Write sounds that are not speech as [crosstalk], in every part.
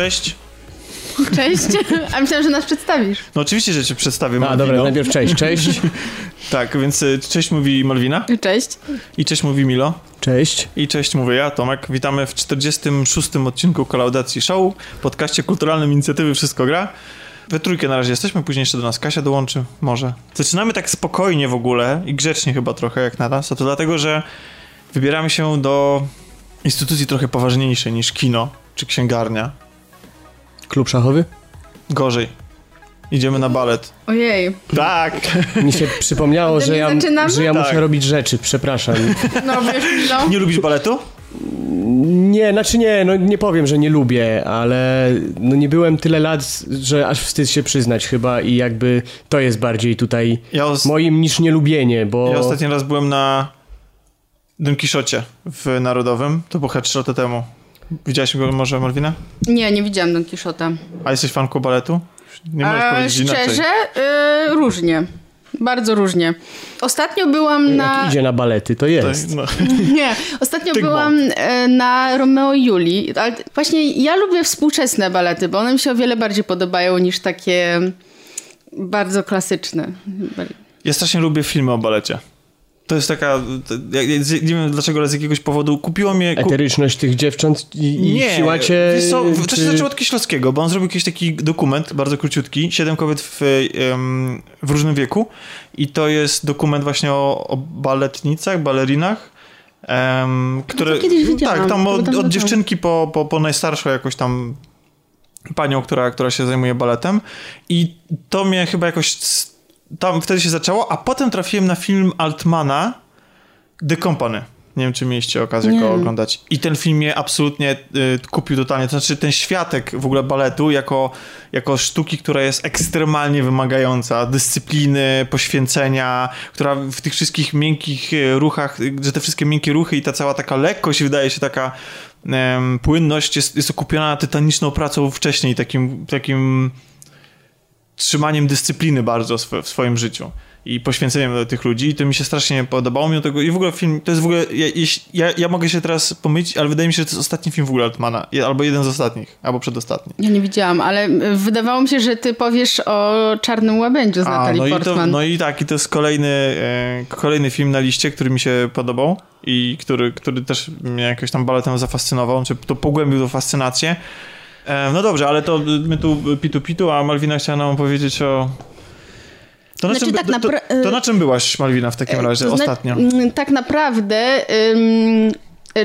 Cześć. Cześć. A myślałam, że nas przedstawisz. No oczywiście, że cię przedstawię. A, Malwino. dobra, najpierw cześć, cześć. [laughs] Tak, więc y, cześć mówi Malwina Cześć. i cześć mówi Milo Cześć. i cześć mówię ja, Tomek. Witamy w 46. odcinku Kolaudacji Show, podcaście kulturalnym inicjatywy Wszystko Gra. We trójkę na razie jesteśmy, później jeszcze do nas Kasia dołączy, może. Zaczynamy tak spokojnie w ogóle i grzecznie chyba trochę jak na nas, a to dlatego, że wybieramy się do instytucji trochę poważniejszej niż kino czy księgarnia. Klub szachowy? Gorzej. Idziemy na balet. Ojej. Tak! [laughs] Mi się przypomniało, że ja, zaczynamy? że ja Tak. muszę robić rzeczy, przepraszam. [laughs] No wiesz, no. Nie lubisz baletu? Nie, znaczy nie, no nie powiem, że nie lubię, ale no nie byłem tyle lat, że aż wstyd się przyznać chyba i jakby to jest bardziej tutaj Ja, os- moim niż nielubienie, bo... ja ostatni raz byłem na Don w Narodowym. To było chyba 3 lata temu. Widziałeś go może, Malwina? Nie, nie widziałam Don Quixota. A jesteś fanką baletu? Nie możesz E, powiedzieć inaczej. szczerze, y, różnie. Bardzo różnie. Ostatnio byłam na... Jak idzie na balety, to To- jest. no. [laughs] Nie, ostatnio Tygmo. byłam e, na Romeo i Julii, ale właśnie ja lubię współczesne balety, bo one mi się o wiele bardziej podobają niż takie bardzo klasyczne. Ja strasznie lubię filmy o balecie. To jest taka, to, ja, nie wiem dlaczego, ale z jakiegoś powodu kupiło mnie... Ku... Eteryczność tych dziewcząt i, i Nie, siła cię... wiesz co, to się czy- zaczęło od Kieślowskiego, bo on zrobił jakiś taki dokument, bardzo króciutki, siedem kobiet w, w różnym wieku. I to jest dokument właśnie o, o baletnicach, balerinach, em, które... No kiedyś widziałam, tak, tam to od, od dziewczynki po, po, po najstarszą jakoś tam panią, która, która się zajmuje baletem. I to mnie chyba jakoś... Tam wtedy się zaczęło, a potem trafiłem na film Altmana The Company. Nie wiem, czy mieliście okazję Nie. go oglądać. I ten film mnie absolutnie y, kupił totalnie. To znaczy ten światek w ogóle baletu jako, jako sztuki, która jest ekstremalnie wymagająca. Dyscypliny, poświęcenia, która w tych wszystkich miękkich y, ruchach, y, że te wszystkie miękkie ruchy i ta cała taka lekkość wydaje się taka em, płynność jest, jest okupiona tytaniczną pracą wcześniej, takim, takim trzymaniem dyscypliny bardzo w, swo- w swoim życiu i poświęceniem do tych ludzi i to mi się strasznie podobało mi tego i w ogóle film, to jest w ogóle, ja, ja, ja mogę się teraz pomylić, ale wydaje mi się, że to jest ostatni film w ogóle Altmana, albo jeden z ostatnich, albo przedostatni. Ja nie widziałam, ale wydawało mi się, że ty powiesz o Czarnym Łabędziu z Natalii no, i to, Portman. no i tak, i to jest kolejny, e, kolejny film na liście, który mi się podobał i który, który też mnie jakoś tam baletem zafascynował, czy to pogłębił tą fascynację. E, no dobrze, ale to my tu pitu pitu, a Malwina chciała nam opowiedzieć o... To na, Znaczy, czym, tak to, to, to na czym byłaś, Malwina, w takim razie, To zna- ostatnio? mm, Tak naprawdę ym,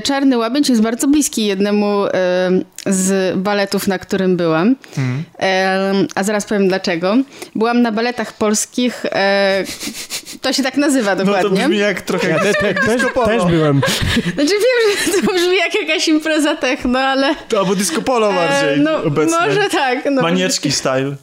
Czarny Łabędź jest bardzo bliski jednemu ym, z baletów, na którym byłam. Em, a zaraz powiem dlaczego. Byłam na baletach polskich. E, to się tak nazywa No to dokładnie. brzmi jak trochę... Ja te, te, też, też byłem. Znaczy wiem, że to brzmi jak jakaś impreza techno, ale... To albo disco polo bardziej e, no, obecnie. może tak. No, Manieczki style.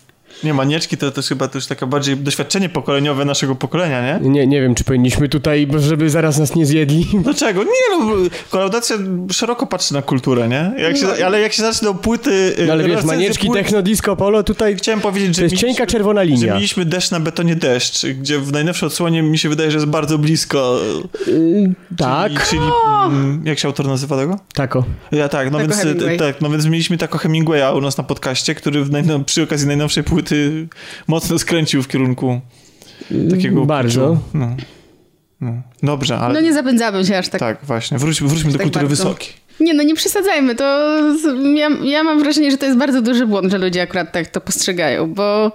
Nie, manieczki to też chyba też taka bardziej doświadczenie pokoleniowe naszego pokolenia, nie? Nie, nie wiem, czy powinniśmy tutaj, żeby zaraz nas nie zjedli. Dlaczego? Nie no, kolaudacja szeroko patrzy na kulturę, nie? Jak się, No. ale jak się zaczną płyty... No ale wiesz, manieczki, płyt- techno, disco, polo, tutaj Chciałem powiedzieć, że to jest mieliśmy- cienka czerwona Że linia. mieliśmy deszcz na betonie deszcz, gdzie w najnowszej odsłonie mi się wydaje, że jest bardzo blisko. Yy, tak, Czyli, czyli mm, jak się autor nazywa tego? tako. Ja tak, no Taco więc, Hemingway. tak, no więc mieliśmy tako Hemingwaya u nas na podcaście, który w najnow- przy okazji najnowszej płyty mocno skręcił w kierunku takiego... Bardzo. kiczu. No. No. Dobrze, ale... no nie zapędzamy się aż tak. Tak, właśnie. Wróćmy, wróćmy do tak kultury bardzo. wysokiej. Nie, no nie przesadzajmy. To ja, ja mam wrażenie, że to jest bardzo duży błąd, że ludzie akurat tak to postrzegają, bo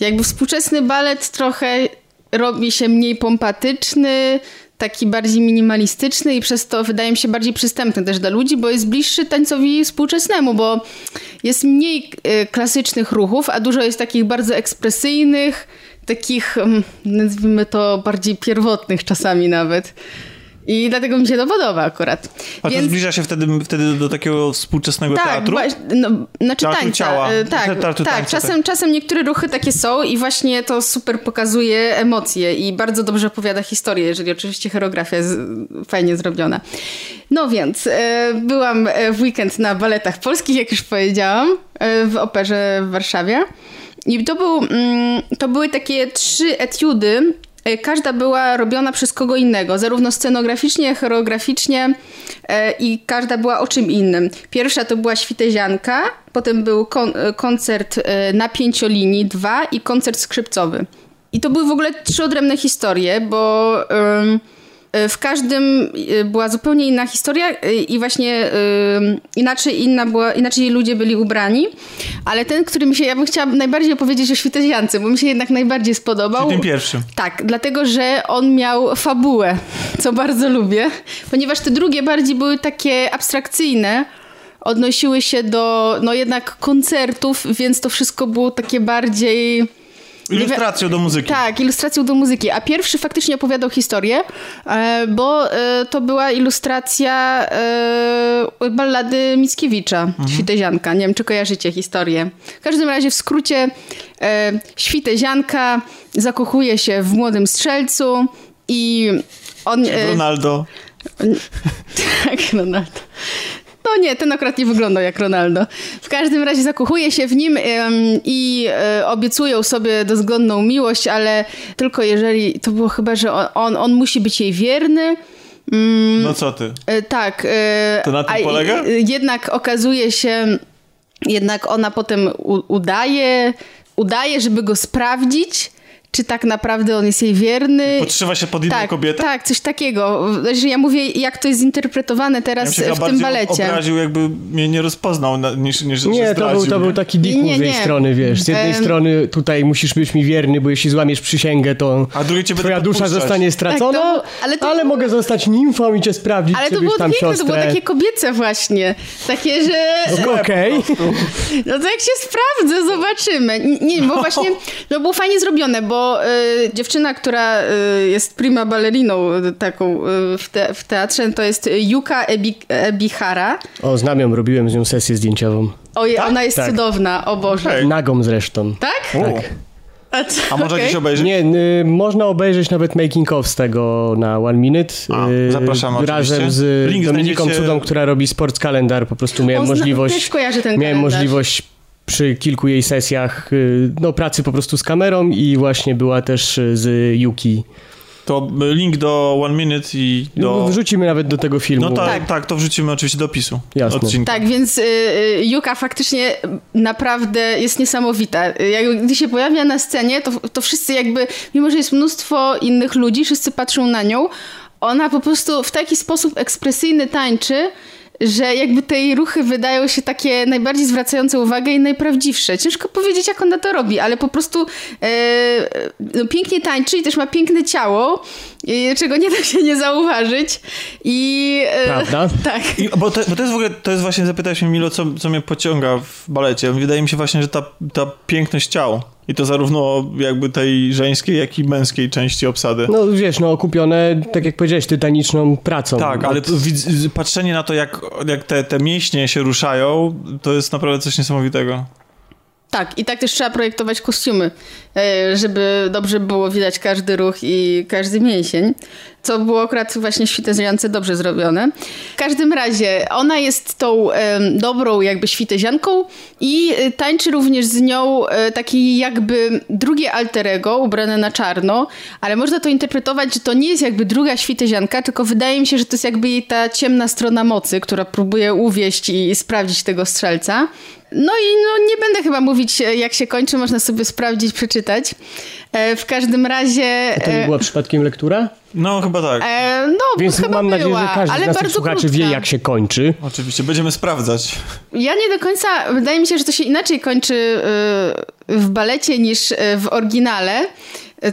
jakby współczesny balet trochę robi się mniej pompatyczny, taki bardziej minimalistyczny i przez to wydaje mi się bardziej przystępny też dla ludzi, bo jest bliższy tańcowi współczesnemu, bo jest mniej y, klasycznych ruchów, a dużo jest takich bardzo ekspresyjnych, takich mm, nazwijmy to bardziej pierwotnych czasami nawet. I dlatego mi się to podoba akurat. A to zbliża się wtedy, wtedy do takiego współczesnego tak, teatru? Właśnie, no, znaczy Teatru tańca. ciała. e, Tak, Teatru tak, tańca, czasem, czasem niektóre ruchy takie są i właśnie to super pokazuje emocje i bardzo dobrze opowiada historię, jeżeli oczywiście choreografia jest fajnie zrobiona. No więc, e, byłam e, w weekend na baletach polskich, jak już powiedziałam, w operze w Warszawie. I to, był, mm, to były takie trzy etiudy każda była robiona przez kogo innego, zarówno scenograficznie, choreograficznie e, i każda była o czym innym. Pierwsza to była Świtezianka, potem był kon koncert na pięciolinii, dwa i koncert skrzypcowy. I to były w ogóle trzy odrębne historie, bo... E, w każdym e, była zupełnie inna historia e, i właśnie inaczej, inna była, inaczej ludzie byli ubrani, ale ten, który mi się, ja bym chciała najbardziej opowiedzieć o Świteziance, bo mi się jednak najbardziej spodobał. Czyli tym pierwszym. Tak, dlatego, że on miał fabułę, co bardzo lubię, ponieważ te drugie bardziej były takie abstrakcyjne, odnosiły się do no jednak koncertów, więc to wszystko było takie bardziej Ilustracją do muzyki. Tak, ilustracją do muzyki. A pierwszy faktycznie opowiadał historię, e, bo e, to była ilustracja e, ballady Mickiewicza, mhm. Świtezianka. Nie wiem, czy kojarzycie historię. W każdym razie w skrócie Świtezianka zakochuje się w młodym strzelcu i on... Ronaldo. [laughs] tak, Ronaldo. No nie, ten akurat nie wyglądał jak Ronaldo. W każdym razie zakochuje się w nim i e, obiecują sobie dozgodną miłość, ale tylko jeżeli, to było chyba, że on, on musi być jej wierny. Mm, no co ty? E, tak. E, to na tym polega? Jednak okazuje się, jednak ona potem udaje, udaje, żeby go sprawdzić czy tak naprawdę on jest jej wierny. Podszywa się pod inną tak, kobietę? Tak, coś takiego. Że ja mówię, jak to jest zinterpretowane teraz ja w tym balecie. obraził, jakby mnie nie rozpoznał, niż, niż Nie, to był, to był taki diku z jej strony, wiesz. Z jednej um, strony tutaj musisz być mi wierny, bo jeśli złamiesz przysięgę, to twoja dusza zostanie stracona, tak, było, ale, ale było... mogę zostać nimfą i cię sprawdzić, Ale to było tam piękne, to było takie kobiece właśnie. Takie, że... No, Okej. Okay. No to jak się sprawdzę, zobaczymy. Nie, bo właśnie, no było fajnie zrobione, bo y, dziewczyna, która y, jest prima balleriną y, taką y, w, te, w, teatrze, to jest Yuka Ebi, Ebihara. O, znam ją, robiłem z nią sesję zdjęciową. Oj, tak? ona jest tak. cudowna, o Boże. Hey. Nagą zresztą. Tak? Tak. A, co? A można okay. gdzieś obejrzeć? Nie, y, można obejrzeć nawet making of z tego na One Minute. A, y, zapraszam Razem oczywiście. z Link Dominiką znajdziecie... Cudą, która robi Sports Kalendar. Po prostu miałem o, możliwość... Też kojarzę ten Miałem kalendarz. możliwość przy kilku jej sesjach y, no, pracy po prostu z kamerą i właśnie była też y, z Yuki. To link do One Minute i do... Wrzucimy nawet do tego filmu. No tak, tak, tak to wrzucimy oczywiście do opisu Jasne. odcinka. Tak, więc y, y, Yuka faktycznie naprawdę jest niesamowita. Jak, gdy się pojawia na scenie, to, to wszyscy jakby, mimo że jest mnóstwo innych ludzi, wszyscy patrzą na nią, ona po prostu w taki sposób ekspresyjny tańczy, że jakby te jej ruchy wydają się takie najbardziej zwracające uwagę i najprawdziwsze. Ciężko powiedzieć, jak ona to robi, ale po prostu e, no, pięknie tańczy i też ma piękne ciało, e, czego nie da się nie zauważyć. I, e, Prawda? [laughs] Tak. I, bo, to, bo to jest w ogóle, to jest właśnie, zapytałeś mnie Milo, co, co mnie pociąga w balecie. Wydaje mi się właśnie, że ta, ta piękność ciała i to zarówno jakby tej żeńskiej, jak i męskiej części obsady. No wiesz, no okupione, tak jak powiedziałeś, tytaniczną pracą. Tak, ale patrzenie na to, jak, jak te, te mięśnie się ruszają, to jest naprawdę coś niesamowitego. Tak, i tak też trzeba projektować kostiumy, e, żeby dobrze było widać każdy ruch i każdy mięsień, co było akurat właśnie świteziance dobrze zrobione. W każdym razie ona jest tą dobrą jakby świtezianką i e, tańczy również z nią e, taki jakby drugie alterego ubrane na czarno, ale można to interpretować, że to nie jest jakby druga świtezianka, tylko wydaje mi się, że to jest jakby jej ta ciemna strona mocy, która próbuje uwieść i sprawdzić tego strzelca. No i no, nie będę chyba mówić, e, jak się kończy, można sobie sprawdzić, przeczytać. E, w każdym razie... A to nie e, była przypadkiem lektura? No, chyba tak. E, no, Więc chyba mam nadzieję, była, że każdy ale z naszych słuchaczy krótka. wie, jak się kończy. Oczywiście, będziemy sprawdzać. Ja nie do końca, wydaje mi się, że to się inaczej kończy w balecie niż w oryginale.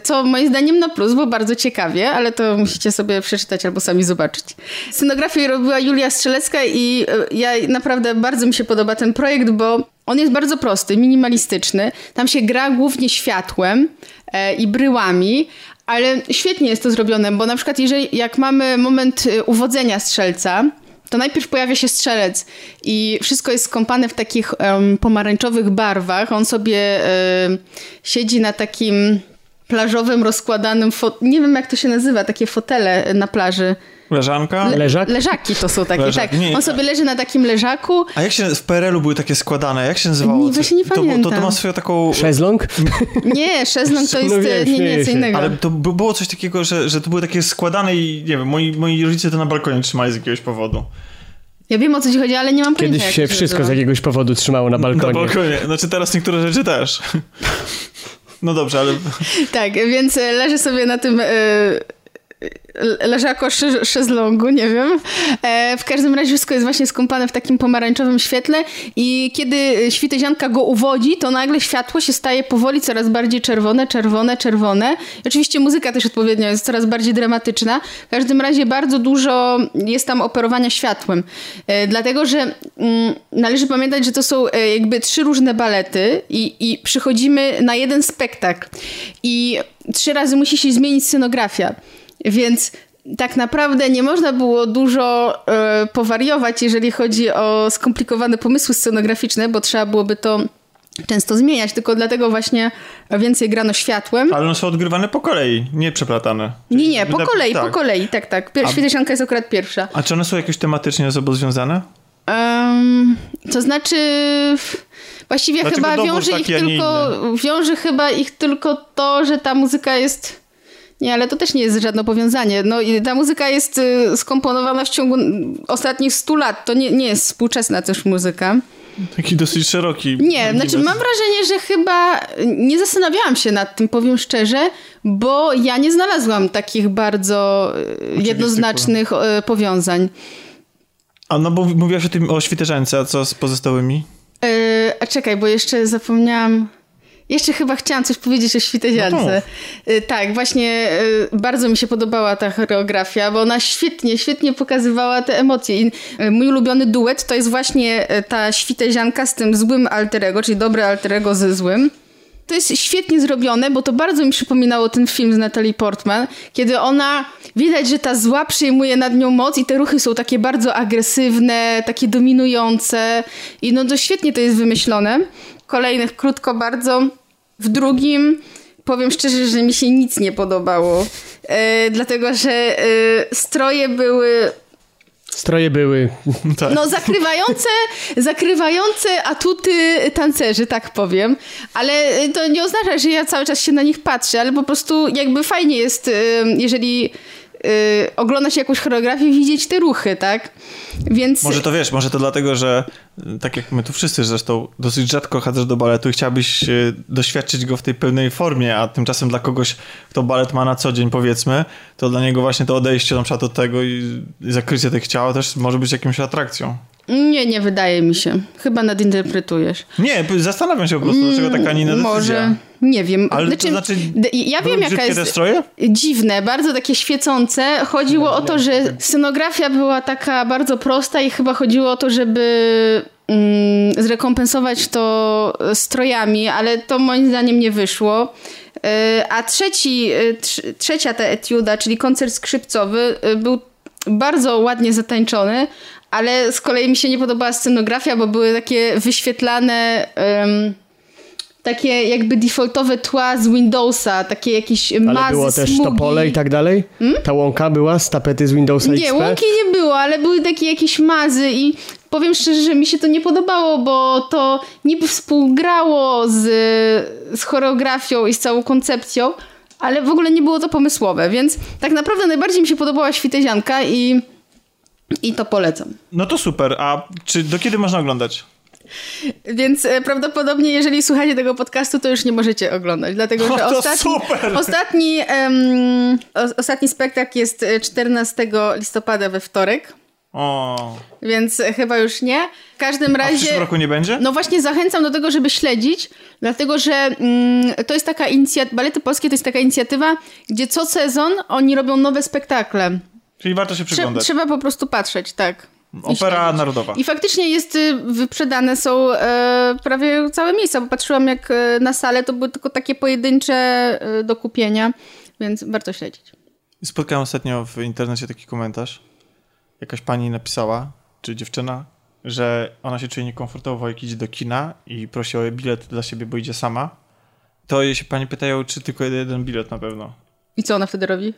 Co moim zdaniem na plus, bo bardzo ciekawie, ale to musicie sobie przeczytać albo sami zobaczyć. Scenografię robiła Julia Strzelecka i e, ja naprawdę bardzo mi się podoba ten projekt, bo on jest bardzo prosty, minimalistyczny. Tam się gra głównie światłem e, i bryłami, ale świetnie jest to zrobione, bo na przykład jeżeli jak mamy moment e, uwodzenia strzelca, to najpierw pojawia się strzelec i wszystko jest skąpane w takich um, pomarańczowych barwach. On sobie um, siedzi na takim plażowym, rozkładanym, nie wiem jak to się nazywa, takie fotele na plaży. Leżanka? Le Leżak? Leżaki to są takie, Leżak. tak. Nie. On sobie leży na takim leżaku. A jak się, w PRL-u były takie składane, jak się nazywało? Nie, właśnie nie to, pamiętam. To, to ma swoją taką... Szezlong? Nie, szezlong to jest, no wiem, nie, nie, co innego. Ale to było coś takiego, że, że to były takie składane i nie wiem, moi, moi rodzice to na balkonie trzymali z jakiegoś powodu. Ja wiem o co ci chodzi, ale nie mam pojęcia. Kiedyś się wszystko z jakiegoś powodu trzymało na balkonie. Na balkonie. Znaczy teraz niektóre rzeczy też. [laughs] No dobrze, ale... Tak, więc leży sobie na tym... Yy leżako szezlongu, nie wiem. E, w każdym razie wszystko jest właśnie skąpane w takim pomarańczowym świetle i kiedy świtezianka go uwodzi, to nagle światło się staje powoli coraz bardziej czerwone, czerwone, czerwone. I oczywiście muzyka też odpowiednio jest coraz bardziej dramatyczna. W każdym razie bardzo dużo jest tam operowania światłem. E, dlatego, że mm, należy pamiętać, że to są e, jakby trzy różne balety i, i przychodzimy na jeden spektakl. I trzy razy musi się zmienić scenografia. Więc tak naprawdę nie można było dużo e, powariować, jeżeli chodzi o skomplikowane pomysły scenograficzne, bo trzeba byłoby to często zmieniać, tylko dlatego właśnie więcej grano światłem. Ale one są odgrywane po kolei, nie przeplatane. Nie, nie, po kolei, tak. po kolei, tak, tak. Pier- Świetesianka jest akurat pierwsza. A czy one są jakoś tematycznie ze sobą związane? Um, to znaczy... Właściwie Dlaczego chyba wiąże ich tylko, wiąże chyba ich tylko to, że ta muzyka jest nie, ale to też nie jest żadne powiązanie. No, ta muzyka jest y, skomponowana w ciągu ostatnich 100 lat. To nie, nie jest współczesna też muzyka. Taki dosyć szeroki. Nie, znaczy mam wrażenie, że chyba nie zastanawiałam się nad tym, powiem szczerze, bo ja nie znalazłam takich bardzo y, jednoznacznych y, powiązań. A no bo mówiłaś o tym o świterzance, a co z pozostałymi? Yy, a czekaj, bo jeszcze zapomniałam. Jeszcze chyba chciałam coś powiedzieć o Świteziance. No tak, właśnie y, bardzo mi się podobała ta choreografia, bo ona świetnie, świetnie pokazywała te emocje. I y, mój ulubiony duet to jest właśnie ta Świtezianka z tym złym alterego, czyli dobre alterego ze złym. To jest świetnie zrobione, bo to bardzo mi przypominało ten film z Natalie Portman, kiedy ona, widać, że ta zła przyjmuje nad nią moc i te ruchy są takie bardzo agresywne, takie dominujące i no to świetnie to jest wymyślone. Kolejnych krótko bardzo w drugim powiem szczerze, że mi się nic nie podobało. E, dlatego, że e, stroje były Stroje były. [laughs] Tak. No, zakrywające, zakrywające atuty tancerzy, tak powiem. Ale to nie oznacza, że ja cały czas się na nich patrzę, ale po prostu jakby fajnie jest, e, jeżeli y, ogląda się jakąś choreografię, widzieć te ruchy, tak? Więc... Może to wiesz, może to dlatego, że y, tak jak my tu wszyscy zresztą dosyć rzadko chodzisz do baletu i chciałbyś y, doświadczyć go w tej pełnej formie, a tymczasem dla kogoś, kto balet ma na co dzień powiedzmy, to dla niego właśnie to odejście na przykład od tego i zakrycie tych ciał też może być jakimś atrakcją. Nie, nie wydaje mi się. Chyba nadinterpretujesz. Nie, zastanawiam się po prostu, dlaczego taka inna decyzja. Może, nie wiem. Ale znaczy, to znaczy, ja wiem jaka jest... te stroje? Dziwne, bardzo takie świecące. Chodziło o to, że scenografia była taka bardzo prosta i chyba chodziło o to, żeby mm, zrekompensować to strojami, ale to moim zdaniem nie wyszło. E, a trzeci, e, trzecia ta etiuda, czyli koncert skrzypcowy, e, był bardzo ładnie zatańczony, ale z kolei mi się nie podobała scenografia, bo były takie wyświetlane um, takie jakby defaultowe tła z Windowsa, takie jakieś mazy, Ale było też smugi. to pole i tak dalej? Hmm? Ta łąka była z tapety z Windowsa Nie, XP? łąki nie było, ale były takie jakieś mazy i powiem szczerze, że mi się to nie podobało, bo to niby współgrało z, z choreografią i z całą koncepcją, ale w ogóle nie było to pomysłowe, więc tak naprawdę najbardziej mi się podobała Świtezianka i i to polecam. No to super. A czy do kiedy można oglądać? Więc e, prawdopodobnie, jeżeli słuchacie tego podcastu, to już nie możecie oglądać, dlatego że o, ostatni, ostatni, um, ostatni spektakl jest 14 e, listopada we wtorek. O. Więc chyba już nie. W każdym razie. A w przyszłym roku nie będzie? No właśnie zachęcam do tego, żeby śledzić, dlatego że mm, to jest taka inicjatywa. Balety polskie to jest taka inicjatywa, gdzie co sezon oni robią nowe spektakle. Czyli warto się przyglądać. Trzeba, trzeba po prostu patrzeć, tak. Opera narodowa. I faktycznie jest, y, wyprzedane są e, prawie całe miejsca, bo patrzyłam jak e, na salę, to były tylko takie pojedyncze e, do kupienia, więc warto śledzić. Spotkałem ostatnio w internecie taki komentarz. Jakaś pani napisała, czy dziewczyna, że ona się czuje niekomfortowo, jak idzie do kina i prosi o bilet dla siebie, bo idzie sama. To jej się pani pytają, czy tylko jeden bilet na pewno. I co ona wtedy robi?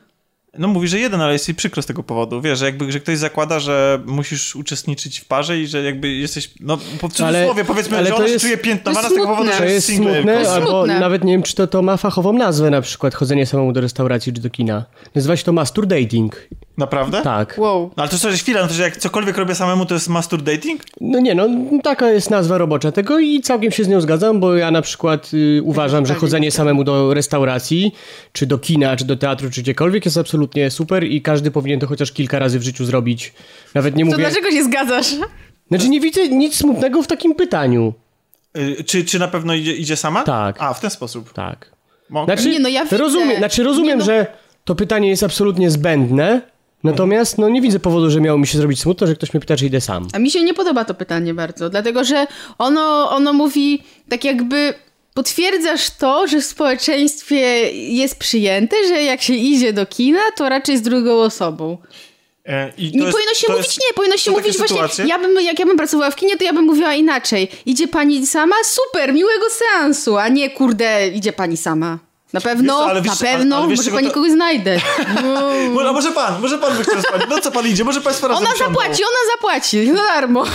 No mówi, że jeden, ale jest jej przykro z tego powodu. Wiesz, że jakby, że ktoś zakłada, że musisz uczestniczyć w parze i że jakby jesteś, no po cudzysłowie powiedzmy, ale że ona jest, się czuje piętnowana z tego powodu, że to jest single. Smutne, to albo smutne. nawet nie wiem, czy to, to ma fachową nazwę, na przykład chodzenie samemu do restauracji czy do kina. Nazywa się to masturdating. Naprawdę? Tak. Wow. No, ale to jest chwila, no to że jak cokolwiek robię samemu, to jest masturdating? No nie, no taka jest nazwa robocza tego i całkiem się z nią zgadzam, bo ja na przykład y, uważam, że chodzenie samemu do restauracji, czy do kina, czy do teatru, czy gdziekolwiek jest absolutnie super i każdy powinien to chociaż kilka razy w życiu zrobić. Nawet nie mówię... To dlaczego się zgadzasz? Znaczy nie widzę nic smutnego w takim pytaniu. Yy, czy, czy na pewno idzie, idzie sama? Tak. A, w ten sposób. Tak. Okay. Znaczy, nie, no ja widzę. Rozumiem, znaczy rozumiem, no... że to pytanie jest absolutnie zbędne, Natomiast no, nie widzę powodu, że miało mi się zrobić smutno, że ktoś mnie pyta, czy idę sam. A mi się nie podoba to pytanie bardzo, dlatego że ono, ono mówi tak jakby potwierdzasz to, że w społeczeństwie jest przyjęte, że jak się idzie do kina, to raczej z drugą osobą. E, nie jest, powinno się mówić, jest, nie, powinno się mówić właśnie, ja bym, jak ja bym pracowała w kinie, to ja bym mówiła inaczej. Idzie pani sama? Super, miłego seansu, a nie kurde, idzie pani sama. Na pewno, co, wiesz, na pewno, ale, ale może pani to... kogoś znajdę. [laughs] No. może pan, może pan by chciał spać. No co pan idzie, może państwo razem Ona zapłaci, ona zapłaci, no darmo.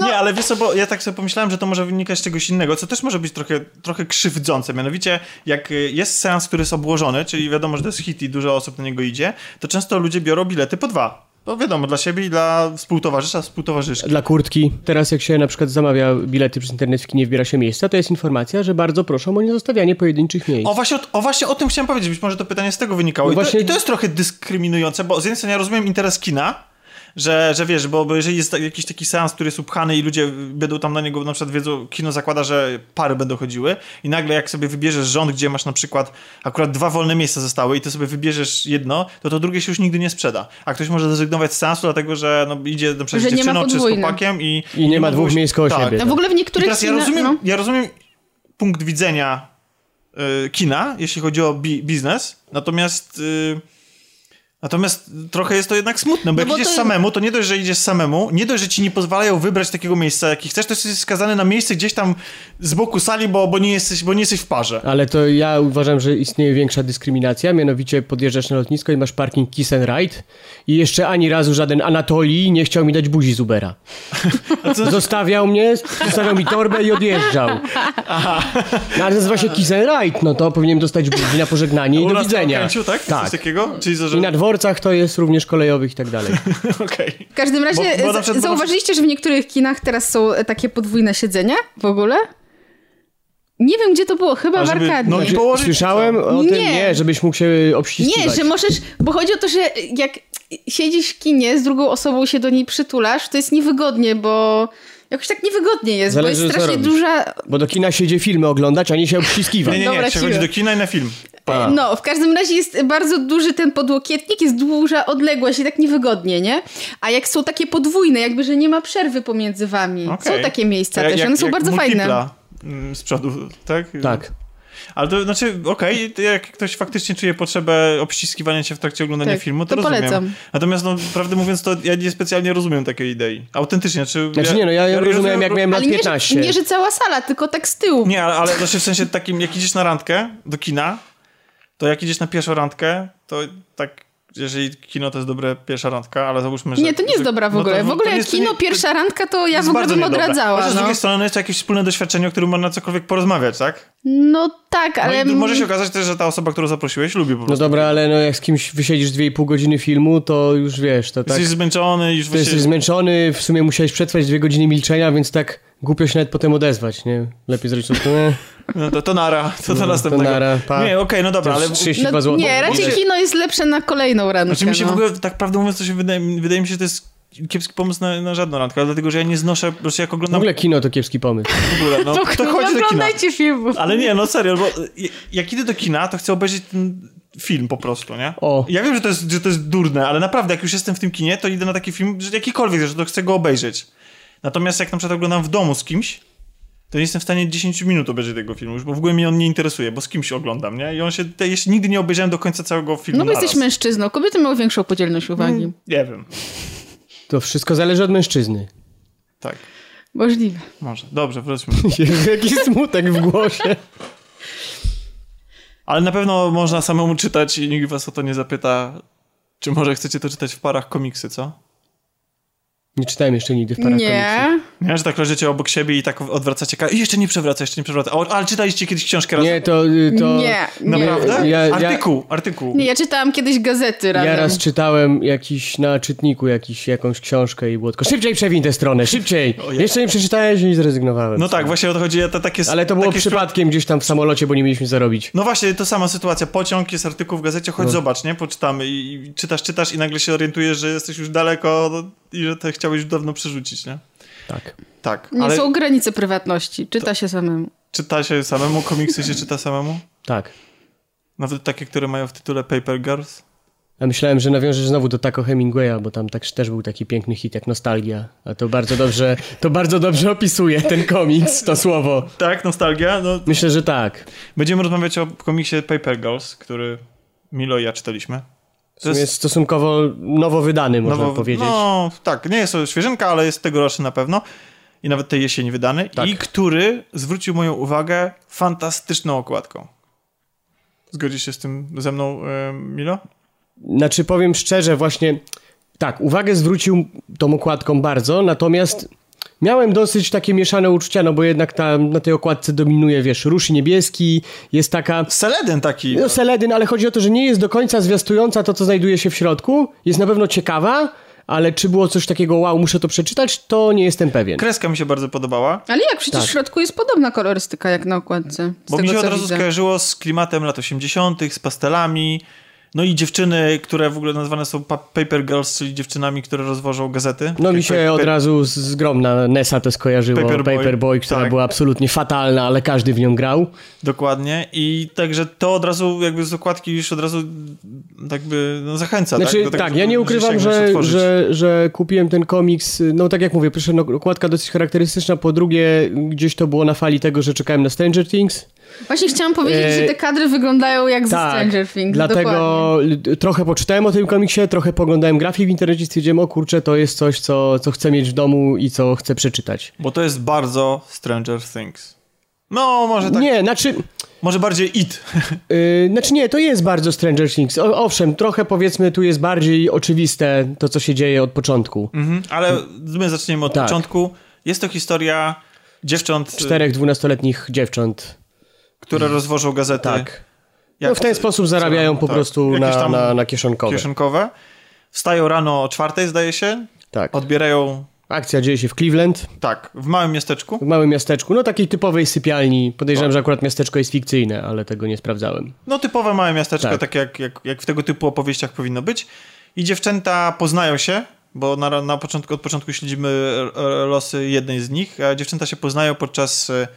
No. [laughs] Nie, ale wiesz co, bo ja tak sobie pomyślałem, że to może wynikać z czegoś innego, co też może być trochę, trochę krzywdzące. Mianowicie, jak y, jest seans, który jest obłożony, czyli wiadomo, że to jest hit i dużo osób na niego idzie, to często ludzie biorą bilety po dwa. No wiadomo, dla siebie i dla współtowarzysza, współtowarzyszki. Dla kurtki. Teraz jak się na przykład zamawia bilety przez internet w kinie, wbiera się miejsca, to jest informacja, że bardzo proszę o niezostawianie pojedynczych miejsc. O właśnie, o właśnie o tym chciałem powiedzieć, być może to pytanie z tego wynikało. No I, właśnie... to, I to jest trochę dyskryminujące, bo z jednej strony ja rozumiem interes kina, że, że wiesz, bo, bo jeżeli jest jakiś taki seans, który jest upchany i ludzie będą tam na niego, na przykład wiedzą, kino zakłada, że pary będą chodziły i nagle jak sobie wybierzesz rząd, gdzie masz na przykład akurat dwa wolne miejsca zostały i ty sobie wybierzesz jedno, to to drugie się już nigdy nie sprzeda. A ktoś może zrezygnować z seansu, dlatego że no, idzie na przykład z dziewczyną czy z chłopakiem i... I nie, nie ma dwóch miejsc koło tak. siebie. No w ogóle w niektórych... teraz ja rozumiem, no. ja rozumiem punkt widzenia y, kina, jeśli chodzi o bi biznes, natomiast... Y, Natomiast trochę jest to jednak smutne, bo no jak bo idziesz to... samemu, to nie dość, że idziesz samemu, nie dość, że ci nie pozwalają wybrać takiego miejsca, jaki chcesz, to jesteś skazany na miejsce gdzieś tam z boku sali, bo, bo, nie, jesteś, bo nie jesteś w parze. Ale to ja uważam, że istnieje większa dyskryminacja, mianowicie podjeżdżasz na lotnisko i masz parking Kiss and Ride i jeszcze ani razu żaden Anatolii nie chciał mi dać buzi z Ubera. [laughs] Co... Zostawiał mnie, zostawiał mi torbę i odjeżdżał. Aha. No, ale nazywa się Kiss and Ride, no to powinienem dostać buzi na pożegnanie i do widzenia. Kręciu, tak? tak. Coś takiego? Czyli za, że... I na dworcach to jest również kolejowych i tak dalej. [laughs] okay. W każdym razie bo, bo przykład, zauważyliście, że w niektórych kinach teraz są takie podwójne siedzenia w ogóle? Nie wiem, gdzie to było, chyba w Arkadii. No i położyć, Słyszałem co? o tym, nie. nie, żebyś mógł się obściskiwać. Nie, że możesz, bo chodzi o to, że jak siedzisz w kinie, z drugą osobą się do niej przytulasz, to jest niewygodnie, bo jakoś tak niewygodnie jest, Zależy, bo jest strasznie duża... Bo do kina siedzie filmy oglądać, a nie się [laughs] obściskiwać. Nie, nie, nie, Dobra, się chodzi do kina i na film. A. No, w każdym razie jest bardzo duży ten podłokietnik, jest duża odległość i tak niewygodnie, nie? A jak są takie podwójne, jakby, że nie ma przerwy pomiędzy wami. Okay. Są takie miejsca też, one są bardzo fajne. Mm, z przodu, tak? Tak. Ale to znaczy, okej, okay, jak ktoś faktycznie czuje potrzebę obściskiwania się w trakcie oglądania tak, filmu, to, to rozumiem. Polecam. Natomiast, no, prawdę mówiąc, to ja nie specjalnie rozumiem takiej idei. Autentycznie. Czy znaczy ja, nie, no ja, ja rozumiem, jak miałem lat 15. Nie, nie, że cała sala, tylko tak z tyłu. Nie, ale, ale znaczy w sensie takim, jak idziesz na randkę do kina, to jak idziesz na pierwszą randkę, to tak jeżeli kino to jest dobre pierwsza randka, ale załóżmy, że... Nie, to nie jest dobra w ogóle. No to, w ogóle jak kino nie, pierwsza randka, to ja w ogóle bym odradzała. Chociaż no. z drugiej strony jest jakieś wspólne doświadczenie, o którym można cokolwiek porozmawiać, tak? No tak, ale... No może się okazać też, że ta osoba, którą zaprosiłeś, lubi po prostu. No dobra, ale no jak z kimś wysiedzisz 2,5 godziny filmu, to już wiesz, to tak... Jesteś zmęczony, już... Jesteś zmęczony, w sumie musiałeś przetrwać dwie godziny milczenia, więc tak głupio się nawet potem odezwać, nie? Lepiej zrobić to, [laughs] nie? No to, to nara, to, to no, następnego. To nara, pa. Nie, okej, okay, no dobra, ale... 32 no, zł. Nie, raczej kino jest lepsze na kolejną randkę. Znaczy mi się no. w ogóle, tak prawdę mówiąc, to się wydaje, wydaje mi się, że to jest kiepski pomysł na, na żadną randkę, dlatego, że ja nie znoszę, po prostu jak oglądam... W ogóle kino to kiepski pomysł. W ogóle, no. [laughs] Kto chodzi do kina? filmów. Ale nie, no serio, bo jak idę do kina, to chcę obejrzeć ten film po prostu, nie? O. Ja wiem, że to, jest, że to jest durne, ale naprawdę, jak już jestem w tym kinie, to idę na taki film, że jakikolwiek, że to chcę go obejrzeć. Natomiast jak na przykład oglądam w domu z kimś, to nie jestem w stanie 10 minut obejrzeć tego filmu, już, bo w ogóle mnie on nie interesuje, bo z kimś oglądam, nie? I on się, te, jeszcze nigdy nie obejrzałem do końca całego filmu No bo jesteś mężczyzną, kobiety mają większą podzielność uwagi. Mm, nie wiem. To wszystko zależy od mężczyzny. Tak. Możliwe. Może. Dobrze, wróćmy. [laughs] Jaki smutek w głosie. Ale na pewno można samemu czytać i nikt was o to nie zapyta Czy może chcecie to czytać w parach komiksy, co? Nie czytałem jeszcze nigdy w parach komiksów. Nie. Nie, że tak leżycie obok siebie i tak odwracacie ka- i jeszcze nie przewraca, jeszcze nie przewraca. O, ale czytaliście kiedyś książkę razem? Nie, to... to Nie. Naprawdę? Ja- ja- artykuł, artykuł. Nie, ja czytałam kiedyś gazety razem. Ja raz czytałem jakiś na czytniku jakiś, jakąś książkę i było tylko szybciej przewiń tę stronę, szybciej! Ojej. Jeszcze nie przeczytałeś i zrezygnowałem. No tak, właśnie o to chodzi, to takie... Ale to było takie przypadkiem gdzieś tam w samolocie, bo nie mieliśmy zarobić. No właśnie, to sama sytuacja. Pociąg, jest artykuł w gazecie, chodź No. zobacz, nie? Poczytamy i, i czytasz, czytasz i nagle się orientujesz, że jesteś już daleko i że to chciałeś już dawno przerzucić, nie? Tak. Tak, Nie ale są granice prywatności. Czyta się samemu. czyta się samemu, komiksy się czyta samemu? Tak. Nawet takie, które mają w tytule Paper Girls? Ja myślałem, że nawiążesz znowu do Taco Hemingwaya, bo tam tak, też był taki piękny hit jak Nostalgia. A to bardzo dobrze, to bardzo dobrze opisuje ten komiks, to słowo. Tak, nostalgia. No, Myślę, że tak. będziemy rozmawiać o komiksie Paper Girls, który Milo i ja czytaliśmy. W sumie jest stosunkowo nowo wydany, można nowo- powiedzieć. No, tak, nie jest to świeżynka, ale jest tegoroczny na pewno. I nawet tej jesieni wydany. Tak. I który zwrócił moją uwagę fantastyczną okładką. Zgodzisz się z tym ze mną, e, Milo? Znaczy powiem szczerze, właśnie tak, uwagę zwrócił tą okładką bardzo, natomiast miałem dosyć takie mieszane uczucia, no bo jednak tam na tej okładce dominuje, wiesz, róż niebieski, jest taka... Seledyn taki. No Seledyn, ale chodzi o to, że nie jest do końca zwiastująca to, co znajduje się w środku. Jest na pewno ciekawa, ale czy było coś takiego, wow, muszę to przeczytać, to nie jestem pewien. Kreska mi się bardzo podobała, Ale jak? Przecież Tak. w środku jest podobna kolorystyka jak na okładce. Z bo tego, mi się od razu widzę. skojarzyło z klimatem lat 80., z pastelami. No i dziewczyny, które w ogóle nazywane są pa- Paper Girls, czyli dziewczynami, które rozwożą gazety. No mi się pa- od razu z- zgromna Nessa to skojarzyło, Paperboy. Paperboy, która Tak. była absolutnie fatalna, ale każdy w nią grał. Dokładnie. I także to od razu jakby z okładki już od razu jakby no, zachęca. Znaczy, tak, do tak, tego, ja nie ukrywam, że, otworzyć. że, że kupiłem ten komiks, no tak jak mówię, pierwsze no, okładka dosyć charakterystyczna, po drugie gdzieś to było na fali tego, że czekałem na Stranger Things. Właśnie chciałam powiedzieć, E, że te kadry wyglądają jak ze Tak, Stranger Things. dlatego Dokładnie. Trochę poczytałem o tym komiksie, trochę poglądałem grafik w internecie i stwierdziłem, o kurczę, to jest coś, co, co chcę mieć w domu i co chcę przeczytać. Bo to jest bardzo Stranger Things. No, może tak. Nie, znaczy... Może bardziej It. Yy, [laughs] znaczy nie, to jest bardzo Stranger Things. O, owszem, trochę powiedzmy tu jest bardziej oczywiste to, co się dzieje od początku. mhm. Ale my zaczniemy od Tak. początku. Jest to historia dziewcząt, Czterech dwunastoletnich dziewcząt. które rozwożą gazety. Tak. Jak No w ten sposób zarabiają po tak, prostu na, na, na kieszonkowe. kieszonkowe. Wstają rano o czwartej, zdaje się. Tak. Odbierają, Akcja dzieje się w Cleveland, tak, w małym miasteczku. w małym miasteczku, no takiej typowej sypialni. Podejrzewam, że akurat miasteczko jest fikcyjne, ale tego nie sprawdzałem. No typowe małe miasteczko, Tak. tak, jak, jak, jak w tego typu opowieściach powinno być. I dziewczęta poznają się, bo na, na początku, od początku śledzimy e, losy jednej z nich, a dziewczęta się poznają podczas... e,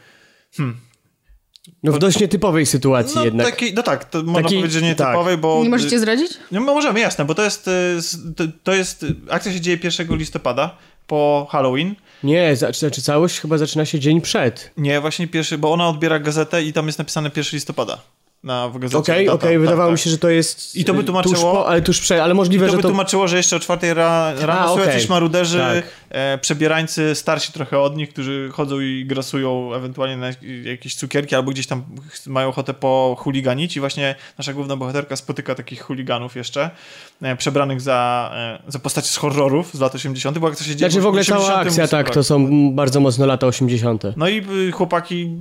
No w dość nietypowej sytuacji No, jednak. Taki, no tak, to można Taki- powiedzieć, że nie tak. typowej, bo... Nie możecie zdradzić? No możemy, jasne, bo to jest, s- to, jest... Akcja się dzieje 1 listopada, po Halloween. Nie, znaczy całość chyba zaczyna się dzień przed. Nie, właśnie pierwszy, bo ona odbiera gazetę i tam jest napisane 1 listopada. Na w gazecie. Okej, data, okej, tak, wydawało tak. mi się, że to jest I to by y, tłumaczyło- tuż po, ale tuż przed, ale I możliwe, to że by to... tłumaczyło, że jeszcze o czwartej ra rano A, są okej. jacyś maruderzy, Tak. E, przebierańcy, starsi trochę od nich, którzy chodzą i grasują ewentualnie na jak- jakieś cukierki albo gdzieś tam mają ochotę pochuliganić i właśnie nasza główna bohaterka spotyka takich chuliganów jeszcze, e, przebranych za, e, za postacie z horrorów z lat 80., bo jak to się dzieje Znaczy w ogóle cała 80. akcja, tak, to są bardzo mocno lata 80. No i y, chłopaki,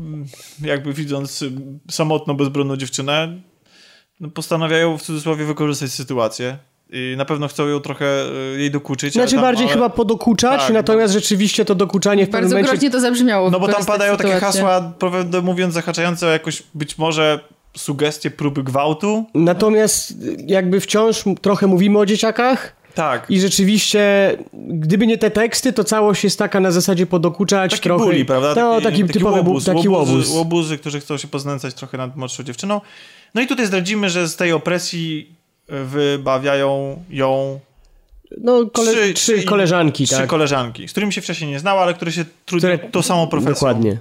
jakby widząc y, samotną, bezbronną dziewczynę, no postanawiają w cudzysłowie wykorzystać sytuację. I na pewno chcą ją trochę y, jej dokuczyć. Znaczy tam, bardziej ale- chyba podokuczać, Tak, natomiast rzeczywiście to dokuczanie w pewnym Bardzo momencie... groźnie to zabrzmiało. No bo tam padają takie hasła, prawdę mówiąc, zahaczające o jakoś być może sugestie próby gwałtu. Natomiast jakby wciąż trochę mówimy o dzieciakach Tak. i rzeczywiście, gdyby nie te teksty, to całość jest taka na zasadzie podokuczać Taki trochę. bully, prawda? No, taki, typowy łobuz, bu- taki łobuzy, łobuz. łobuzy, którzy chcą się poznęcać trochę nad młodszą dziewczyną. No i tutaj zdradzimy, że z tej opresji wybawiają ją No, kole... trzy, trzy- koleżanki, trzy tak. koleżanki, z którymi się wcześniej nie znała, ale które się trudnią Które- tą samą profesją. Dokładnie.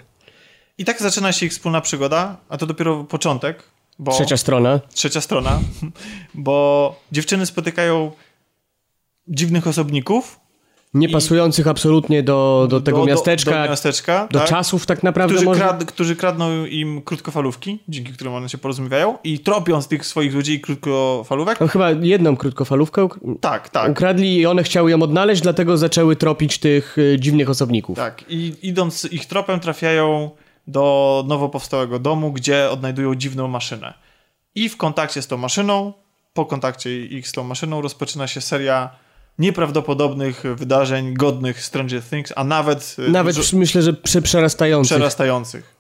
I tak zaczyna się ich wspólna przygoda, a to dopiero początek, bo Trzecia strona. trzecia strona, [laughs] bo dziewczyny spotykają dziwnych osobników Nie pasujących absolutnie do, do tego do, miasteczka, do, do, miasteczka, do tak? czasów tak naprawdę. którzy, może... krad, którzy kradną im krótkofalówki, dzięki którym one się porozumiewają i tropiąc tych swoich ludzi krótkofalówek. No chyba jedną krótkofalówkę Tak, tak. ukradli i one chciały ją odnaleźć, dlatego zaczęły tropić tych y, dziwnych osobników. Tak, i idąc ich tropem trafiają do nowo powstałego domu, gdzie odnajdują dziwną maszynę. I w kontakcie z tą maszyną, po kontakcie ich z tą maszyną rozpoczyna się seria nieprawdopodobnych wydarzeń godnych Stranger Things, a nawet, y, Nawet żo- myślę, że prze, przerastających. przerastających.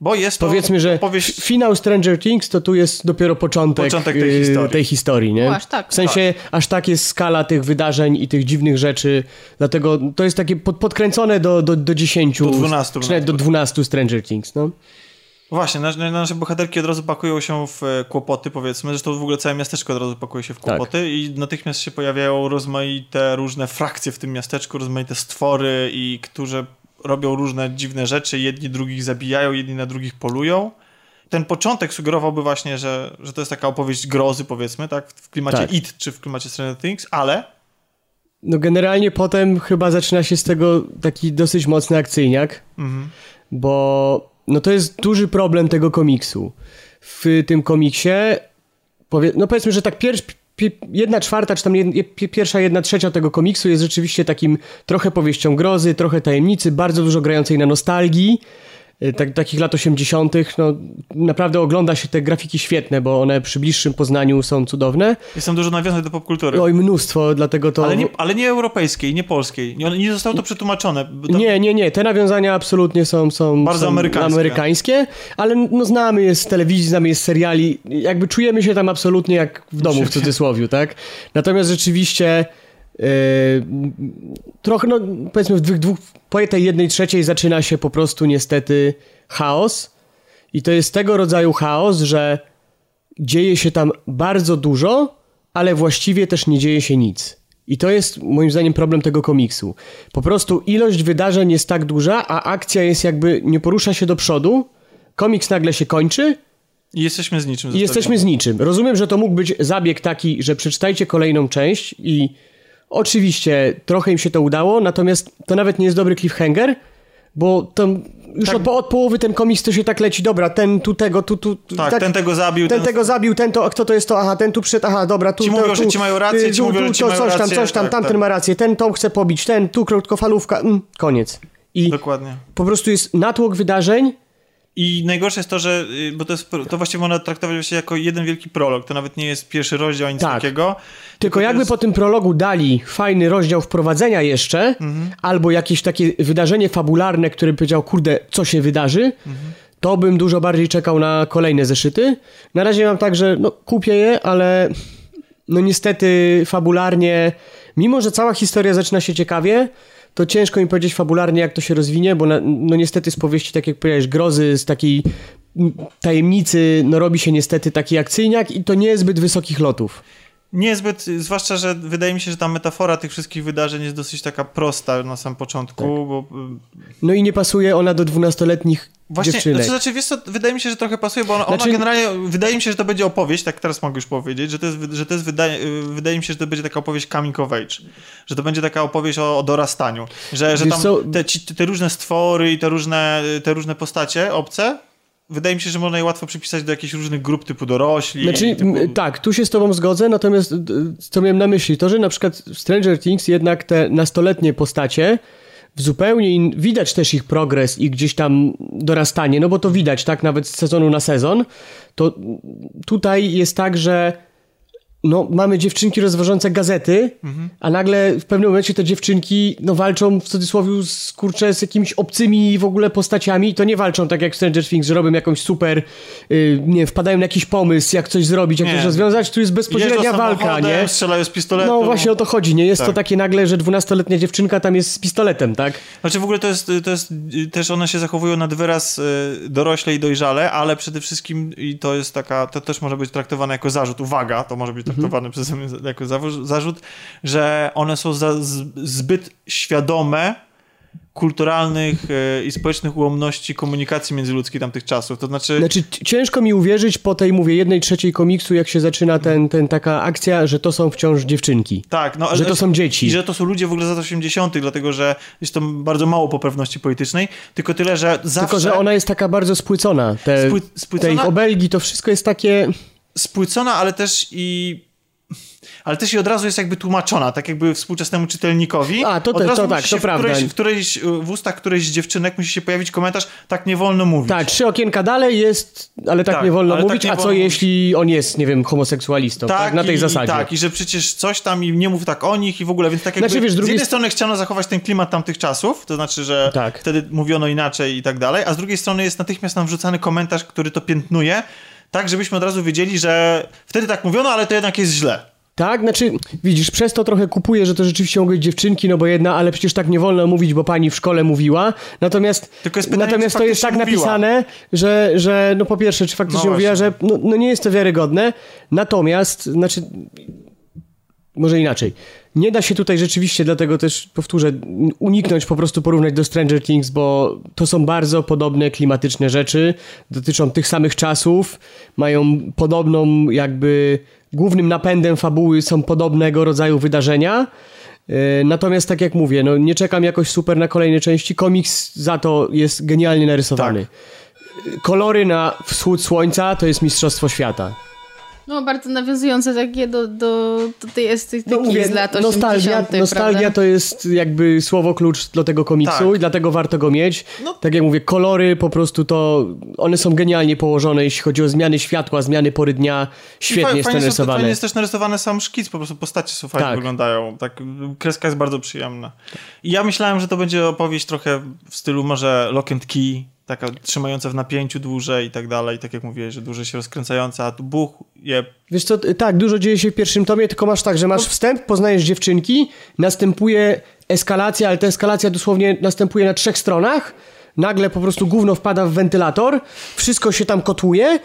Bo jest to Powiedzmy, że opowieść... finał Stranger Things to tu jest dopiero początek, Początek tej y, historii. tej historii, nie? O, aż tak. W sensie, aż tak jest skala tych wydarzeń i tych dziwnych rzeczy, dlatego to jest takie pod, podkręcone do, do, do 10, Do 12 czy nawet do 12 Stranger Things, no. Właśnie, nasze, nasze bohaterki od razu pakują się w e, kłopoty, powiedzmy. Zresztą w ogóle całe miasteczko od razu pakuje się w Tak. kłopoty i natychmiast się pojawiają rozmaite różne frakcje w tym miasteczku, rozmaite stwory i którzy robią różne dziwne rzeczy. Jedni drugich zabijają, jedni na drugich polują. Ten początek sugerowałby właśnie, że, że to jest taka opowieść grozy, powiedzmy, tak? W klimacie Tak. It czy w klimacie Stranger Things, ale No generalnie potem chyba zaczyna się z tego taki dosyć mocny akcyjniak, mhm, bo no to jest duży problem tego komiksu. W tym komiksie, powie, no powiedzmy, że tak pierwszy, jedna czwarta, czy tam jed, je- pierwsza jedna trzecia tego komiksu jest rzeczywiście takim trochę powieścią grozy, trochę tajemnicy, bardzo dużo grającej na nostalgii, tak, takich lat 80., no naprawdę ogląda się te grafiki świetne, bo one przy bliższym poznaniu są cudowne. jest tam dużo nawiązań do popkultury. Oj, mnóstwo, dlatego to... Ale nie, ale nie europejskiej, nie polskiej. Nie, nie zostało to przetłumaczone. Tam- Nie, nie, nie. Te nawiązania absolutnie są, są, Bardzo są amerykańskie. amerykańskie, ale no, znamy je z telewizji, znamy je z seriali. Jakby czujemy się tam absolutnie jak w domu, w cudzysłowie, tak? Natomiast rzeczywiście trochę, no powiedzmy w dwóch, dwóch, po tej jednej trzeciej zaczyna się po prostu niestety chaos i to jest tego rodzaju chaos, że dzieje się tam bardzo dużo, ale właściwie też nie dzieje się nic. I to jest moim zdaniem problem tego komiksu. Po prostu ilość wydarzeń jest tak duża, a akcja jest jakby nie porusza się do przodu. Komiks nagle się kończy I jesteśmy z niczym. i jesteśmy z niczym. Rozumiem, że to mógł być zabieg taki, że przeczytajcie kolejną część i oczywiście trochę im się to udało, natomiast to nawet nie jest dobry cliffhanger, bo tam już Tak. od, od połowy ten komiks to się tak leci, dobra, ten tu tego, tu, tu, tu Tak, ten tego zabił. ten ten- tego zabił, ten to, a kto to jest to, aha, ten tu przyszedł, aha, dobra, tu... Ci mówią, tu, że ci mają rację, y, ci tu, mówią, tu, że ci to mają coś tam, rację, coś tam, tak, tamten tak. ma rację, ten tą chce pobić, ten tu krótkofalówka, mm, koniec. I Dokładnie. po prostu jest natłok wydarzeń, I najgorsze jest to, że, y, bo to jest, to właściwie można traktować się jako jeden wielki prolog, to nawet nie jest pierwszy rozdział, nic Tak. takiego. tylko jakby jest- po tym prologu dali fajny rozdział wprowadzenia jeszcze, Mhm. albo jakieś takie wydarzenie fabularne, które powiedział, kurde, co się wydarzy, Mhm. to bym dużo bardziej czekał na kolejne zeszyty. Na razie mam tak, że no, kupię je, ale no niestety fabularnie, mimo że cała historia zaczyna się ciekawie, to ciężko mi powiedzieć fabularnie, jak to się rozwinie, bo na, no niestety z powieści, tak jak powiedziałeś, grozy, z takiej tajemnicy, no robi się niestety taki akcyjniak i to nie jest zbyt wysokich lotów. Niezbyt, zwłaszcza, że wydaje mi się, że ta metafora tych wszystkich wydarzeń jest dosyć taka prosta na sam początku, Tak. bo y, No i nie pasuje ona do dwunastoletnich Właśnie, dziewczynek. znaczy, znaczy, wiesz co, wydaje mi się, że trochę pasuje, bo ona, Znaczy- ona generalnie, wydaje mi się, że to będzie opowieść, tak teraz mogę już powiedzieć, że to jest, że to jest wydaje, wydaje mi się, że to będzie taka opowieść coming of age, że to będzie taka opowieść o, o dorastaniu, że, że tam te, te różne stwory i te różne, te różne postacie obce, wydaje mi się, że można je łatwo przypisać do jakichś różnych grup typu dorośli. Znaczy, typu... tak, tu się z tobą zgodzę, natomiast co miałem na myśli, to, że na przykład w Stranger Things jednak te nastoletnie postacie w zupełnie in... widać też ich progres i gdzieś tam dorastanie, no bo to widać, tak, nawet z sezonu na sezon, to tutaj jest tak, że no, mamy dziewczynki rozwożące gazety, a nagle w pewnym momencie te dziewczynki no, walczą w cudzysłowie z, kurczę, z jakimiś obcymi w ogóle postaciami i to nie walczą tak jak w Stranger Things, że robią jakąś super, y, nie wpadają na jakiś pomysł, jak coś zrobić, jak Nie. coś rozwiązać, tu jest bezpośrednia walka, nie? strzelają z pistoletu. No właśnie o to chodzi, nie jest to Tak. takie nagle, że dwunastoletnia dziewczynka tam jest z pistoletem, tak? Znaczy w ogóle to jest, to jest też one się zachowują nad wyraz y, dorośle i dojrzale, ale przede wszystkim i to jest taka, to też może być traktowane jako zarzut, uwaga, to może być traktowane przeze mnie jako zarzut, że one są za, zbyt świadome kulturalnych e, i społecznych ułomności komunikacji międzyludzkiej tamtych czasów. To znaczy... Znaczy, ciężko mi uwierzyć po tej, mówię, jednej trzeciej komiksu, jak się zaczyna ten, ten taka akcja, że to są wciąż dziewczynki. Tak, no, że to są dzieci. I że to są ludzie w ogóle z lat 80., dlatego że jest to bardzo mało poprawności politycznej, tylko tyle, że zawsze... Tylko, że ona jest taka bardzo spłycona. Te, Spły, spłycona... te obelgi, to wszystko jest takie... Spłycona, ale też i ale też i od razu jest jakby tłumaczona, tak jakby współczesnemu czytelnikowi. A, to, te, to tak, to w prawda. Którejś, w, którejś, w ustach którejś z dziewczynek musi się pojawić komentarz, tak nie wolno mówić. Tak, trzy okienka dalej jest, ale tak, tak nie wolno tak mówić, tak nie a co jeśli on jest, nie wiem, homoseksualistą, tak, tak na tej i, zasadzie. Tak, i że przecież coś tam i nie mów tak o nich i w ogóle, więc tak jakby znaczy, wiesz, z jednej strony chciano zachować ten klimat tamtych czasów, to znaczy, że tak. wtedy mówiono inaczej i tak dalej, a z drugiej strony jest natychmiast nam wrzucany komentarz, który to piętnuje, tak żebyśmy od razu wiedzieli, że wtedy tak mówiono, ale to jednak jest źle. Tak, znaczy, widzisz, przez to trochę kupuję, że to rzeczywiście mogą być dziewczynki, no bo jedna, ale przecież tak nie wolno mówić, bo pani w szkole mówiła. Natomiast, pytanie, natomiast to jest tak mówiła. napisane, że, że no po pierwsze, czy faktycznie no mówiła, że no, no nie jest to wiarygodne. Natomiast, znaczy, może inaczej. Nie da się tutaj rzeczywiście, dlatego też powtórzę, uniknąć po prostu porównać do Stranger Things, bo to są bardzo podobne klimatyczne rzeczy, dotyczą tych samych czasów, mają podobną jakby głównym napędem fabuły są podobnego rodzaju wydarzenia. E, natomiast tak jak mówię, no nie czekam jakoś super na kolejne części. Komiks za to jest genialnie narysowany. Tak. Kolory na wschód słońca to jest mistrzostwo świata. No, bardzo nawiązujące takie do, do, do tej estetyki no, mówię, z lat 80 Nostalgia, nostalgia prawda? to jest jakby słowo klucz do tego komiksu tak. i dlatego warto go mieć. No. Tak jak mówię, kolory po prostu to, one są genialnie położone, jeśli chodzi o zmiany światła, zmiany pory dnia, świetnie jest narysowane. Fajnie jest też narysowany sam szkic, po prostu postacie są fajnie tak. wyglądają. Tak, kreska jest bardzo przyjemna. I ja myślałem, że to będzie opowieść trochę w stylu może Lock and Key, taka trzymająca w napięciu dłużej i tak dalej, tak jak mówię, że dłużej się rozkręcająca, a tu buch je... Wiesz co, tak, dużo dzieje się w pierwszym tomie, tylko masz tak, że masz wstęp, poznajesz dziewczynki, następuje eskalacja, ale ta eskalacja dosłownie następuje na trzech stronach, nagle po prostu gówno wpada w wentylator, wszystko się tam kotłuje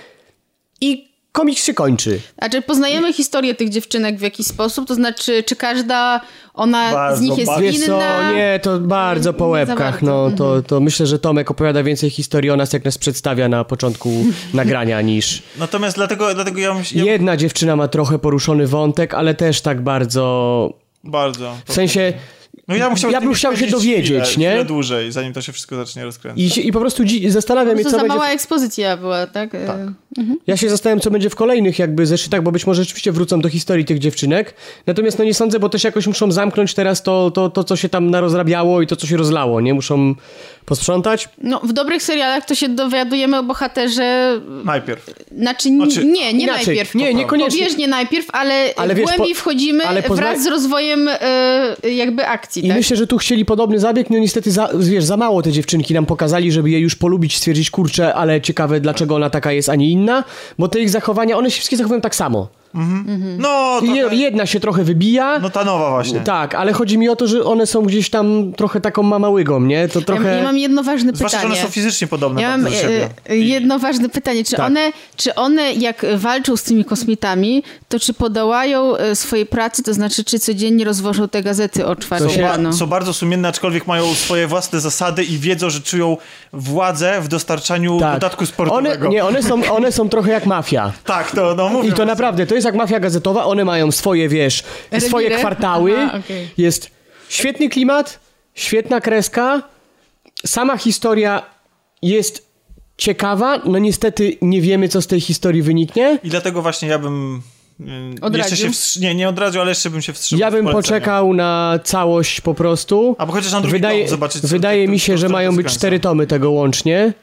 i komiks się kończy. A czy poznajemy historię tych dziewczynek w jakiś sposób? To znaczy, czy każda ona bardzo, z nich jest Wiesz inna? Co, nie, to bardzo po łebkach. No, to, mhm. to myślę, że Tomek opowiada więcej historii o nas, jak nas przedstawia na początku [laughs] nagrania, niż... Natomiast dlatego, dlatego ja myślę... Jedna dziewczyna ma trochę poruszony wątek, ale też tak bardzo... Bardzo. W sensie no ja, musiał ja bym chciał się dowiedzieć, chwilę, nie? Chwilę dłużej, zanim to się wszystko zacznie rozkręcać. I, i po prostu zastanawiam się, co za będzie... mała ekspozycja była, tak? tak. Mhm. Ja się zastanawiam, co będzie w kolejnych jakby zeszytach, bo być może rzeczywiście wrócą do historii tych dziewczynek. Natomiast no nie sądzę, bo też jakoś muszą zamknąć teraz to, to, to co się tam narozrabiało i to, co się rozlało, nie? Muszą posprzątać. No, w dobrych serialach to się dowiadujemy o bohaterze... Najpierw. Znaczy, znaczy nie, nie inaczej. najpierw. Nie, niekoniecznie. Pobieżnie najpierw, ale, ale wiesz, głębiej po, wchodzimy ale pozna... wraz z rozwojem e, jakby akcji. I tak? myślę, że tu chcieli podobny zabieg, no niestety za, wiesz, za mało te dziewczynki nam pokazali, żeby je już polubić, stwierdzić, kurczę, ale ciekawe, dlaczego ona taka jest, a nie inna, bo te ich zachowania, one się wszystkie zachowują tak samo. Mhm. No, trochę... Jedna się trochę wybija. No ta nowa właśnie. Tak, ale chodzi mi o to, że one są gdzieś tam trochę taką mamałygą, nie? To trochę... Ja, ja mam jedno ważne pytanie. Zwłaszcza, że one są fizycznie podobne ja mam do siebie. E, jedno ważne pytanie. Czy, tak. one, czy one jak walczą z tymi kosmitami, to czy podołają e, swojej pracy, to znaczy czy codziennie rozwożą te gazety o czwartej są, rano? Są bardzo sumienne, aczkolwiek mają swoje własne zasady i wiedzą, że czują władzę w dostarczaniu tak. dodatku sportowego. One, nie, one są, [laughs] one są trochę jak mafia. Tak, to no mówię. I to naprawdę, to jest jak mafia gazetowa, one mają swoje, wiesz, swoje kwartały. Aha, okay. Jest świetny klimat, świetna kreska, sama historia jest ciekawa, no niestety nie wiemy, co z tej historii wyniknie. I dlatego właśnie ja bym Odradził? Jeszcze się wstrzy- nie, nie odradził, ale jeszcze bym się wstrzymał. Ja bym poczekał na całość po prostu. Albo chociaż na drugi wydaje, tom zobaczyć. Wydaje mi się, że mają być cztery tomy tego łącznie.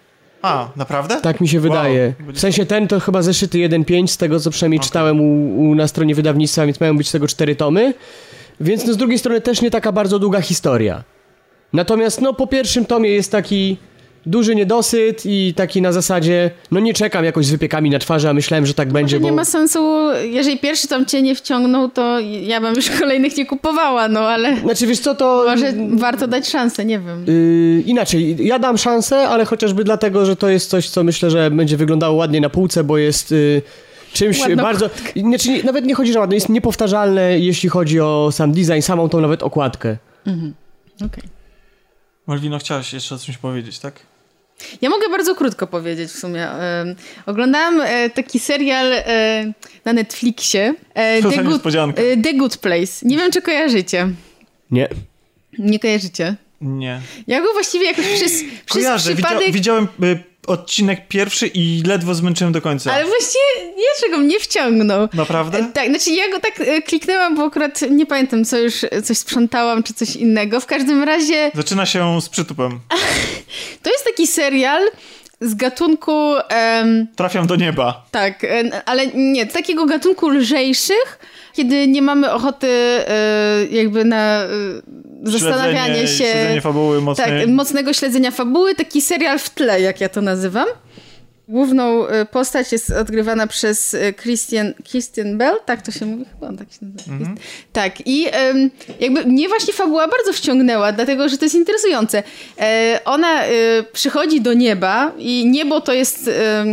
A, naprawdę? Tak mi się wydaje. Wow. W sensie ten to chyba zeszyty 1.5, z tego co przynajmniej okay. czytałem u, u, na stronie wydawnictwa, więc mają być z tego cztery tomy. Więc no z drugiej strony też nie taka bardzo długa historia. Natomiast no po pierwszym tomie jest taki duży niedosyt i taki na zasadzie, no nie czekam jakoś z wypiekami na twarzy, a myślałem, że tak będzie, bo... Nie ma sensu, jeżeli pierwszy tam cię nie wciągnął, to ja bym już kolejnych nie kupowała, no ale... Znaczy wiesz co, to... Może warto dać szansę, nie wiem. Yy, inaczej, ja dam szansę, ale chociażby dlatego, że to jest coś, co myślę, że będzie wyglądało ładnie na półce, bo jest... Yy, czymś Ładna bardzo. Znaczy, nawet nie chodzi, że ładne, jest niepowtarzalne, jeśli chodzi o sam design, samą tą nawet okładkę. Mhm. Okej. Okay. Malwino, chciałaś jeszcze o czymś powiedzieć, tak? Ja mogę bardzo krótko powiedzieć w sumie. oglądałam e, taki serial e, na Netflixie. E, The, Good, The Good Place. Nie wiem, czy kojarzycie. Nie. Nie kojarzycie? Nie. Ja go właściwie jakoś przez, przez Kojarzę. przypadek... widziałem odcinek pierwszy i ledwo zmęczyłem do końca. Ale właściwie niczego mnie wciągnął. Naprawdę? Tak, znaczy ja go tak e, kliknęłam, bo akurat nie pamiętam, co już coś sprzątałam, czy coś innego. W każdym razie... Zaczyna się z przytupem. [laughs] to jest taki serial z gatunku... Um... Trafiam do nieba. Tak, e, ale nie, takiego gatunku lżejszych, kiedy nie mamy ochoty e, jakby na zastanawianie się. Śledzenie fabuły mocnej. Tak, mocnego śledzenia fabuły, taki serial w tle, jak ja to nazywam. Główną y, postać jest odgrywana przez Christian, Christian Bell, tak to się mówi chyba, on tak się nazywa. Mhm. Tak, i jakby mnie właśnie fabuła bardzo wciągnęła, dlatego, że to jest interesujące. E, ona y, przychodzi do nieba i niebo to jest...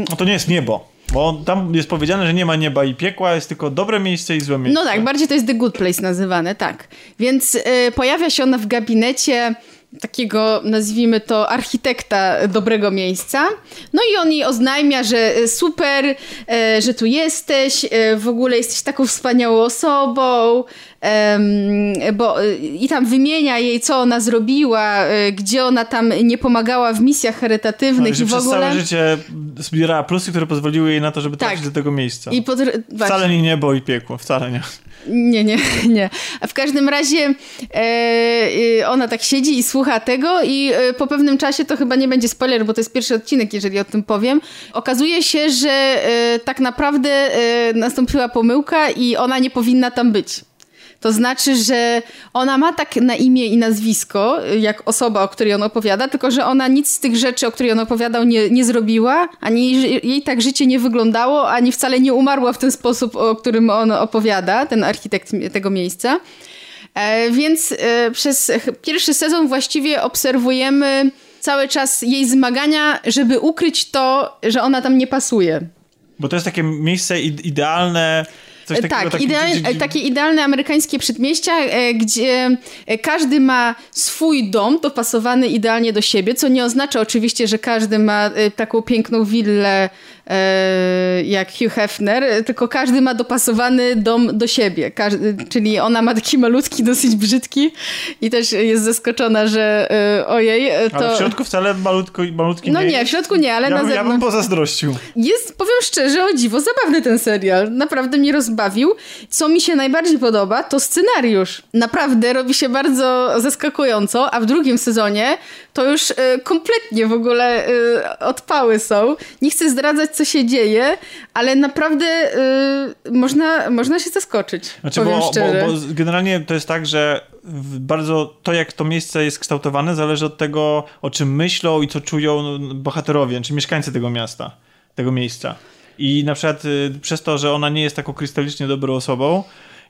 No to nie jest niebo. Bo tam jest powiedziane, że nie ma nieba i piekła, jest tylko dobre miejsce i złe miejsce. No tak, bardziej to jest The Good Place nazywane, tak. Więc y, pojawia się ona w gabinecie takiego, nazwijmy to, architekta dobrego miejsca. No i on jej oznajmia, że y, super, y, że tu jesteś, y, w ogóle jesteś taką wspaniałą osobą, bo i tam wymienia jej, co ona zrobiła, gdzie ona tam nie pomagała w misjach charytatywnych no, i, w ogóle. całe życie zbierała plusy, które pozwoliły jej na to, żeby tak. trafić do tego miejsca. I pod... Wcale nie niebo i piekło, wcale nie. Nie, nie, [laughs] nie. A w każdym razie e, ona tak siedzi i słucha tego i e, po pewnym czasie, to chyba nie będzie spoiler, bo to jest pierwszy odcinek, jeżeli o tym powiem, okazuje się, że e, tak naprawdę e, nastąpiła pomyłka i ona nie powinna tam być. To znaczy, że ona ma tak na imię i nazwisko, jak osoba, o której on opowiada, tylko że ona nic z tych rzeczy, o których on opowiadał, nie, nie zrobiła, ani jej tak życie nie wyglądało, ani wcale nie umarła w ten sposób, o którym on opowiada, ten architekt tego miejsca. E, więc e, przez pierwszy sezon właściwie obserwujemy cały czas jej zmagania, żeby ukryć to, że ona tam nie pasuje. Bo to jest takie miejsce idealne Coś takiego, tak, idealne, takie idealne amerykańskie przedmieścia, e, gdzie e, każdy ma swój dom dopasowany idealnie do siebie, co nie oznacza oczywiście, że każdy ma e, taką piękną willę jak Hugh Hefner, tylko każdy ma dopasowany dom do siebie. Każdy, czyli ona ma taki malutki, dosyć brzydki i też jest zaskoczona, że e, ojej, e, to... Ale w środku wcale malutko, malutki no nie. No nie, w środku nie, ale ja na bym, zewnątrz... Ja bym pozazdrościł. Jest, powiem szczerze, o dziwo, zabawny ten serial. Naprawdę mnie rozbawił. Co mi się najbardziej podoba, to scenariusz. Naprawdę robi się bardzo zaskakująco, a w drugim sezonie to już kompletnie w ogóle odpały są. Nie chcę zdradzać, co się dzieje, ale naprawdę y, można, można się zaskoczyć. Znaczy, powiem bo, szczerze. Bo, bo generalnie to jest tak, że bardzo to, jak to miejsce jest kształtowane, zależy od tego, o czym myślą i co czują bohaterowie, czy mieszkańcy tego miasta, tego miejsca. I na przykład y, przez to, że ona nie jest taką krystalicznie dobrą osobą,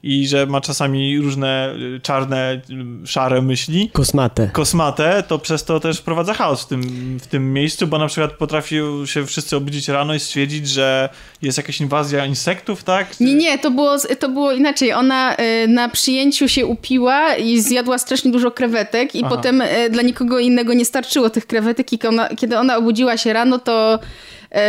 i że ma czasami różne y, czarne, y, szare myśli. Kosmate. Kosmate, to przez to też wprowadza chaos w tym, w tym miejscu, bo na przykład potrafił się wszyscy obudzić rano i stwierdzić, że jest jakaś inwazja insektów, tak? Nie, nie, to było, to było inaczej. Ona y, na przyjęciu się upiła i zjadła strasznie dużo krewetek i Aha. potem dla nikogo innego nie starczyło tych krewetek i kiedy ona obudziła się rano, to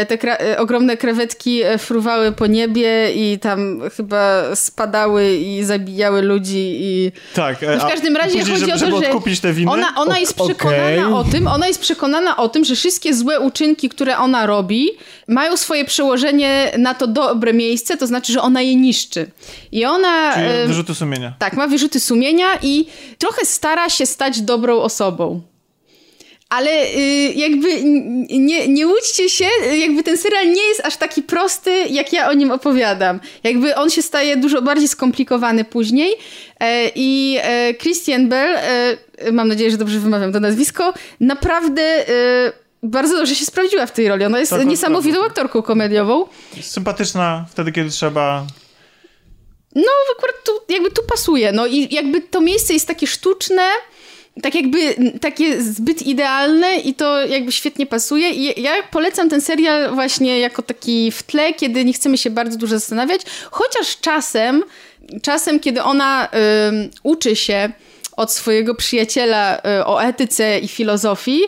te kra e, ogromne krewetki e, fruwały po niebie i tam chyba spadały i zabijały ludzi i... Tak. No w każdym razie później, chodzi żeby, o to, że te winy? ona, ona jest przekonana okay. o tym, ona jest przekonana o tym, że wszystkie złe uczynki, które ona robi, mają swoje przełożenie na to dobre miejsce, to znaczy, że ona je niszczy. I ona... Czyli wyrzuty sumienia. Tak, ma wyrzuty sumienia i trochę stara się stać dobrą osobą ale y, jakby nie, nie łudźcie się, jakby ten serial nie jest aż taki prosty, jak ja o nim opowiadam. Jakby on się staje dużo bardziej skomplikowany później e, i e, Christian Bell, e, mam nadzieję, że dobrze wymawiam to nazwisko, naprawdę bardzo dobrze się sprawdziła w tej roli. Ona jest tak, niesamowitą tak. aktorką komediową. Sympatyczna wtedy, kiedy trzeba. No, akurat tu, jakby tu pasuje. No i jakby to miejsce jest takie sztuczne, tak jakby takie zbyt idealne i to jakby świetnie pasuje. I ja polecam ten serial właśnie jako taki w tle, kiedy nie chcemy się bardzo dużo zastanawiać, chociaż czasem, czasem kiedy ona y, uczy się od swojego przyjaciela e, o etyce i filozofii,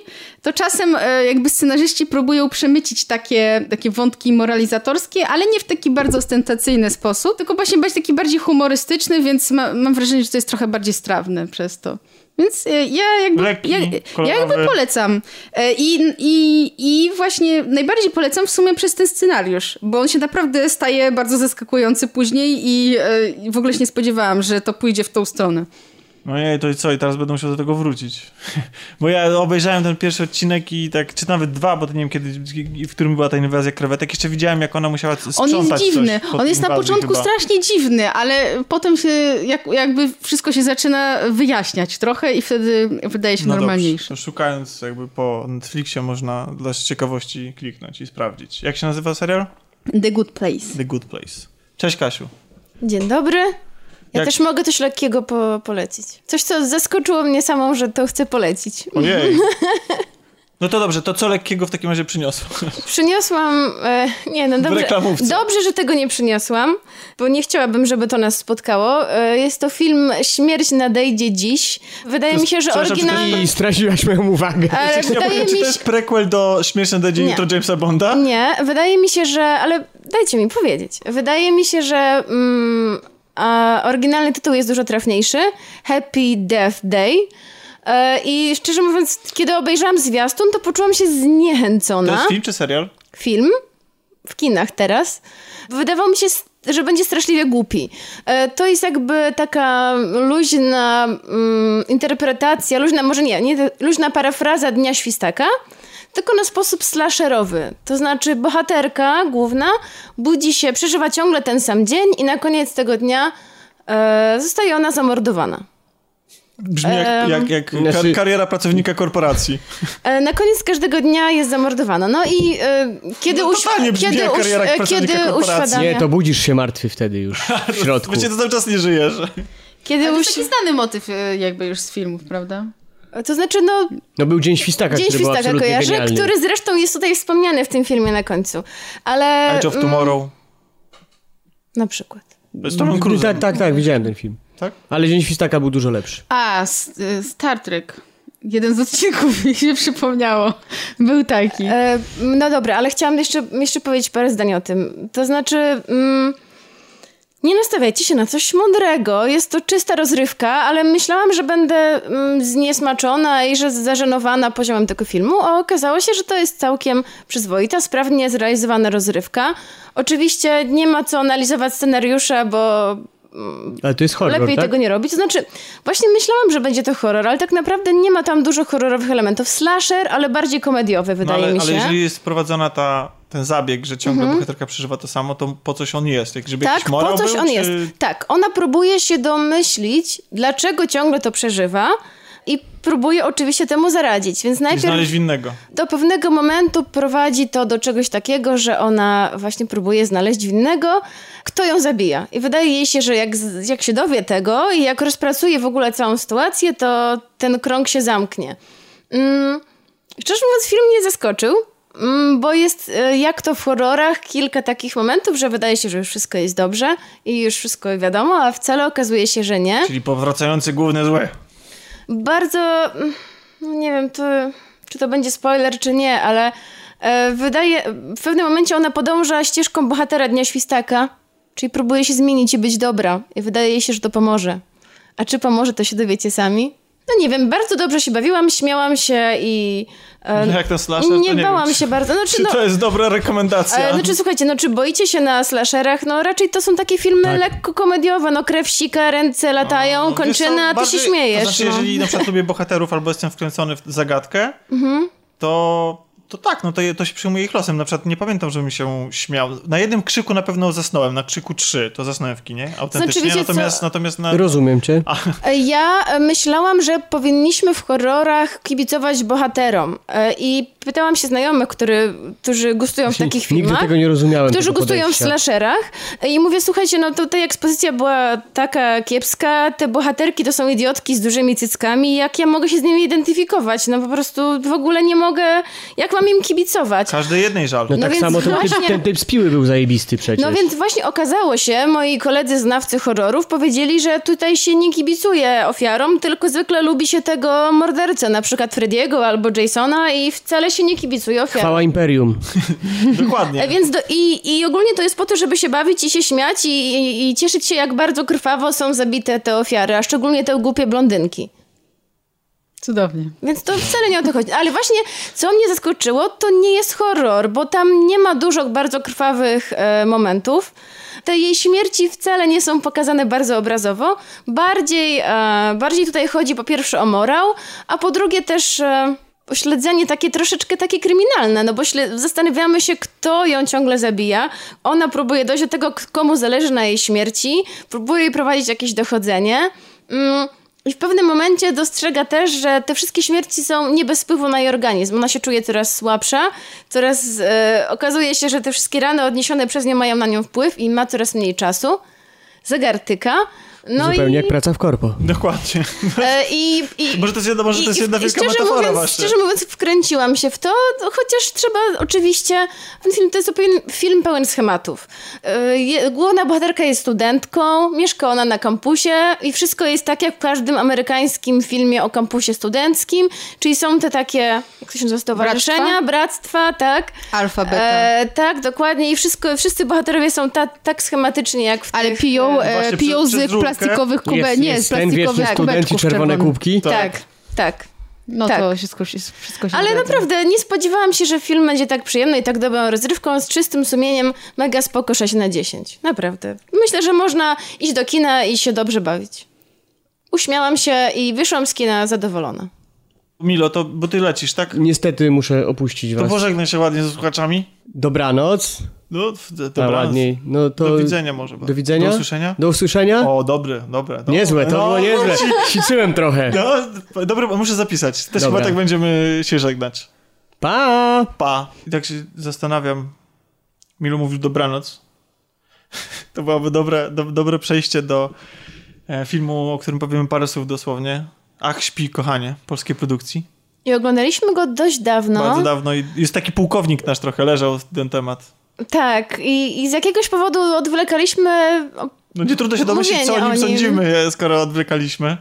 to czasem e, jakby scenarzyści próbują przemycić takie, takie wątki moralizatorskie, ale nie w taki bardzo ostentacyjny sposób, tylko właśnie być taki bardziej humorystyczny, więc ma, mam wrażenie, że to jest trochę bardziej strawne przez to. Więc e, ja jakby, Lekki, ja, ja jakby polecam. E, I, i, I właśnie najbardziej polecam w sumie przez ten scenariusz, bo on się naprawdę staje bardzo zaskakujący później i, e, i w ogóle się nie spodziewałam, że to pójdzie w tą stronę. No jej, to i co? I teraz będę musiał do tego wrócić. [laughs] Bo ja obejrzałem ten pierwszy odcinek i tak, czy nawet dwa, bo to nie wiem kiedy, w którym była ta inwazja krewetek. Jeszcze widziałem, jak ona musiała On sprzątać jest dziwny. On jest na początku chyba. strasznie dziwny, ale potem się jak, jakby wszystko się zaczyna wyjaśniać trochę i wtedy wydaje się No normalniejszy. dobrze, szukając jakby po Netflixie można dla ciekawości kliknąć i sprawdzić. Jak się nazywa serial? The Good Place. The Good Place. Cześć Kasiu. Dzień dobry. Ja Jak- też mogę coś lekkiego po polecić. Coś, co zaskoczyło mnie samą, że to chcę polecić. Ojej. [laughs] No to dobrze, to co lekkiego w takim razie przyniosło? [laughs] Przyniosłam. E, nie, no dobrze. Dobrze, że tego nie przyniosłam, bo nie chciałabym, żeby to nas spotkało. E, jest to film Śmierć nadejdzie dziś. Wydaje mi się, że to oryginalny. I straciłaś moją uwagę. Ale Ja wydaje powiem, czy mi to się. jest prequel do Śmieszne do dzień Nie. jutro Jamesa Bonda? Nie, wydaje mi się, że. Ale dajcie mi powiedzieć. Wydaje mi się, że mm, a, oryginalny tytuł jest dużo trafniejszy. Happy Death Day. E, I szczerze mówiąc, kiedy obejrzałam zwiastun, to poczułam się To zniechęcona. jest film czy serial? Film w kinach teraz. Wydawał mi się, że będzie straszliwie głupi. E, To jest jakby taka luźna mm, interpretacja, luźna, może nie, nie, luźna parafraza Dnia Świstaka, tylko na sposób slasherowy. To znaczy bohaterka główna budzi się, przeżywa ciągle ten sam dzień i na koniec tego dnia e, zostaje ona zamordowana. Brzmi jak, jak, jak Znaczy- kar- kariera pracownika korporacji. E, Na koniec każdego dnia jest zamordowana. No i e, kiedy, No uś, brzmi kiedy, jak uś, kariera pracownika kiedy korporacji. uświadamia... Nie, to budzisz się martwy wtedy już w [laughs] środku. Właściwie to cały czas nie żyjesz. Kiedy to uś... jest taki znany motyw e, jakby już z filmów, prawda? To znaczy, no, No był Dzień Świstaka, Dzień który był Świstaka absolutnie kojarzę, genialny. który zresztą jest tutaj wspomniany w tym filmie na końcu. Ale... Edge of mm, Tomorrow. Na przykład. Z Tomem Cruise'em. Tak, tak, tak, widziałem ten film. Tak? Ale Dzień Świstaka był dużo lepszy. A, e, Star Trek. Jeden z odcinków [laughs] mi się przypomniało. Był taki. E, no dobra, ale chciałam jeszcze, jeszcze powiedzieć parę zdań o tym. To znaczy... Mm, nie nastawiajcie się na coś mądrego. Jest to czysta rozrywka, ale myślałam, że będę mm, zniesmaczona i że zażenowana poziomem tego filmu, a okazało się, że to jest całkiem przyzwoita, sprawnie zrealizowana rozrywka. Oczywiście nie ma co analizować scenariusza, bo Ale to jest horror, lepiej tak? tego nie robić. To znaczy, właśnie myślałam, że będzie to horror, ale tak naprawdę nie ma tam dużo horrorowych elementów. Slasher, ale bardziej komediowy, No wydaje ale, mi ale się. jeżeli jest wprowadzona ta, ten zabieg, że ciągle bohaterka przeżywa to samo, to po coś on jest? Jak, żeby Tak, po coś był, on czy... jest. Tak, ona próbuje się domyślić, dlaczego ciągle to przeżywa i próbuje oczywiście temu zaradzić. Więc I najpierw znaleźć winnego. do pewnego momentu prowadzi to do czegoś takiego, że ona właśnie próbuje znaleźć winnego, kto ją zabija. I wydaje jej się, że jak, jak się dowie tego i jak rozpracuje w ogóle całą sytuację, to ten krąg się zamknie. Mm, szczerze mówiąc, film mnie zaskoczył, mm, bo jest e, jak to w horrorach kilka takich momentów, że wydaje się, że już wszystko jest dobrze i już wszystko wiadomo, a wcale okazuje się, że nie. Czyli powracający główny zły. Bardzo. mm, No nie wiem, to, czy to będzie spoiler, czy nie, ale e, wydaje. W pewnym momencie ona podąża ścieżką bohatera Dnia Świstaka, czyli próbuje się zmienić i być dobra. I wydaje się, że to pomoże. A czy pomoże, to się dowiecie sami. No nie wiem, bardzo dobrze się bawiłam, śmiałam się i. E, Jak ten slasher, nie nie bałam wiem, się bardzo. Znaczy, Czy no, to jest dobra rekomendacja? E, Znaczy, słuchajcie, no czy boicie się na slasherach? No raczej to są takie filmy Tak. lekko komediowe, no krew sika, ręce latają, No, wiesz kończyny, a ty bardziej- się śmiejesz. To znaczy, no. jeżeli na przykład lubię bohaterów albo jestem wkręcony w zagadkę, Mhm. to, to tak, no to, to się przyjmuje ich losem. Na przykład nie pamiętam, żebym się śmiał. Na jednym krzyku na pewno zasnąłem, na krzyku 3, to zasnąłem w kinie, autentycznie. Znaczy, natomiast, co? natomiast na... Rozumiem cię. Ja e, myślałam, że powinniśmy w horrorach kibicować bohaterom. E, I pytałam się znajomych, który, którzy gustują w takich filmach. Nigdy tego nie rozumiałem. Którzy gustują w slasherach i mówię, słuchajcie, no to ta ekspozycja była taka kiepska, te bohaterki to są idiotki z dużymi cyckami, jak ja mogę się z nimi identyfikować? No po prostu w ogóle nie mogę, jak mam im kibicować? Każdej jednej żal. No, No tak więc samo ten typ, właśnie- ten typ z piły był zajebisty przecież. No więc właśnie okazało się, moi koledzy znawcy horrorów powiedzieli, że tutaj się nie kibicuje ofiarom, tylko zwykle lubi się tego mordercę, na przykład Frediego albo Jasona i wcale się nie kibicuje ofiarom. Chwała Imperium. [laughs] Dokładnie. E, Więc do, i, i ogólnie to jest po to, żeby się bawić i się śmiać i, i, i cieszyć się, jak bardzo krwawo są zabite te ofiary, a szczególnie te głupie blondynki. Cudownie. Więc to wcale nie o to chodzi. Ale właśnie, co mnie zaskoczyło, to nie jest horror, bo tam nie ma dużo bardzo krwawych e, momentów. Te jej śmierci wcale nie są pokazane bardzo obrazowo. Bardziej, e, bardziej tutaj chodzi po pierwsze o morał, a po drugie też e, śledzenie takie troszeczkę takie kryminalne, no bo zastanawiamy się, kto ją ciągle zabija. Ona próbuje dojść do tego, komu zależy na jej śmierci, próbuje prowadzić jakieś dochodzenie. Mm, i w pewnym momencie dostrzega też, że te wszystkie śmierci są nie bez wpływu na jej organizm. Ona się czuje coraz słabsza, coraz e, okazuje się, że te wszystkie rany odniesione przez nią mają na nią wpływ i ma coraz mniej czasu. Zegar tyka. No Zupełnie i, jak praca w korpo. Dokładnie. e, i, i, Może to jest, jedna- może to jest i- jedna i wielka szczerze metafora mówiąc, właśnie. Szczerze mówiąc, wkręciłam się w to, to chociaż trzeba oczywiście... Ten film to jest film pełen schematów. E, je- Główna bohaterka jest studentką, mieszka ona na kampusie i wszystko jest tak jak w każdym amerykańskim filmie o kampusie studenckim, czyli są te takie, jak to się nazywa, stowarzyszenia, bractwa, tak? Alfa, beta. E, tak, dokładnie i wszystko, wszyscy bohaterowie są ta, tak schematyczni jak w Ale tych, piją, e, e, Właśnie piją przez- z przez żółtkę. Plastikowych kubek, Jest, nie, jest z ten plastikowych wieczny student i kubeczków czerwone kubki. Tak, tak. No Tak. to wszystko, się- wszystko się Ale zgadza. naprawdę nie spodziewałam się, że film będzie tak przyjemny i tak dobrą rozrywką, z czystym sumieniem, mega spoko 6 na 10. Naprawdę. Myślę, że można iść do kina i się dobrze bawić. Uśmiałam się i wyszłam z kina zadowolona. Milo, to, bo ty lecisz, tak? Niestety muszę opuścić To was. pożegnaj się ładnie ze słuchaczami. Dobranoc. No, ładniej. No to... Do widzenia może. Do widzenia. Do usłyszenia. Do usłyszenia? O, dobre, dobre. dobre. Niezłe, to No, było niezłe. Ćwiczyłem trochę. No, dobra, muszę zapisać. Też Dobra. chyba tak będziemy się żegnać. Pa! Pa. I tak się zastanawiam. Milu mówił dobranoc. [laughs] To byłoby dobre, do, dobre przejście do e, filmu, o którym powiemy parę słów dosłownie. Ach, śpi, kochanie, polskiej produkcji. I oglądaliśmy go dość dawno. Bardzo dawno i jest taki pułkownik nasz trochę leżał ten temat. Tak, i, i z jakiegoś powodu odwlekaliśmy. No nie trudno się domyślić, co o nim o nim. sądzimy, skoro odwlekaliśmy.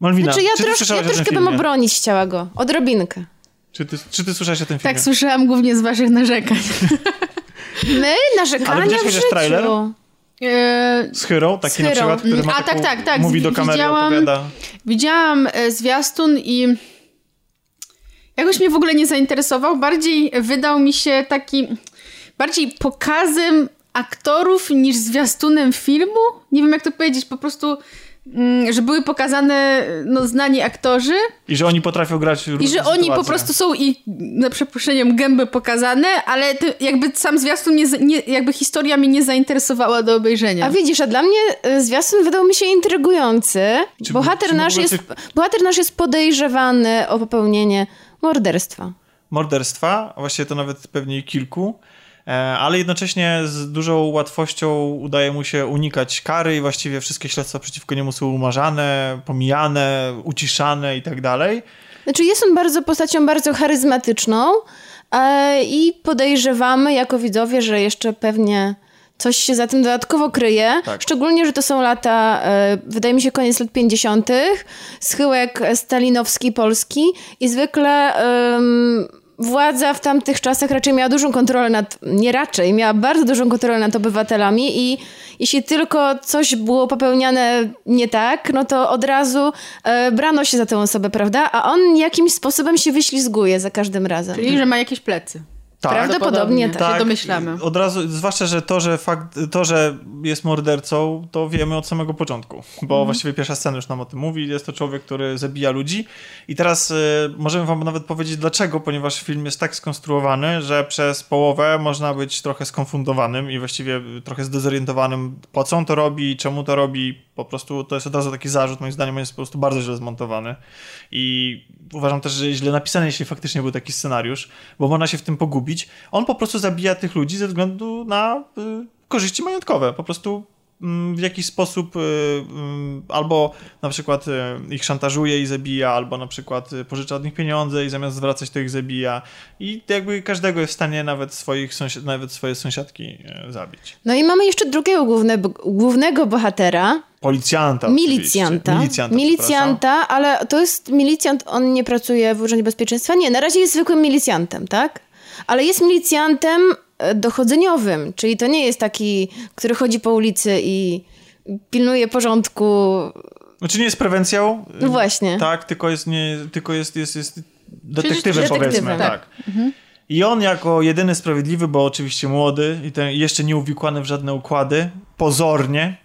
Malwina, Znaczy, ja, czy ty trosz, ja słyszałaś troszkę bym obronić chciała go. Odrobinkę. Czy ty, czy ty słyszałeś o tym filmie? Tak, słyszałam głównie z waszych narzekań. [laughs] My Ale narzekania widziałeś w trailer? E, Z Hyrą, taki Z na przykład, który ma A, taką, tak, tak, tak. mówi do kamery, Widziałam- opowiada. Widziałam e, zwiastun i jakoś mnie w ogóle nie zainteresował. Bardziej wydał mi się taki, bardziej pokazem aktorów niż zwiastunem filmu. Nie wiem jak to powiedzieć, po prostu, mm, że były pokazane no, znani aktorzy I że oni potrafią grać w i że oni po prostu są i na przeproszeniem gęby pokazane, ale to jakby sam zwiastun, nie, nie, jakby historia mnie nie zainteresowała do obejrzenia. A widzisz, a dla mnie y, zwiastun wydał mi się intrygujący. Czy- bohater, czy nasz jest, bohater nasz jest podejrzewany o popełnienie morderstwa. morderstwa, a właściwie to nawet pewnie kilku, ale jednocześnie z dużą łatwością udaje mu się unikać kary i właściwie wszystkie śledztwa przeciwko niemu są umarzane, pomijane, uciszane i tak dalej. Znaczy jest on bardzo postacią bardzo charyzmatyczną e, i podejrzewamy jako widzowie, że jeszcze pewnie coś się za tym dodatkowo kryje. Tak. Szczególnie, że to są lata, e, wydaje mi się, koniec lat 50., schyłek stalinowski Polski i zwykle em, władza w tamtych czasach raczej miała dużą kontrolę nad, nie raczej, miała bardzo dużą kontrolę nad obywatelami i jeśli tylko coś było popełniane nie tak, no to od razu e, brano się za tę osobę, prawda? A on jakimś sposobem się wyślizguje za każdym razem. Czyli, że ma jakieś plecy. Tak. Prawdopodobnie tak. się domyślamy. Od razu, zwłaszcza, że to, że fakt, to, że jest mordercą, to wiemy od samego początku, bo Mhm. właściwie pierwsza scena już nam o tym mówi. Jest to człowiek, który zabija ludzi i teraz y, możemy wam nawet powiedzieć dlaczego, ponieważ film jest tak skonstruowany, że przez połowę można być trochę skonfundowanym i właściwie trochę zdezorientowanym, po co on to robi, czemu to robi. Po prostu to jest od razu taki zarzut, moim zdaniem on jest po prostu bardzo źle zmontowany i uważam też, że źle napisany, jeśli faktycznie był taki scenariusz, bo można się w tym pogubić. On po prostu zabija tych ludzi ze względu na y, korzyści majątkowe. Po prostu w jakiś sposób y, y, albo na przykład y, ich szantażuje i zabija, albo na przykład y, pożycza od nich pieniądze i zamiast zwracać to ich zabija. I jakby każdego jest w stanie nawet, swoich nawet swoje sąsiadki zabić. No i mamy jeszcze drugiego główne, głównego bohatera, Policjanta. milicjanta. Milicjanta. Milicjanta, ale to jest milicjant, on nie pracuje w Urzędzie Bezpieczeństwa. Nie, na razie jest zwykłym milicjantem, tak? Ale jest milicjantem dochodzeniowym, czyli to nie jest taki, który chodzi po ulicy i pilnuje porządku. Znaczy nie jest prewencją. No właśnie. Tak, tylko jest, nie, tylko jest, jest, jest detektywem, detektywem, powiedzmy. tak. Tak. I on jako jedyny sprawiedliwy, bo oczywiście młody i ten jeszcze nie uwikłany w żadne układy, pozornie.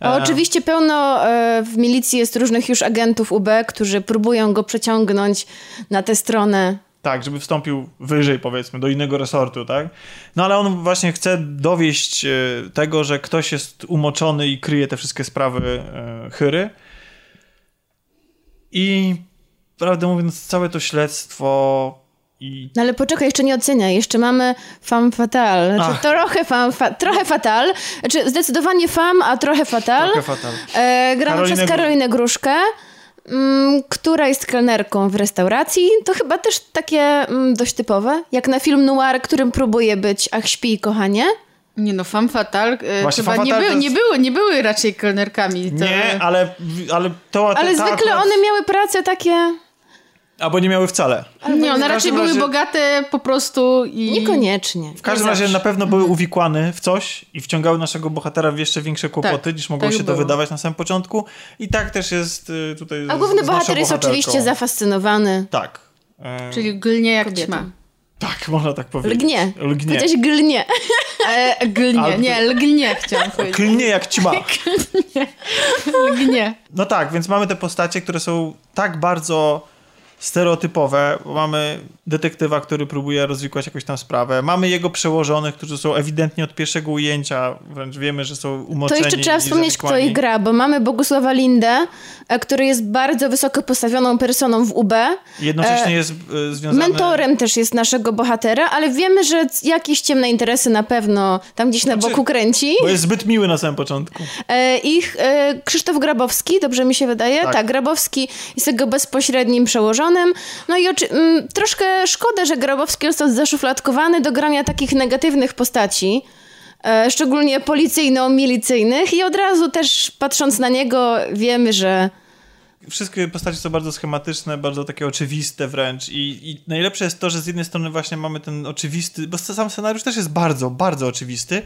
A e, oczywiście pełno e, w milicji jest różnych już agentów UB, którzy próbują go przeciągnąć na tę stronę. Tak, żeby wstąpił wyżej, powiedzmy, do innego resortu, tak? No ale on właśnie chce dowieść e, tego, że ktoś jest umoczony i kryje te wszystkie sprawy e, chyry. I prawdę mówiąc, całe to śledztwo i No ale poczekaj, jeszcze nie oceniaj. Jeszcze mamy femme fatale. Znaczy, trochę, femme fa- trochę fatal. Znaczy zdecydowanie femme, a trochę fatal. trochę fatal. E, grana Karolinę przez Karolinę Gruszkę, która jest kelnerką w restauracji. To chyba też takie mm, dość typowe. Jak na film noir, którym próbuje być Ach, śpi, kochanie. Nie no, femme fatale e, Właśnie chyba femme nie, fatale nie, nie były raczej kelnerkami. To... Nie, ale, ale to... Ale ta zwykle akurat- one miały pracę takie... Albo nie miały wcale. Nie, one raczej były razie- bogate po prostu i... Niekoniecznie. W każdym Nie razie zawsze. na pewno były uwikłane w coś i wciągały naszego bohatera w jeszcze większe kłopoty, Tak, niż mogło tak się to było. wydawać na samym początku. I tak też jest y, tutaj A główny bohater jest bohaterką. oczywiście zafascynowany. Tak. E, Czyli glnie jak Kobietą. ćma. Tak, można tak powiedzieć. Lgnie. Lgnie. Powiedziałeś glnie. E, glnie, Albo- nie, lgnie chciałam [laughs] powiedzieć. Klnie jak ćma. [laughs] Lgnie. No tak, więc mamy te postacie, które są tak bardzo stereotypowe. Mamy detektywa, który próbuje rozwikłać jakąś tam sprawę. Mamy jego przełożonych, którzy są ewidentnie od pierwszego ujęcia, wręcz wiemy, że są To umoczeni. jeszcze trzeba wspomnieć, kto ich gra, bo mamy Bogusława Lindę, e, który jest bardzo wysoko postawioną personą w UB. Jednocześnie E, jest y, związany... Mentorem też jest naszego bohatera, ale wiemy, że jakieś ciemne interesy na pewno tam gdzieś na Znaczy- boku kręci. Bo jest zbyt miły na samym początku. E, ich e, Krzysztof Grabowski, dobrze mi się wydaje? Tak. Tak, Grabowski jest jego bezpośrednim przełożonym. No i oczy- m, troszkę szkoda, że Grabowski został zaszufladkowany do grania takich negatywnych postaci. E, szczególnie policyjno-milicyjnych. I od razu też patrząc na niego wiemy, że Wszystkie postacie są bardzo schematyczne, bardzo takie oczywiste wręcz. I, i najlepsze jest to, że z jednej strony właśnie mamy ten oczywisty, bo sam scenariusz też jest bardzo, bardzo oczywisty,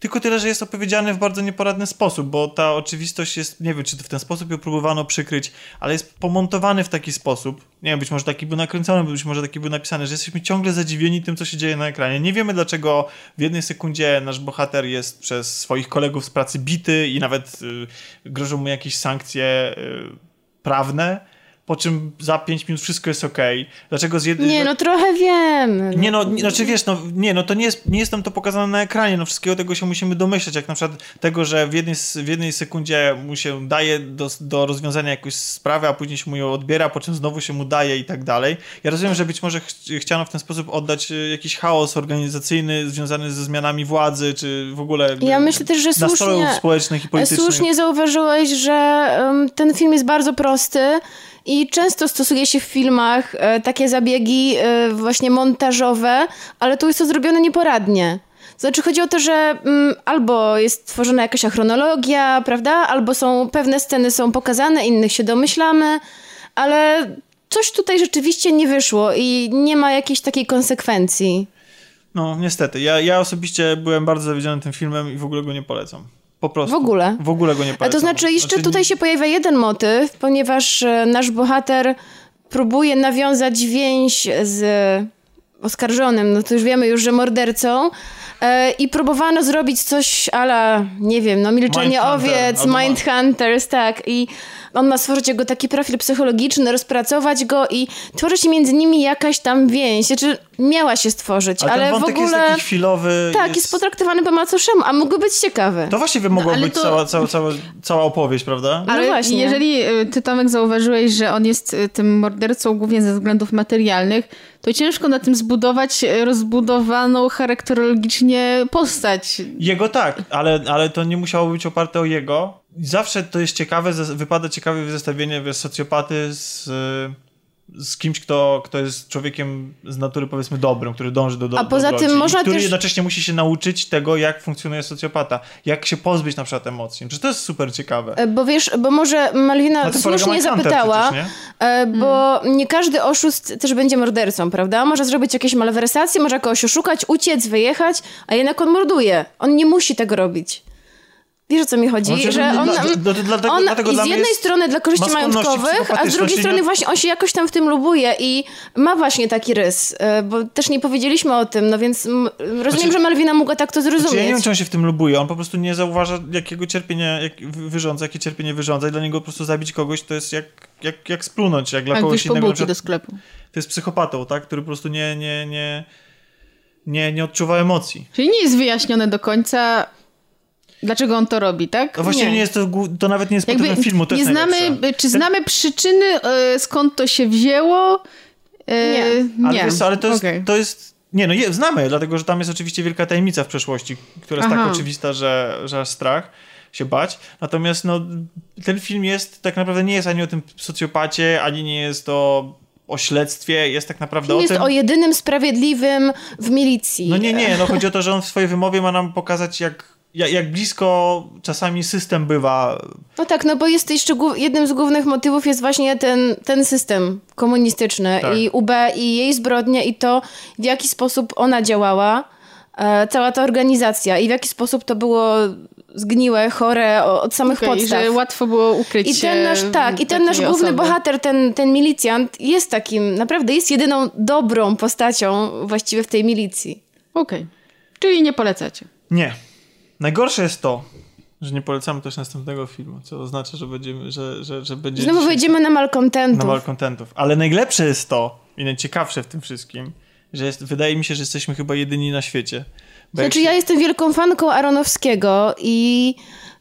tylko tyle, że jest opowiedziany w bardzo nieporadny sposób, bo ta oczywistość jest, nie wiem, czy w ten sposób ją próbowano przykryć, ale jest pomontowany w taki sposób, nie wiem, być może taki był nakręcony, być może taki był napisany, że jesteśmy ciągle zadziwieni tym, co się dzieje na ekranie. Nie wiemy, dlaczego w jednej sekundzie nasz bohater jest przez swoich kolegów z pracy bity i nawet y, grożą mu jakieś sankcje y, prawne, po czym za 5 minut wszystko jest okej. Dlaczego z jednej... nie, no trochę wiem. Nie no, nie, znaczy wiesz, no nie, no to nie jest, nie jest tam to pokazane na ekranie, no wszystkiego tego się musimy domyśleć, jak na przykład tego, że w jednej, w jednej sekundzie mu się daje do, do rozwiązania jakąś sprawę, a później się mu ją odbiera, po czym znowu się mu daje i tak dalej. Ja rozumiem, że być może ch chciano w ten sposób oddać y, jakiś chaos organizacyjny związany ze zmianami władzy, czy w ogóle Ja myślę też, że nastrojów słusznie- społecznych i politycznych. Słusznie zauważyłeś, że em, ten film jest bardzo prosty i często stosuje się w filmach e, takie zabiegi e, właśnie montażowe, ale tu jest to zrobione nieporadnie. Znaczy chodzi o to, że mm, albo jest tworzona jakaś chronologia, prawda? Albo są pewne sceny są pokazane, innych się domyślamy, ale coś tutaj rzeczywiście nie wyszło i nie ma jakiejś takiej konsekwencji. No, niestety. Ja, ja osobiście byłem bardzo zawiedziony tym filmem i w ogóle go nie polecam. Po prostu. W ogóle? W ogóle go nie A polecam. to znaczy, jeszcze Znaczy, tutaj się pojawia jeden motyw, ponieważ e, nasz bohater próbuje nawiązać więź z oskarżonym, no to już wiemy już, że mordercą e, i próbowano zrobić coś ala, nie wiem, no milczenie Mindhunter, owiec, Mindhunters, tak i on ma stworzyć jego taki profil psychologiczny, rozpracować go i tworzy się między nimi jakaś tam więź, znaczy miała się stworzyć, Ale, ale, ten w wątek ogóle... jest taki chwilowy. Tak, jest, potraktowany po macoszemu, a mógłby być ciekawy. To właściwie mogła ale być to- cała, cała, cała, cała opowieść, prawda? No Ale właśnie. jeżeli y, ty, Tomek, zauważyłeś, że on jest y, tym mordercą głównie ze względów materialnych, to ciężko na tym zbudować y, rozbudowaną charakterologicznie postać. Jego tak, ale, ale to nie musiało być oparte o jego. Zawsze to jest ciekawe, wypada ciekawe zestawienie wiesz, socjopaty z, z kimś, kto, kto jest człowiekiem z natury powiedzmy dobrym, który dąży do, do A poza dobroci tym można który też- jednocześnie musi się nauczyć tego, jak funkcjonuje socjopata. Jak się pozbyć na przykład emocji. Przecież to jest super ciekawe. E, Bo wiesz, bo może Malwina słusznie zapytała, przecież, e, bo nie każdy oszust też będzie mordercą, prawda? Może zrobić jakieś malwersacje, może kogoś oszukać, uciec, wyjechać, a jednak on morduje. On nie musi tego robić. Wiesz o co mi chodzi? Znaczy, że no, on, dla- dla- dla- dlatego- on dlatego z jednej jest- strony dla korzyści majątkowych, a z drugiej strony nie- właśnie on się jakoś tam w tym lubuje i ma właśnie taki rys, e, bo też nie powiedzieliśmy o tym, no więc rozumiem, Znaczy- że Malwina mogła tak to Znaczy, ja nie zrozumieć. wiem, czy on się w tym lubuje. On po prostu nie zauważa, jakiego cierpienia jak wy- wyrządza, jakie cierpienie wyrządza. I dla niego po prostu zabić kogoś to jest jak, jak, jak splunąć, jak dla Jak kogoś innego. bułki do przykład- sklepu. To jest psychopatą, tak? Który po prostu nie, nie, nie, nie, nie odczuwa emocji. Czyli nie jest wyjaśnione do końca, dlaczego on to robi, tak? No właściwie nie, jest to, to nawet nie jest motywem filmu, to nie jest znamy, najlepsze. czy znamy przyczyny, e, skąd to się wzięło? E, Nie. nie. Ale, wiesz ale to jest, Okej. to jest... Nie, no je, znamy, dlatego że tam jest oczywiście wielka tajemnica w przeszłości, która jest Aha. tak oczywista, że, że aż strach się bać. Natomiast no, ten film jest, tak naprawdę nie jest ani o tym socjopacie, ani nie jest o, o śledztwie, jest tak naprawdę Film o jest tym... o jedynym sprawiedliwym w milicji. No nie, nie, no chodzi o to, że on w swojej wymowie ma nam pokazać, jak, jak, jak blisko czasami system bywa. No tak, no bo jest jeszcze jednym z głównych motywów jest właśnie ten, ten system komunistyczny Tak. i UB i jej zbrodnie i to, w jaki sposób ona działała, e, cała ta organizacja i w jaki sposób to było zgniłe, chore od samych Okej, podstaw. że łatwo było ukryć I ten nasz, tak, i ten nasz główny osoby. bohater, ten, ten milicjant jest takim, naprawdę jest jedyną dobrą postacią właściwie w tej milicji. Okej. Czyli nie polecacie. Nie. Najgorsze jest to, że nie polecamy też następnego filmu, co oznacza, że będziemy, że, że, że będzie Znowu dzisiaj wejdziemy na na malkontentów. malcontentów. Ale najlepsze jest to, i najciekawsze w tym wszystkim, że jest, wydaje mi się, że jesteśmy chyba jedyni na świecie. Bo Znaczy, się- ja jestem wielką fanką Aronowskiego i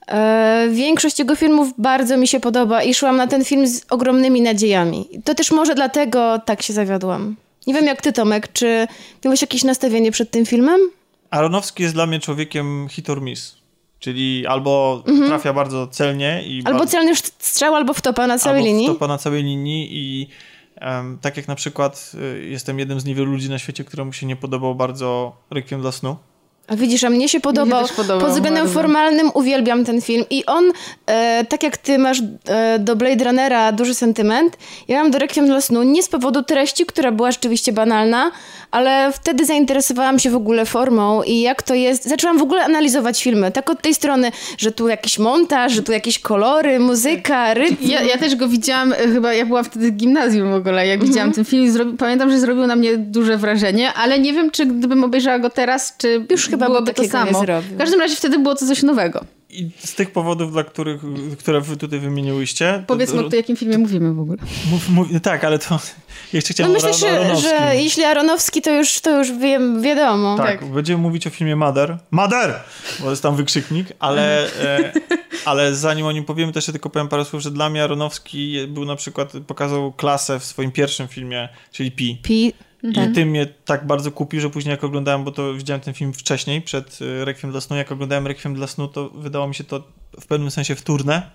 e, większość jego filmów bardzo mi się podoba i szłam na ten film z ogromnymi nadziejami. To też może dlatego tak się zawiodłam. Nie wiem jak ty, Tomek, czy miałeś jakieś nastawienie przed tym filmem? Aronowski jest dla mnie człowiekiem hit or miss. Czyli albo trafia bardzo celnie i Mhm. Albo bardzo, celny strzał, albo wtopa na całej albo linii. wtopa na całej linii i em, tak jak na przykład y, jestem jednym z niewielu ludzi na świecie, któremu się nie podobał bardzo Requiem dla snu. A widzisz, a mnie się podobał. też podobał Pod względem bardzo. formalnym uwielbiam ten film. I on, e, tak jak ty masz e, do Blade Runnera duży sentyment, ja mam do Requiem dla snu nie z powodu treści, która była rzeczywiście banalna, ale wtedy zainteresowałam się w ogóle formą i jak to jest. Zaczęłam w ogóle analizować filmy. Tak od tej strony, że tu jakiś montaż, że tu jakieś kolory, muzyka, rytm. Ja, ja też go widziałam, e, chyba ja byłam wtedy w gimnazjum w ogóle, jak widziałam ten film. Zrobi, pamiętam, że zrobił na mnie duże wrażenie, ale nie wiem, czy gdybym obejrzała go teraz, czy Już chyba byłoby by to samo. W każdym razie wtedy było to coś nowego. I z tych powodów, dla których, które wy tutaj wymieniłyście... Powiedzmy, to- o jakim filmie mówimy w ogóle. Mów, mów, tak, ale to [laughs] jeszcze No chciałem myślę, o że, że jeśli Aronowski, to już, to już wiem, wiadomo. Tak, tak. będziemy mówić o filmie Mother. Mother! Bo jest tam wykrzyknik, ale, e, [laughs] ale zanim o nim powiemy, też tylko powiem parę słów, że dla mnie Aronowski był na przykład, pokazał klasę w swoim pierwszym filmie, czyli Pi. Pi, I tym mnie tak bardzo kupił, że później jak oglądałem, bo to widziałem ten film wcześniej, przed y, Requiem dla snu, jak oglądałem Requiem dla snu, to wydało mi się to w pewnym sensie wtórne.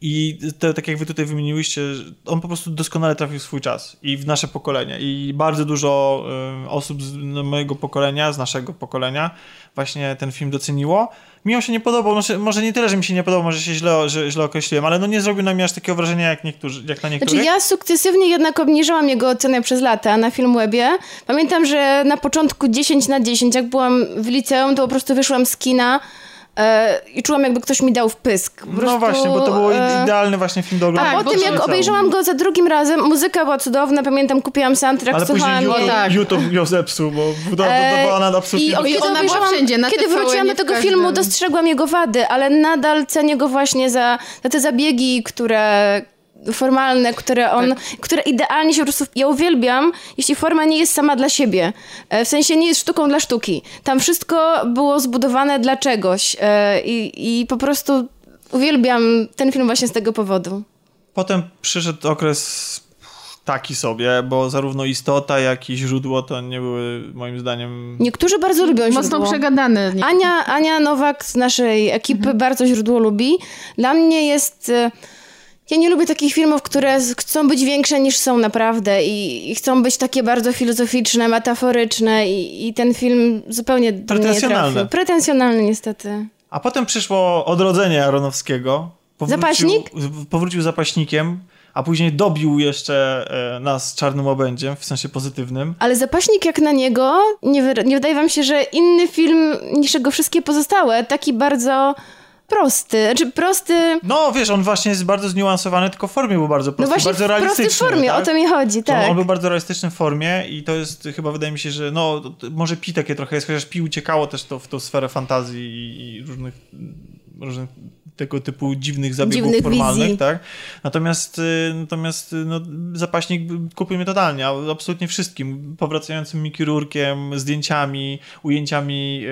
I tak jak wy tutaj wymieniłyście, on po prostu doskonale trafił swój czas i w nasze pokolenie. I bardzo dużo y, osób z no, mojego pokolenia, z naszego pokolenia właśnie ten film doceniło. Mi on się nie podobał, może, nie tyle, że mi się nie podobał, może się źle, że, źle określiłem, ale no nie zrobił na mnie aż takiego wrażenia jak, niektórzy, jak na niektórych. Znaczy ja sukcesywnie jednak obniżałam jego ocenę przez lata na Filmwebie. Pamiętam, że na początku 10 na 10, jak byłam w liceum, to po prostu wyszłam z kina i czułam jakby ktoś mi dał wpysk. Po No prostu, właśnie, bo to był e, idealny właśnie film do A oglądania. po tym, jak obejrzałam go za drugim razem, muzyka była cudowna, pamiętam, kupiłam soundtrack, Ale później słuchałam YouTube, jej. tak. YouTube ją zepsuł, bo E, dodawała nad absolutnie... I o, kiedy, ona była obejrzałam- wszędzie, na kiedy wróciłam do tego filmu, dostrzegłam jego wady, ale nadal cenię go właśnie za, za te zabiegi, które formalne, które on, Tak. które idealnie się po prostu, ja uwielbiam, jeśli forma nie jest sama dla siebie, e, w sensie nie jest sztuką dla sztuki. Tam wszystko było zbudowane dla czegoś e, i, i po prostu uwielbiam ten film właśnie z tego powodu. Potem przyszedł okres taki sobie, bo zarówno istota, jak i źródło to nie były moim zdaniem... Niektórzy bardzo lubią Mocno źródło. przegadany. Nie? Ania, Ania Nowak z naszej ekipy Mhm. bardzo źródło lubi. Dla mnie jest. Ja nie lubię takich filmów, które chcą być większe niż są naprawdę i, i chcą być takie bardzo filozoficzne, metaforyczne i, i ten film zupełnie mnie nie trafił. Pretensjonalny niestety. A potem przyszło odrodzenie Aronowskiego. Zapaśnik? z- Powrócił zapaśnikiem, a później dobił jeszcze e, nas czarnym obędziem, w sensie pozytywnym. Ale Zapaśnik jak na niego, nie, nie wydaje wam się, że inny film niż jego wszystkie pozostałe, taki bardzo prosty, znaczy prosty... No wiesz, on właśnie jest bardzo zniuansowany, tylko w formie był bardzo No prosty, właśnie bardzo realistyczny. w formie, tak? o to mi chodzi, tak. On był bardzo realistyczny w formie i to jest chyba wydaje mi się, że no to- to może pi takie trochę jest, chociaż pi uciekało też to w tą sferę fantazji i, i różnych, różnych tego typu dziwnych zabiegów Dziwnych formalnych, wizji. tak? Natomiast, y, natomiast y, no, zapaśnik kupił mnie totalnie, absolutnie wszystkim. Powracającym mi chirurgiem, zdjęciami, ujęciami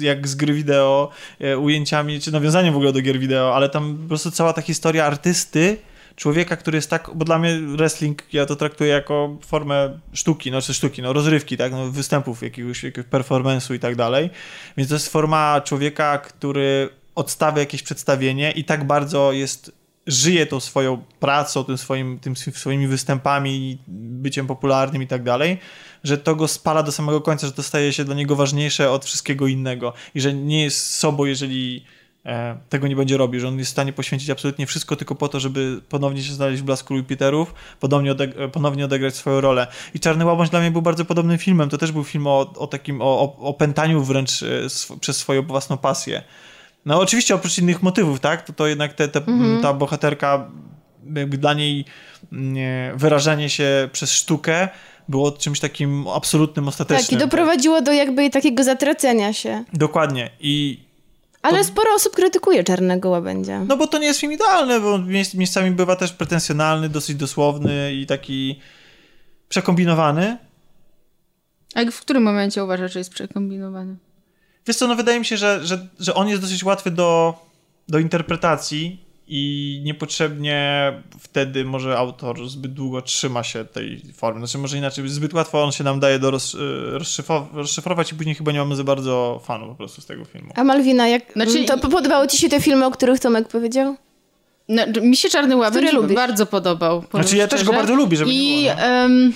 y, jak z gry wideo, ujęciami, czy nawiązaniem w ogóle do gier wideo, ale tam po prostu cała ta historia artysty, człowieka, który jest tak, bo dla mnie wrestling, ja to traktuję jako formę sztuki, no czy sztuki, no rozrywki, tak, no występów, jakiegoś, jakiegoś performance'u i tak dalej, więc to jest forma człowieka, który odstawia jakieś przedstawienie i tak bardzo jest, żyje tą swoją pracą, tym swoim, tym swoimi występami, byciem popularnym i tak dalej, że to go spala do samego końca, że to staje się dla niego ważniejsze od wszystkiego innego i że nie jest sobą, jeżeli e, tego nie będzie robił, że on jest w stanie poświęcić absolutnie wszystko tylko po to, żeby ponownie się znaleźć w Blasku Jupiterów, ponownie, odeg- ponownie odegrać swoją rolę. I Czarny Łabędź dla mnie był bardzo podobnym filmem. To też był film o, o takim, o, o, wręcz e, sw- przez swoją własną pasję. No oczywiście oprócz innych motywów, tak, to, to jednak te, te, ta bohaterka, jakby dla niej nie, wyrażanie się przez sztukę było czymś takim absolutnym, ostatecznym. Tak, i doprowadziło do jakby takiego zatracenia się. Dokładnie. I Ale sporo osób krytykuje Czarnego Łabędzia. No bo to nie jest film idealny, bo miejsc, miejscami bywa też pretensjonalny, dosyć dosłowny i taki przekombinowany. A w którym momencie uważasz, że jest przekombinowany? Wiesz co, no wydaje mi się, że, że, że on jest dosyć łatwy do, do interpretacji i niepotrzebnie wtedy może autor zbyt długo trzyma się tej formy. Znaczy może inaczej, zbyt łatwo on się nam daje do roz, rozszyfrow- rozszyfrować i później chyba nie mamy za bardzo fanów po prostu z tego filmu. A Malwina, jak Znaczy- to podobało ci się te filmy, o których Tomek powiedział? No, mi się Czarny Łabędź Który lubisz? bardzo podobał. Znaczy ja też go bardzo lubię, żeby I było, no. em,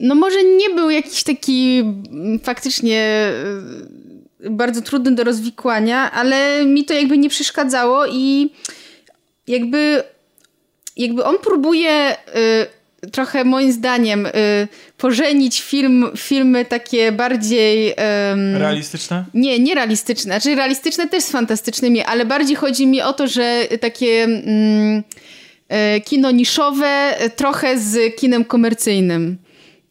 no może nie był jakiś taki mm, faktycznie y, bardzo trudny do rozwikłania, ale mi to jakby nie przeszkadzało i jakby jakby on próbuje y, trochę moim zdaniem y, pożenić film, filmy takie bardziej... em, Realistyczne? nie, nie realistyczne. Znaczy realistyczne też z fantastycznymi, ale bardziej chodzi mi o to, że takie mm, e, kino niszowe trochę z kinem komercyjnym.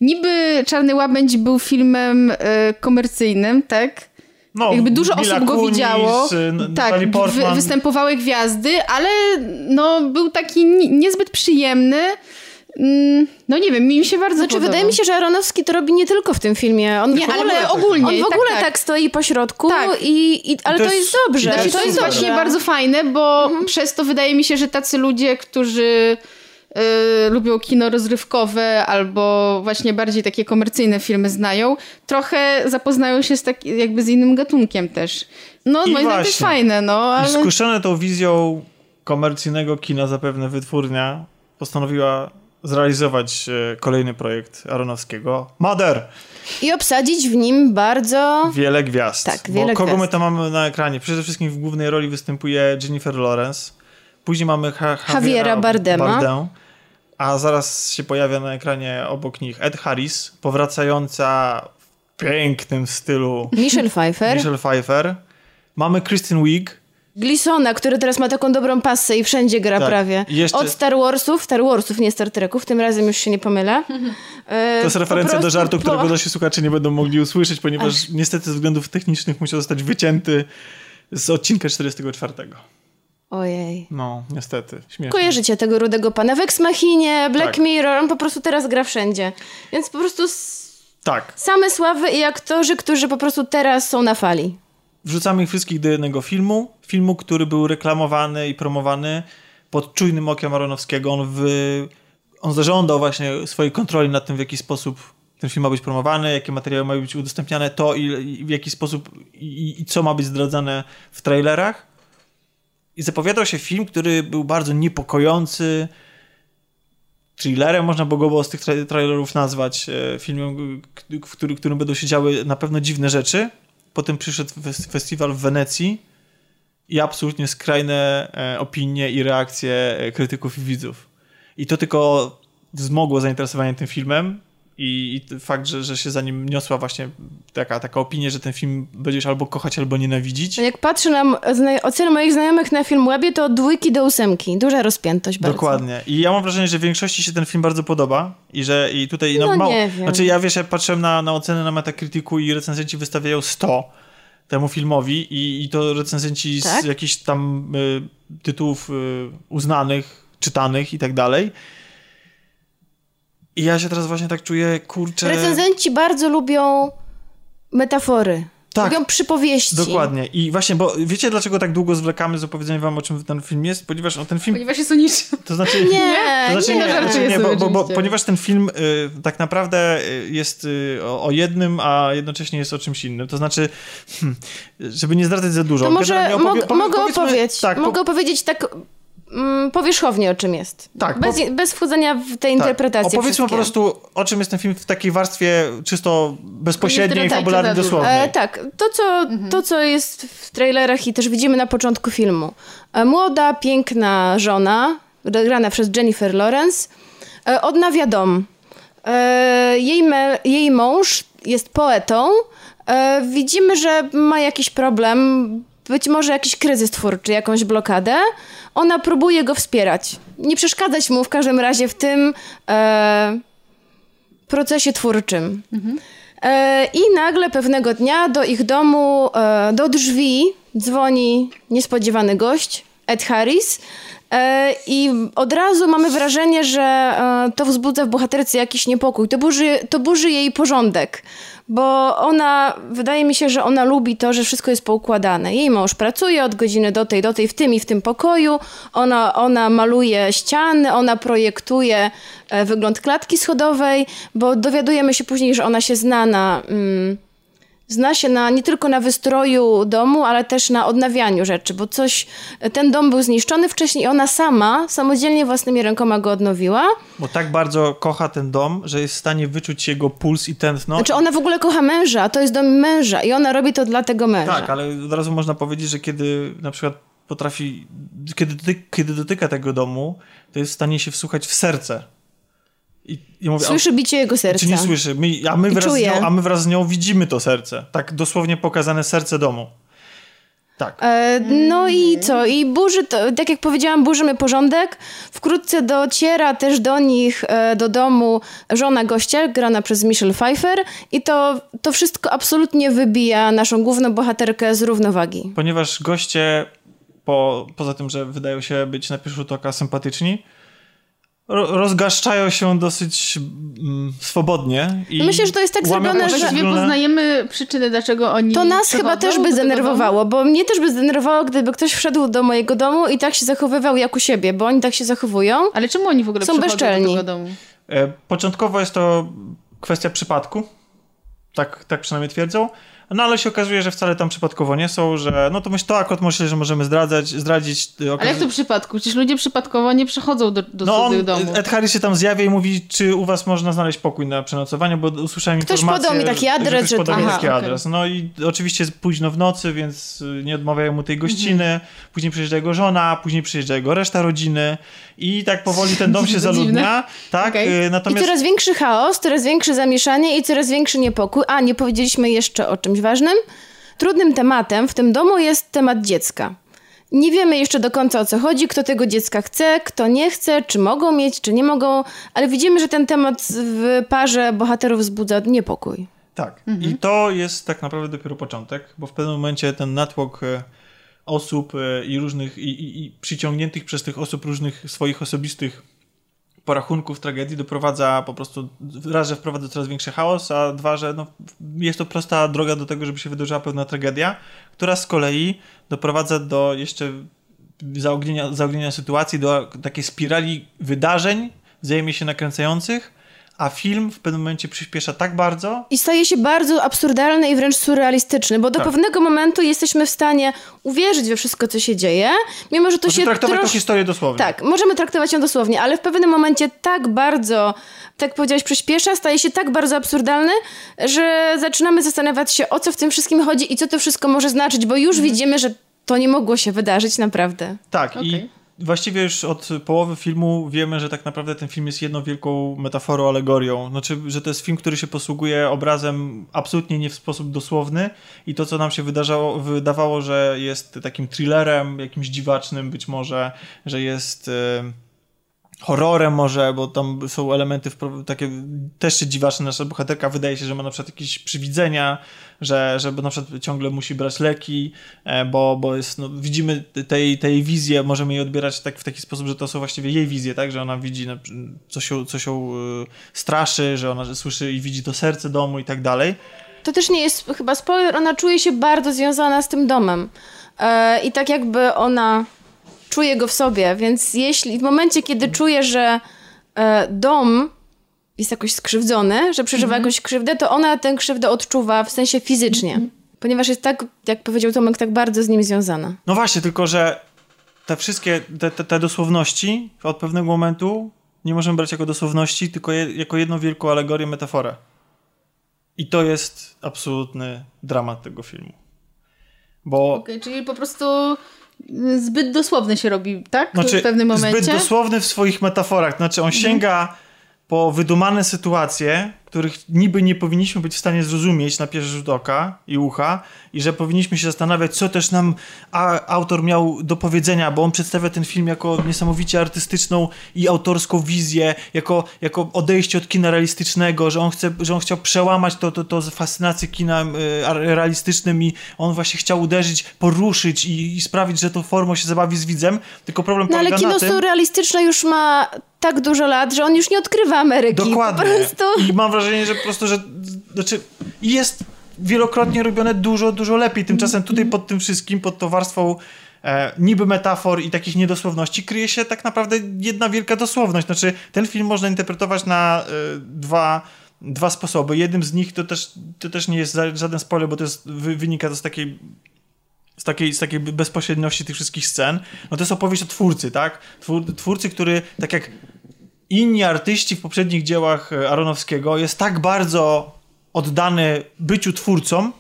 Niby Czarny Łabędź był filmem e, komercyjnym, tak? No, Jakby dużo Mila osób go Kunis, widziało. y, Tak, wy, występowały gwiazdy, ale no, był taki ni- niezbyt przyjemny. Mm, No nie wiem, mi się bardzo Znaczy, podobał. wydaje mi się, że Aronowski to robi nie tylko w tym filmie. On Nie, w ale ogóle, ogólnie, On w tak, ogóle tak. tak, stoi po środku, Tak. i, i, ale to to, jest- jest dobrze. i Znaczy, to jest właśnie bardzo fajne, bo przez to wydaje mi się, że tacy ludzie, którzy y, lubią kino rozrywkowe albo właśnie bardziej takie komercyjne filmy znają, trochę zapoznają się z tak, jakby z innym gatunkiem też. No, I moim zdaniem to jest fajne, no, ale... Skuszone tą wizją komercyjnego kina zapewne wytwórnia postanowiła zrealizować e, kolejny projekt Aronowskiego. Mother! I obsadzić w nim bardzo... Wiele gwiazd. Tak, Bo wiele kogo gwiazd. my tam mamy na ekranie? Przede wszystkim w głównej roli występuje Jennifer Lawrence. Później mamy ha Javiera Javiera Bardema. Bardem, a zaraz się pojawia na ekranie obok nich Ed Harris, powracająca w pięknym stylu Michelle Pfeiffer. Michelle Pfeiffer. Mamy Kristen Wiig, Glisona, który teraz ma taką dobrą passę i wszędzie gra Tak. prawie. Jeszcze- Od Star Warsów, Star Warsów, nie Star Treków, tym razem już się nie pomylę. [laughs] E, To jest referencja do żartu, po- którego nasi słuchacze nie będą mogli usłyszeć, ponieważ niestety ze względów technicznych musiał zostać wycięty z odcinka 44. Ojej. No, niestety. Śmieszne. Kojarzycie tego rudego pana w Ex Machinie, Black Tak. Mirror, on po prostu teraz gra wszędzie. Więc po prostu Tak. same sławy i aktorzy, którzy po prostu teraz są na fali. Wrzucamy ich wszystkich do jednego filmu. Filmu, który był reklamowany i promowany pod czujnym okiem Aronowskiego. On, w, on zażądał właśnie swojej kontroli nad tym, w jaki sposób ten film ma być promowany, jakie materiały mają być udostępniane, to i, i w jaki sposób i, i co ma być zdradzane w trailerach. I zapowiadał się film, który był bardzo niepokojący. Thrillerem można by go było z tych tra- trailerów nazwać. e, Filmem, w który, którym będą się działy na pewno dziwne rzeczy. Potem przyszedł fes- festiwal w Wenecji i absolutnie skrajne e, opinie i reakcje e, krytyków i widzów. I to tylko wzmogło zainteresowanie tym filmem i, i fakt, że, że się za nim niosła właśnie taka, taka opinia, że ten film będziesz albo kochać, albo nienawidzić. Jak patrzę na oceny moich znajomych na Filmwebie, to od dwójki do ósemki. Duża rozpiętość bardzo. Dokładnie. I ja mam wrażenie, że większości się ten film bardzo podoba i że i tutaj no, No mało. nie wiem. Znaczy ja wiesz, ja patrzyłem na, na oceny na Metacriticu i recenzenci wystawiają 100 temu filmowi i, i to recenzenci Tak? z jakichś tam y, tytułów y, uznanych, czytanych i tak dalej. I ja się teraz właśnie tak czuję, kurczę... Recenzenci bardzo lubią metafory. Tak. Lubią przypowieści. Dokładnie. I właśnie, bo wiecie dlaczego tak długo zwlekamy z opowiedzeniem wam o czym ten film jest? Ponieważ on ten film... Ponieważ jest o niczym. To znaczy... Nie, To znaczy, nie, nie, znaczy, nie bo, bo, bo, ponieważ ten film y, tak naprawdę y, jest y, o, o jednym, a jednocześnie jest o czymś innym. To znaczy, hmm, żeby nie zdradzać za dużo. To może generalnie mog, opowie- powie- mogę opowiedzieć, Tak, po- mogę opowiedzieć tak powierzchownie o czym jest. Tak, Bez, po- bez wchodzenia w tę tak. interpretację. Opowiedzmy po prostu, o czym jest ten film w takiej warstwie czysto bezpośredniej, Nie zdradzajcie fabularnej, dosłownej. E, tak, to co, to co jest w trailerach i też widzimy na początku filmu. E, młoda, piękna żona, grana przez Jennifer Lawrence, e, odnawia dom. E, jej, me, jej mąż jest poetą. E, widzimy, że ma jakiś problem, być może jakiś kryzys twórczy, jakąś blokadę. Ona próbuje go wspierać. Nie przeszkadzać mu w każdym razie w tym e, procesie twórczym. E, I nagle pewnego dnia do ich domu, e, do drzwi dzwoni niespodziewany gość, Ed Harris. E, I od razu mamy wrażenie, że e, to wzbudza w bohaterce jakiś niepokój. To burzy, to burzy jej porządek, bo ona, wydaje mi się, że ona lubi to, że wszystko jest poukładane. Jej mąż pracuje od godziny do tej, do tej, w tym i w tym pokoju. Ona, ona maluje ściany, ona projektuje e, wygląd klatki schodowej, bo dowiadujemy się później, że ona się zna na... Mm, zna się na, nie tylko na wystroju domu, ale też na odnawianiu rzeczy, bo coś, ten dom był zniszczony wcześniej i ona sama, samodzielnie własnymi rękoma go odnowiła. Bo tak bardzo kocha ten dom, że jest w stanie wyczuć jego puls i tętno. Znaczy ona w ogóle kocha męża, a to jest dom męża i ona robi to dla tego męża. Tak, ale od razu można powiedzieć, że kiedy na przykład potrafi, kiedy, doty, kiedy dotyka tego domu, to jest w stanie się wsłuchać w serce. I, i mówię, Słyszy bicie jego serca. Czy nie słyszy? My, a, my I wraz z nią, a my wraz z nią widzimy to serce. Tak dosłownie pokazane serce domu. Tak. E, no i co? I burzy, to, tak jak powiedziałam, burzymy porządek. Wkrótce dociera też do nich, e, do domu żona gościa, grana przez Michelle Pfeiffer i to, to wszystko absolutnie wybija naszą główną bohaterkę z równowagi. Ponieważ goście, po, poza tym, że wydają się być na pierwszy rzut oka sympatyczni, rozgaszczają się dosyć mm, swobodnie. I Myślę, że to jest tak zrobione, że- Właściwie poznajemy przyczyny, dlaczego oni To nas chyba też by zdenerwowało, bo mnie też by zdenerwowało, gdyby ktoś wszedł do mojego domu i tak się zachowywał jak u siebie, bo oni tak się zachowują. Ale czemu oni w ogóle Są bezczelni. do domu? E, Początkowo jest to kwestia przypadku. Tak, tak przynajmniej twierdzą. No ale się okazuje, że wcale tam przypadkowo nie są, że no to myślę, to akurat myślę, że możemy zdradzać, zdradzić. y, Ale jak to w przypadku? Przecież ludzie przypadkowo nie przychodzą do, do No cudzych domów. Ed Harris się tam zjawia i mówi, czy u was można znaleźć pokój na przenocowanie, bo usłyszałem Ktoś informację... podał mi taki adres, że ktoś że- podał mi Aha, taki okej. adres. No i oczywiście jest późno w nocy, więc y, nie odmawiają mu tej gościny. Później przyjeżdża jego żona, później przyjeżdża jego reszta rodziny i tak powoli ten dom [laughs] się zaludnia. Tak, Okej. y, I natomiast... coraz większy chaos, coraz większe zamieszanie i coraz większy niepokój. A, nie powiedzieliśmy jeszcze o czymś ważnym. trudnym tematem w tym domu jest temat dziecka. Nie wiemy jeszcze do końca o co chodzi, kto tego dziecka chce, kto nie chce, czy mogą mieć, czy nie mogą, ale widzimy, że ten temat w parze bohaterów wzbudza niepokój. Tak. Mhm. I to jest tak naprawdę dopiero początek, bo w pewnym momencie ten natłok e, osób e, i różnych, i, i, i przyciągniętych przez tych osób różnych swoich osobistych porachunków tragedii doprowadza po prostu, raz, że wprowadza coraz większy chaos, a dwa, że no, jest to prosta droga do tego, żeby się wydarzyła pewna tragedia, która z kolei doprowadza do jeszcze zaognienia, zaognienia sytuacji, do takiej spirali wydarzeń wzajemnie się nakręcających, a film w pewnym momencie przyspiesza tak bardzo. I staje się bardzo absurdalny i wręcz surrealistyczny, bo do tak. pewnego momentu jesteśmy w stanie uwierzyć we wszystko, co się dzieje, mimo że to Możemy się traktować trosz... tę historię dosłownie. Tak, możemy traktować ją dosłownie, ale w pewnym momencie tak bardzo, tak powiedziałeś, przyspiesza, staje się tak bardzo absurdalny, że zaczynamy zastanawiać się, o co w tym wszystkim chodzi i co to wszystko może znaczyć, bo już mhm. widzimy, że to nie mogło się wydarzyć naprawdę. Tak, okay. i właściwie już od połowy filmu wiemy, że tak naprawdę ten film jest jedną wielką metaforą, alegorią. Znaczy, że to jest film, który się posługuje obrazem absolutnie nie w sposób dosłowny i to, co nam się wydarzało, wydawało, że jest takim thrillerem, jakimś dziwacznym być może, że jest... Yy horrorem może, bo tam są elementy takie też się dziwaczne. Nasza bohaterka wydaje się, że ma na przykład jakieś przywidzenia, że, że na przykład ciągle musi brać leki, e, bo, bo jest, no, widzimy tej, tej wizję, możemy jej odbierać tak, w taki sposób, że to są właściwie jej wizje, tak, że ona widzi, co się, co się straszy, że ona słyszy i widzi to serce domu i tak dalej. To też nie jest chyba spoiler, ona czuje się bardzo związana z tym domem. E, I tak jakby ona czuje go w sobie, więc jeśli w momencie, kiedy czuje, że e, dom jest jakoś skrzywdzony, że przeżywa mhm. jakąś krzywdę, to ona tę krzywdę odczuwa w sensie fizycznie. Mhm. Ponieważ jest tak, jak powiedział Tomek, tak bardzo z nim związana. No właśnie, tylko że te wszystkie, te, te, te dosłowności od pewnego momentu nie możemy brać jako dosłowności, tylko je, jako jedną wielką alegorię, metaforę. I to jest absolutny dramat tego filmu. Bo... Okej, okay, czyli po prostu zbyt dosłowny się robi, tak? Znaczy, w pewnym momencie. Zbyt dosłowny w swoich metaforach. Znaczy, on sięga mhm. Po wydumane sytuacje, których niby nie powinniśmy być w stanie zrozumieć na pierwszy rzut oka i ucha i że powinniśmy się zastanawiać, co też nam autor miał do powiedzenia, bo on przedstawia ten film jako niesamowicie artystyczną i autorską wizję, jako, jako odejście od kina realistycznego, że on, chce, że on chciał przełamać to, to, to fascynację kinem realistycznym i on właśnie chciał uderzyć, poruszyć i, i sprawić, że to formą się zabawi z widzem, tylko problem no, polega ale kino surrealistyczne już ma tak dużo lat, że on już nie odkrywa Ameryki. Dokładnie. Po prostu... I mam wrażenie, że po prostu, że znaczy jest wielokrotnie robione dużo, dużo lepiej. Tymczasem tutaj pod tym wszystkim, pod tą warstwą e, niby metafor i takich niedosłowności kryje się tak naprawdę jedna wielka dosłowność. Znaczy ten film można interpretować na e, dwa dwa sposoby. Jednym z nich to też, to też nie jest żaden spoiler, bo to jest, wynika to z takiej z takiej, z takiej bezpośredniości tych wszystkich scen, no to jest opowieść o twórcy, tak? Twór, twórcy, który tak jak inni artyści w poprzednich dziełach e, Aronowskiego jest tak bardzo oddany byciu twórcą,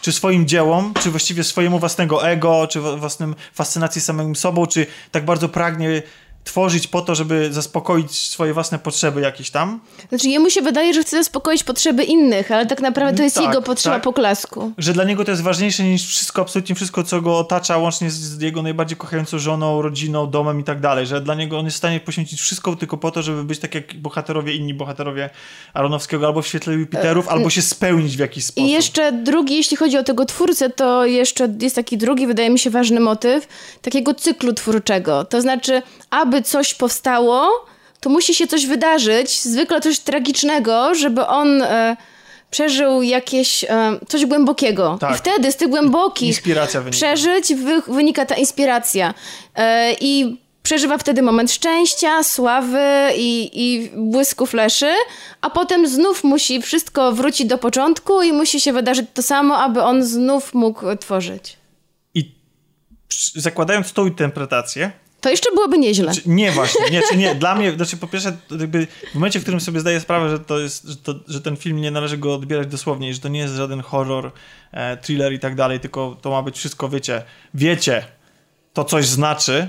czy swoim dziełom, czy właściwie swojemu własnego ego, czy własnym fascynacji samym sobą, czy tak bardzo pragnie tworzyć po to, żeby zaspokoić swoje własne potrzeby jakieś tam. Znaczy jemu się wydaje, że chce zaspokoić potrzeby innych, ale tak naprawdę to jest tak, jego potrzeba tak, poklasku. Że dla niego to jest ważniejsze niż wszystko, absolutnie wszystko, co go otacza, łącznie z jego najbardziej kochającą żoną, rodziną, domem i tak dalej. Że dla niego on jest w stanie poświęcić wszystko tylko po to, żeby być tak jak bohaterowie, inni bohaterowie Aronowskiego, albo w świetle Jupiterów, e, albo się spełnić w jakiś sposób. I jeszcze drugi, jeśli chodzi o tego twórcę, to jeszcze jest taki drugi, wydaje mi się, ważny motyw takiego cyklu twórczego. To znaczy, aby żeby coś powstało, to musi się coś wydarzyć, zwykle coś tragicznego, żeby on e, przeżył jakieś e, coś głębokiego. Tak. I wtedy z tych głębokich przeżyć wy, wynika ta inspiracja. E, I przeżywa wtedy moment szczęścia, sławy i, i błysku fleszy, a potem znów musi wszystko wrócić do początku i musi się wydarzyć to samo, aby on znów mógł tworzyć. I zakładając tą interpretację, to jeszcze byłoby nieźle. Znaczy, nie właśnie, nie, czy nie. Dla mnie, znaczy po pierwsze, jakby w momencie, w którym sobie zdaję sprawę, że to jest, że, to, że ten film nie należy go odbierać dosłownie, że to nie jest żaden horror, e, thriller i tak dalej, tylko to ma być wszystko, wiecie, wiecie, to coś znaczy,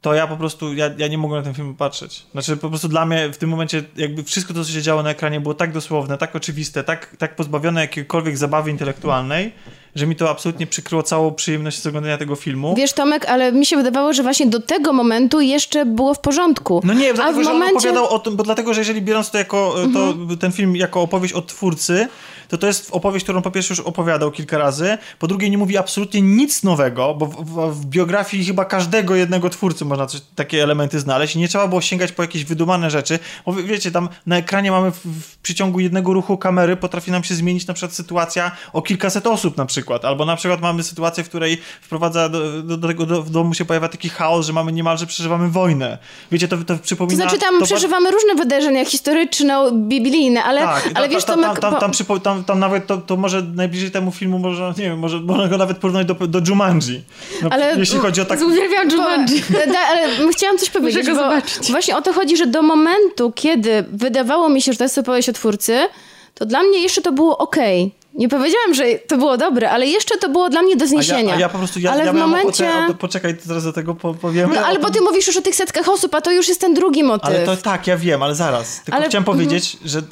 to ja po prostu, ja, ja nie mogłem na ten film patrzeć. Znaczy po prostu dla mnie w tym momencie jakby wszystko to, co się działo na ekranie było tak dosłowne, tak oczywiste, tak, tak pozbawione jakiejkolwiek zabawy intelektualnej, że mi to absolutnie przykryło całą przyjemność z oglądania tego filmu. Wiesz, Tomek, ale mi się wydawało, że właśnie do tego momentu jeszcze było w porządku. No nie, A dlatego, w że on momencie... opowiadał o tym, bo dlatego, że jeżeli biorąc to jako, to, ten film jako opowieść od twórcy, to to jest opowieść, którą po pierwsze już opowiadał kilka razy, po drugie nie mówi absolutnie nic nowego, bo w, w, w biografii chyba każdego jednego twórcy można coś, takie elementy znaleźć i nie trzeba było sięgać po jakieś wydumane rzeczy, bo wie- wiecie, tam na ekranie mamy w, w przeciągu jednego ruchu kamery potrafi nam się zmienić na przykład sytuacja o kilkaset osób na przykład, albo na przykład mamy sytuację, w której wprowadza do, do, do tego do, w domu się pojawia taki chaos, że mamy niemalże przeżywamy wojnę. Wiecie, to, to To przypomina... znaczy tam to przeżywamy różne wydarzenia historyczno-biblijne, ale, tak, ale tam, wiesz, tam, Tomek... tam, tam, tam, przypo, tam, tam nawet to, to może najbliżej temu filmu można, nie wiem, może można go nawet porównać do, do Jumanji. No, Ale- jeśli chodzi o tak... Uwielbiam Jumanji. Da, ale chciałam coś powiedzieć, go bo zobaczyć. właśnie o to chodzi, że do momentu, kiedy wydawało mi się, że to jest opowieść o twórcy, to dla mnie jeszcze to było okej. Nie powiedziałam, że to było dobre, ale jeszcze to było dla mnie do A zniesienia. ja, a ja po prostu, ja, ale ja w momencie... o, poczekaj, zaraz do tego po, powiemy. No ale o bo tym- ty mówisz już o tych setkach osób, a to już jest ten drugi motyw. Ale to tak, ja wiem, ale zaraz. Tylko Ale- chciałem powiedzieć, że...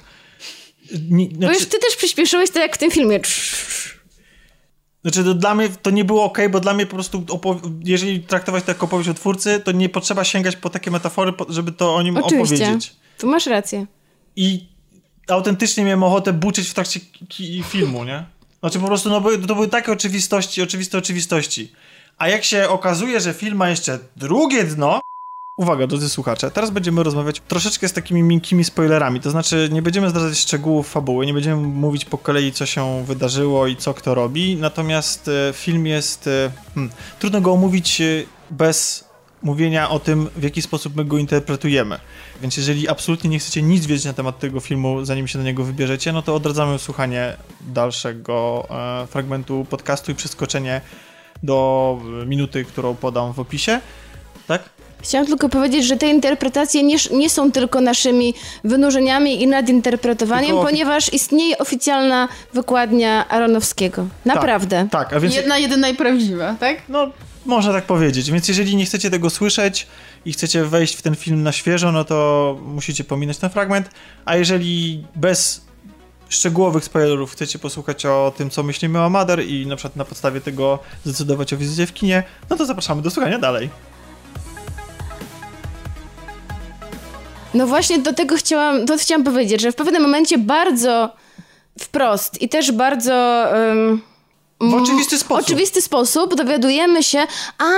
Nie, Bo znaczy, już ty też przyspieszyłeś to jak w tym filmie. Znaczy, to dla mnie to nie było ok, bo dla mnie po prostu, jeżeli traktować to jako opowieść o twórcy, to nie potrzeba sięgać po takie metafory, żeby to o nim Oczywiście. opowiedzieć. Tu masz rację. I autentycznie miałem ochotę buczyć w trakcie filmu, nie? Znaczy po prostu, no to były takie oczywistości, oczywiste oczywistości. A jak się okazuje, że film ma jeszcze drugie dno... Uwaga, drodzy słuchacze, teraz będziemy rozmawiać troszeczkę z takimi miękkimi spoilerami, to znaczy nie będziemy zdradzać szczegółów fabuły, nie będziemy mówić po kolei, co się wydarzyło i co kto robi, natomiast e, film jest... e, Hmm, trudno go omówić e, bez mówienia o tym, w jaki sposób my go interpretujemy. Więc jeżeli absolutnie nie chcecie nic wiedzieć na temat tego filmu, zanim się do niego wybierzecie, no to odradzamy słuchanie dalszego e, fragmentu podcastu i przeskoczenie do minuty, którą podam w opisie. Tak? Chciałam tylko powiedzieć, że te interpretacje nie, nie są tylko naszymi wynurzeniami i nadinterpretowaniem, Tylko- ponieważ istnieje oficjalna wykładnia Aronowskiego. Naprawdę. Tak, a więc... Jedna, jedyna i prawdziwa, tak? No, można tak powiedzieć. Więc jeżeli nie chcecie tego słyszeć i chcecie wejść w ten film na świeżo, no to musicie pominąć ten fragment. A jeżeli bez szczegółowych spoilerów chcecie posłuchać o tym, co myślimy o Mother i na przykład na podstawie tego zdecydować o wizycie w kinie, no to zapraszamy do słuchania dalej. No właśnie do tego chciałam, to chciałam powiedzieć, że w pewnym momencie bardzo wprost i też bardzo... Um, W oczywisty sposób. oczywisty sposób dowiadujemy się, a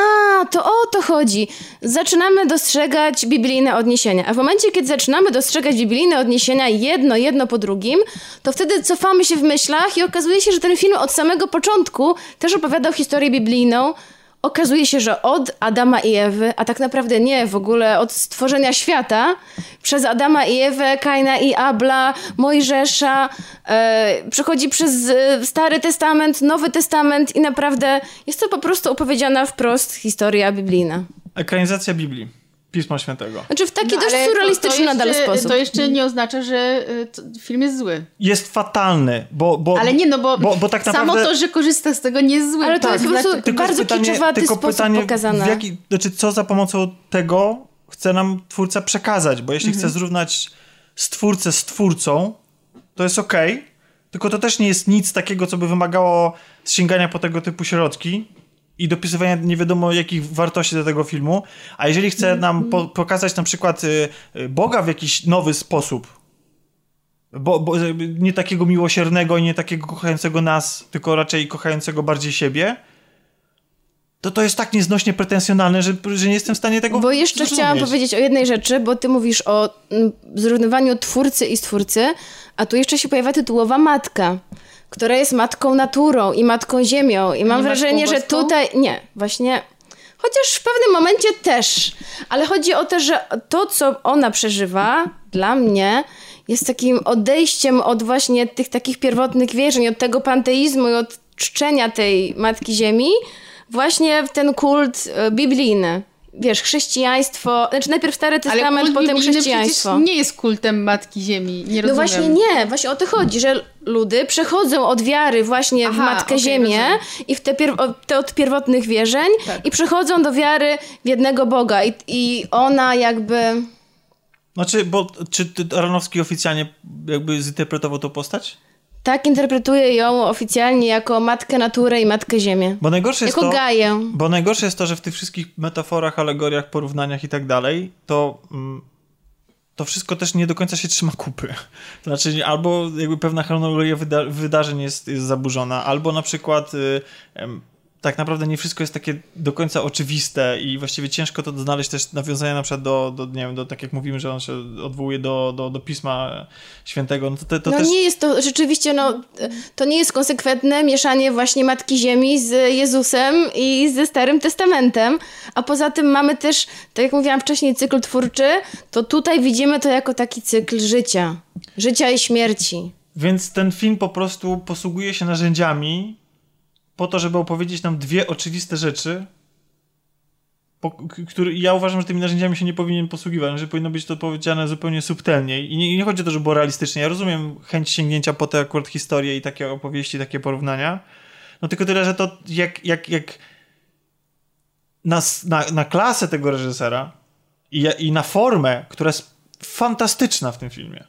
to o to chodzi. Zaczynamy dostrzegać biblijne odniesienia. A w momencie, kiedy zaczynamy dostrzegać biblijne odniesienia jedno, jedno po drugim, to wtedy cofamy się w myślach i okazuje się, że ten film od samego początku też opowiadał historię biblijną. Okazuje się, że od Adama i Ewy, a tak naprawdę nie, w ogóle od stworzenia świata, przez Adama i Ewę, Kaina i Abla, Mojżesza, e, przechodzi przez e, Stary Testament, Nowy Testament i naprawdę jest to po prostu opowiedziana wprost historia biblijna. Ekranizacja Biblii, Pisma Świętego. Znaczy w taki No, dość surrealistyczny nadal jeszcze- sposób. To jeszcze nie oznacza, że y, to, film jest zły. Jest fatalny, bo... bo Ale nie, no bo, bo, bo tak samo naprawdę... to, że korzysta z tego nie jest złe. Ale to jest po prostu Dlaczego- Tylko bardzo kiczowaty sposób pokazane. W jaki, znaczy, co za pomocą tego chce nam twórca przekazać, bo jeśli Mhm. chce zrównać stwórcę z twórcą, to jest okej, tylko to też nie jest nic takiego, co by wymagało sięgania po tego typu środki i dopisywania nie wiadomo jakich wartości do tego filmu, a jeżeli chce Mhm. nam po, pokazać na przykład y, y, Boga w jakiś nowy sposób, bo, bo nie takiego miłosiernego i nie takiego kochającego nas, tylko raczej kochającego bardziej siebie, to to jest tak nieznośnie pretensjonalne, że, że nie jestem w stanie tego Bo jeszcze zrozumieć. chciałam powiedzieć o jednej rzeczy, bo ty mówisz o mm, zrównywaniu twórcy i stwórcy, a tu jeszcze się pojawia tytułowa matka, która jest matką naturą i matką ziemią. I mam Nie wrażenie, że tutaj... Nie, właśnie... Chociaż w pewnym momencie też. Ale chodzi o to, że to, co ona przeżywa, dla mnie jest takim odejściem od właśnie tych takich pierwotnych wierzeń, od tego panteizmu i od czczenia tej Matki Ziemi, właśnie w ten kult e, biblijny. Wiesz, chrześcijaństwo, znaczy najpierw Stary Testament, kult potem chrześcijaństwo. nie jest kultem Matki Ziemi, nie No rozumiem. właśnie nie, właśnie o to chodzi, że ludy przechodzą od wiary właśnie w Aha, Matkę okej, Ziemię rozumiem. i w te, te od pierwotnych wierzeń Tak. i przechodzą do wiary w jednego Boga i, i ona jakby... Znaczy, bo czy ty- Aronofsky oficjalnie jakby zinterpretował tą postać? Tak interpretuje ją oficjalnie jako Matkę Naturę i Matkę Ziemię. Bo najgorsze jest Jako to... Gaję. Bo najgorsze jest to, że w tych wszystkich metaforach, alegoriach, porównaniach i tak dalej, to, mm, to wszystko też nie do końca się trzyma kupy. To znaczy, albo jakby pewna chronologia wyda wydarzeń jest, jest zaburzona, albo na przykład y, em, tak naprawdę nie wszystko jest takie do końca oczywiste i właściwie ciężko to znaleźć też nawiązania na przykład do, do nie wiem, do, tak jak mówimy, że on się odwołuje do, do, do Pisma Świętego, no to, te- to no też... nie jest to rzeczywiście, no to nie jest konsekwentne mieszanie właśnie Matki Ziemi z Jezusem i ze Starym Testamentem, a poza tym mamy też, tak jak mówiłam wcześniej, cykl twórczy, to tutaj widzimy to jako taki cykl życia. Życia i śmierci. Więc ten film po prostu posługuje się narzędziami po to, żeby opowiedzieć nam dwie oczywiste rzeczy, po, który, ja uważam, że tymi narzędziami się nie powinien posługiwać, że powinno być to powiedziane zupełnie subtelniej. I nie, nie chodzi o to, żeby było realistycznie. Ja rozumiem chęć sięgnięcia po te akurat historie i takie opowieści, takie porównania. No tylko tyle, że to jak, jak, jak na, na, na klasę tego reżysera i, i na formę, która jest fantastyczna w tym filmie.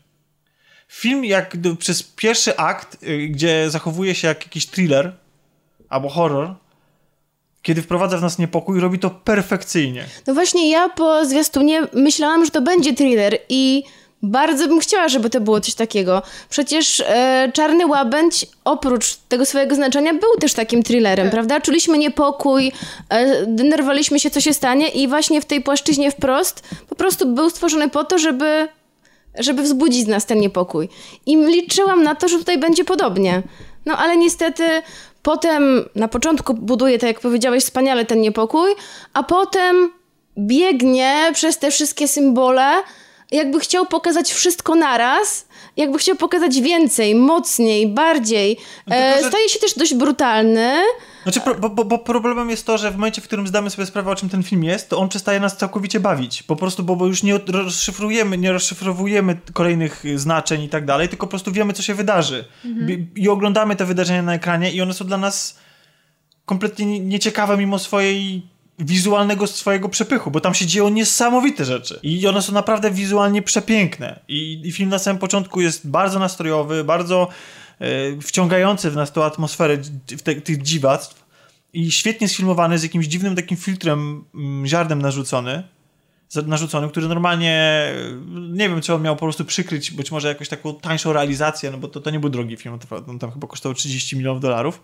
Film jak przez pierwszy akt, y, gdzie zachowuje się jak jakiś thriller albo horror, kiedy wprowadza w nas niepokój, robi to perfekcyjnie. No właśnie ja po zwiastunie myślałam, że to będzie thriller i bardzo bym chciała, żeby to było coś takiego. Przecież e, Czarny Łabędź oprócz tego swojego znaczenia był też takim thrillerem, prawda? Czuliśmy niepokój, e, denerwowaliśmy się, co się stanie i właśnie w tej płaszczyźnie wprost po prostu był stworzony po to, żeby żeby wzbudzić z nas ten niepokój. I liczyłam na to, że tutaj będzie podobnie. No ale niestety potem na początku buduje, tak jak powiedziałeś, wspaniale ten niepokój, a potem biegnie przez te wszystkie symbole, jakby chciał pokazać wszystko naraz, jakby chciał pokazać więcej, mocniej, bardziej. E, tylko, że- Staje się też dość brutalny. Znaczy, pro, bo, bo, problemem jest to, że w momencie, w którym zdamy sobie sprawę, o czym ten film jest, to on przestaje nas całkowicie bawić. Po prostu, bo, bo już nie rozszyfrujemy, nie rozszyfrowujemy kolejnych znaczeń i tak dalej, tylko po prostu wiemy, co się wydarzy. I, I oglądamy te wydarzenia na ekranie i one są dla nas kompletnie nie- nieciekawe mimo swojej wizualnego swojego przepychu, bo tam się dzieją niesamowite rzeczy. I one są naprawdę wizualnie przepiękne. I, i film na samym początku jest bardzo nastrojowy, bardzo e, wciągający w nas tą atmosferę te, tych dziwactw. I świetnie sfilmowany z jakimś dziwnym takim filtrem, mm, ziarnem narzucony. Narzucony, który normalnie e, nie wiem, czy on miał po prostu przykryć być może jakąś taką tańszą realizację, no bo to, to nie był drogi film, on tam chyba kosztował 30 milionów dolarów.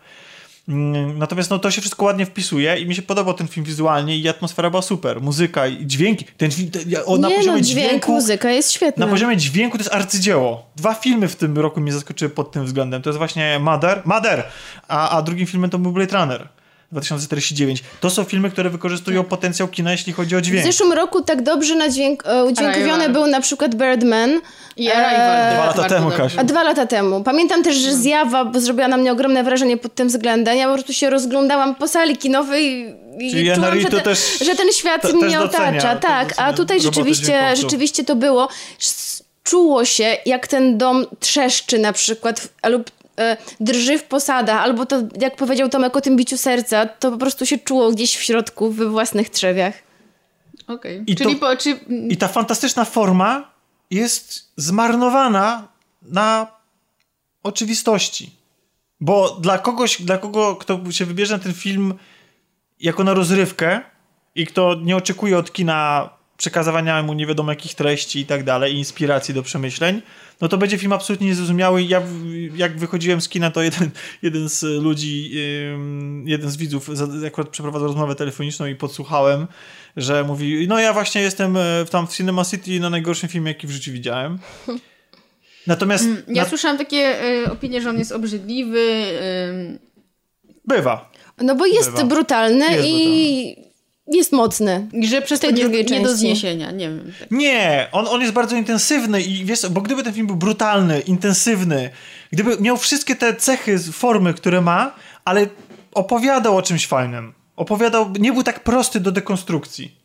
Mm, Natomiast no, to się wszystko ładnie wpisuje i mi się podobał ten film wizualnie i atmosfera była super. Muzyka i dźwięki. Ten ten, o, na nie poziomie no, dźwięk, dźwięku, muzyka jest świetna. na poziomie dźwięku to jest arcydzieło. Dwa filmy w tym roku mnie zaskoczyły pod tym względem. To jest właśnie Mother, Mother a, a drugim filmem to był Blade Runner 2049. To są filmy, które wykorzystują potencjał kina, jeśli chodzi o W dźwięk. zeszłym roku tak dobrze na dźwięk, e, udźwiękowiony Arrival. był na przykład Birdman. I Arrival. Dwa lata Bardzo temu, dobrze. Kasia. A dwa lata temu. Pamiętam też, że zjawa, bo zrobiła na mnie ogromne wrażenie pod tym względem. Ja po prostu się rozglądam po sali kinowej i Czyli czułam, że, te, też- że ten świat te- mnie docenia, otacza. Tak, a tutaj rzeczywiście, rzeczywiście to było. Czuło się, jak ten dom trzeszczy na przykład w- lub e, drży w posadach, albo to, jak powiedział Tomek o tym biciu serca, to po prostu się czuło gdzieś w środku, we własnych trzewiach. Okej. I Czyli to- po, czy, I ta fantastyczna forma jest zmarnowana na oczywistości. Bo dla kogoś, dla kogo, kto się wybierze na ten film jako na rozrywkę i kto nie oczekuje od kina przekazywania mu nie wiadomo jakich treści i tak dalej, i inspiracji do przemyśleń, no to będzie film absolutnie niezrozumiały. Ja, jak wychodziłem z kina, to jeden, jeden z ludzi, jeden z widzów akurat przeprowadzał rozmowę telefoniczną i podsłuchałem, że mówi, no ja właśnie jestem e, w- tam w Cinema City na najgorszym filmie, jaki w życiu widziałem. [laughs] Natomiast ja na, słyszałam takie y, opinie, że on jest obrzydliwy. y, bywa. No bo jest Bywa. brutalny Jest i jest mocny. I że przez tej nie, drugiej nie części. do zniesienia, nie wiem. Tak. Nie, on, on jest bardzo intensywny i wiesz, bo gdyby ten film był brutalny, intensywny, gdyby miał wszystkie te cechy, formy, które ma, ale opowiadał o czymś fajnym, opowiadał, nie był tak prosty do dekonstrukcji.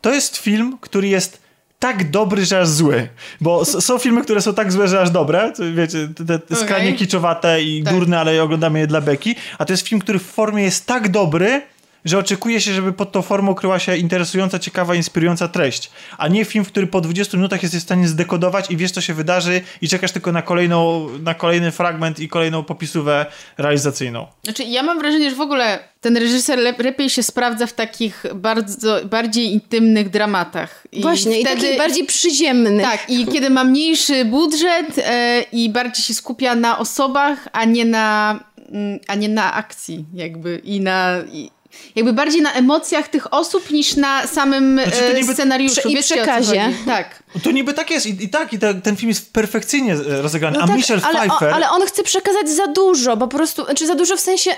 To jest film, który jest tak dobry, że aż zły. Bo są filmy, które są tak złe, że aż dobre. Wiecie, te, te skrajnie kiczowate i Tak. durne, ale oglądamy je dla beki. A to jest film, który w formie jest tak dobry, że oczekuje się, żeby pod tą formą kryła się interesująca, ciekawa, inspirująca treść. A nie film, który po 20 minutach jesteś w stanie zdekodować i wiesz, co się wydarzy i czekasz tylko na, kolejną, na kolejny fragment i kolejną popisówę realizacyjną. Znaczy, ja mam wrażenie, że w ogóle ten reżyser lep- lepiej się sprawdza w takich bardzo, bardziej intymnych dramatach. I Właśnie, i taki bardziej przyziemny. Tak, i kiedy ma mniejszy budżet e, i bardziej się skupia na osobach, a nie na, mm, a nie na akcji, jakby i na. I, jakby bardziej na emocjach tych osób niż na samym Znaczy, e, niby scenariuszu. prze- i o przekazie. Tak. To niby tak jest i, i tak, i te, ten film jest perfekcyjnie e, rozegrany. No A tak, Michelle ale, Pfeiffer... on, ale on chce przekazać za dużo, po prostu, znaczy za dużo w sensie,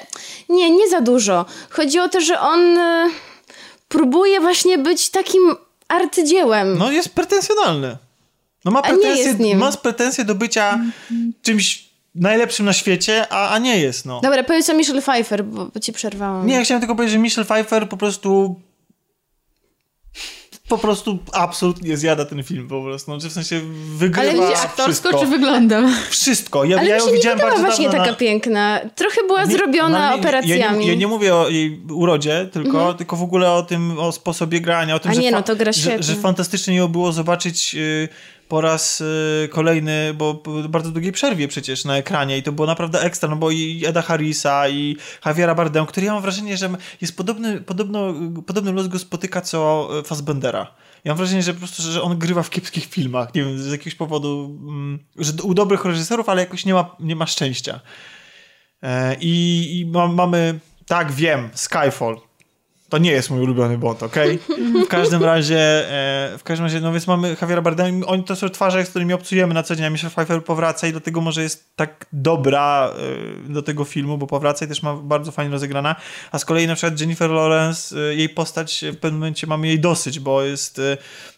nie, nie za dużo. Chodzi o to, że on e, próbuje właśnie być takim arcydziełem. No jest pretensjonalny. No ma A nie pretensje, jest nim. ma pretensje do bycia czymś najlepszym na świecie, a, a nie jest, no. Dobra, powiedz o Michelle Pfeiffer, bo, bo ci przerwałam. Nie, ja chciałem tylko powiedzieć, że Michelle Pfeiffer po prostu po prostu absolutnie zjada ten film po prostu. No, czy w sensie wygrywa Ale widzisz, Aktorsko wszystko. czy wyglądam? Wszystko. Ja, Ale ja ją nie widziałem bardzo właśnie dawno taka na... piękna. Trochę była Nie, zrobiona no, ale operacjami. Ja nie, ja nie mówię o jej urodzie, tylko, tylko w ogóle o tym, o sposobie grania, o tym, A że, nie, no to gra że, że fantastycznie ją było zobaczyć y, po raz y, kolejny, bo po bardzo długiej przerwie przecież na ekranie i to było naprawdę ekstra, no bo i Eda Harrisa i Javiera Bardem, który ja mam wrażenie, że jest podobny, podobno, podobny los go spotyka co y, Fassbendera. Ja mam wrażenie, że po prostu, że on grywa w kiepskich filmach, nie wiem, z jakiegoś powodu, mm, że u dobrych reżyserów, ale jakoś nie ma, nie ma szczęścia. E, I, i ma, mamy, tak wiem, Skyfall. To nie jest mój ulubiony Bond, okej? W każdym razie, e, w każdym razie, no więc mamy Javiera Bardem, oni to są twarze, z którymi obcujemy na co dzień, a Michelle Pfeiffer powraca i dlatego może jest tak dobra e, do tego filmu, bo powraca i też ma bardzo fajnie rozegrana, a z kolei na przykład Jennifer Lawrence, e, jej postać w pewnym momencie mamy jej dosyć, bo jest, e,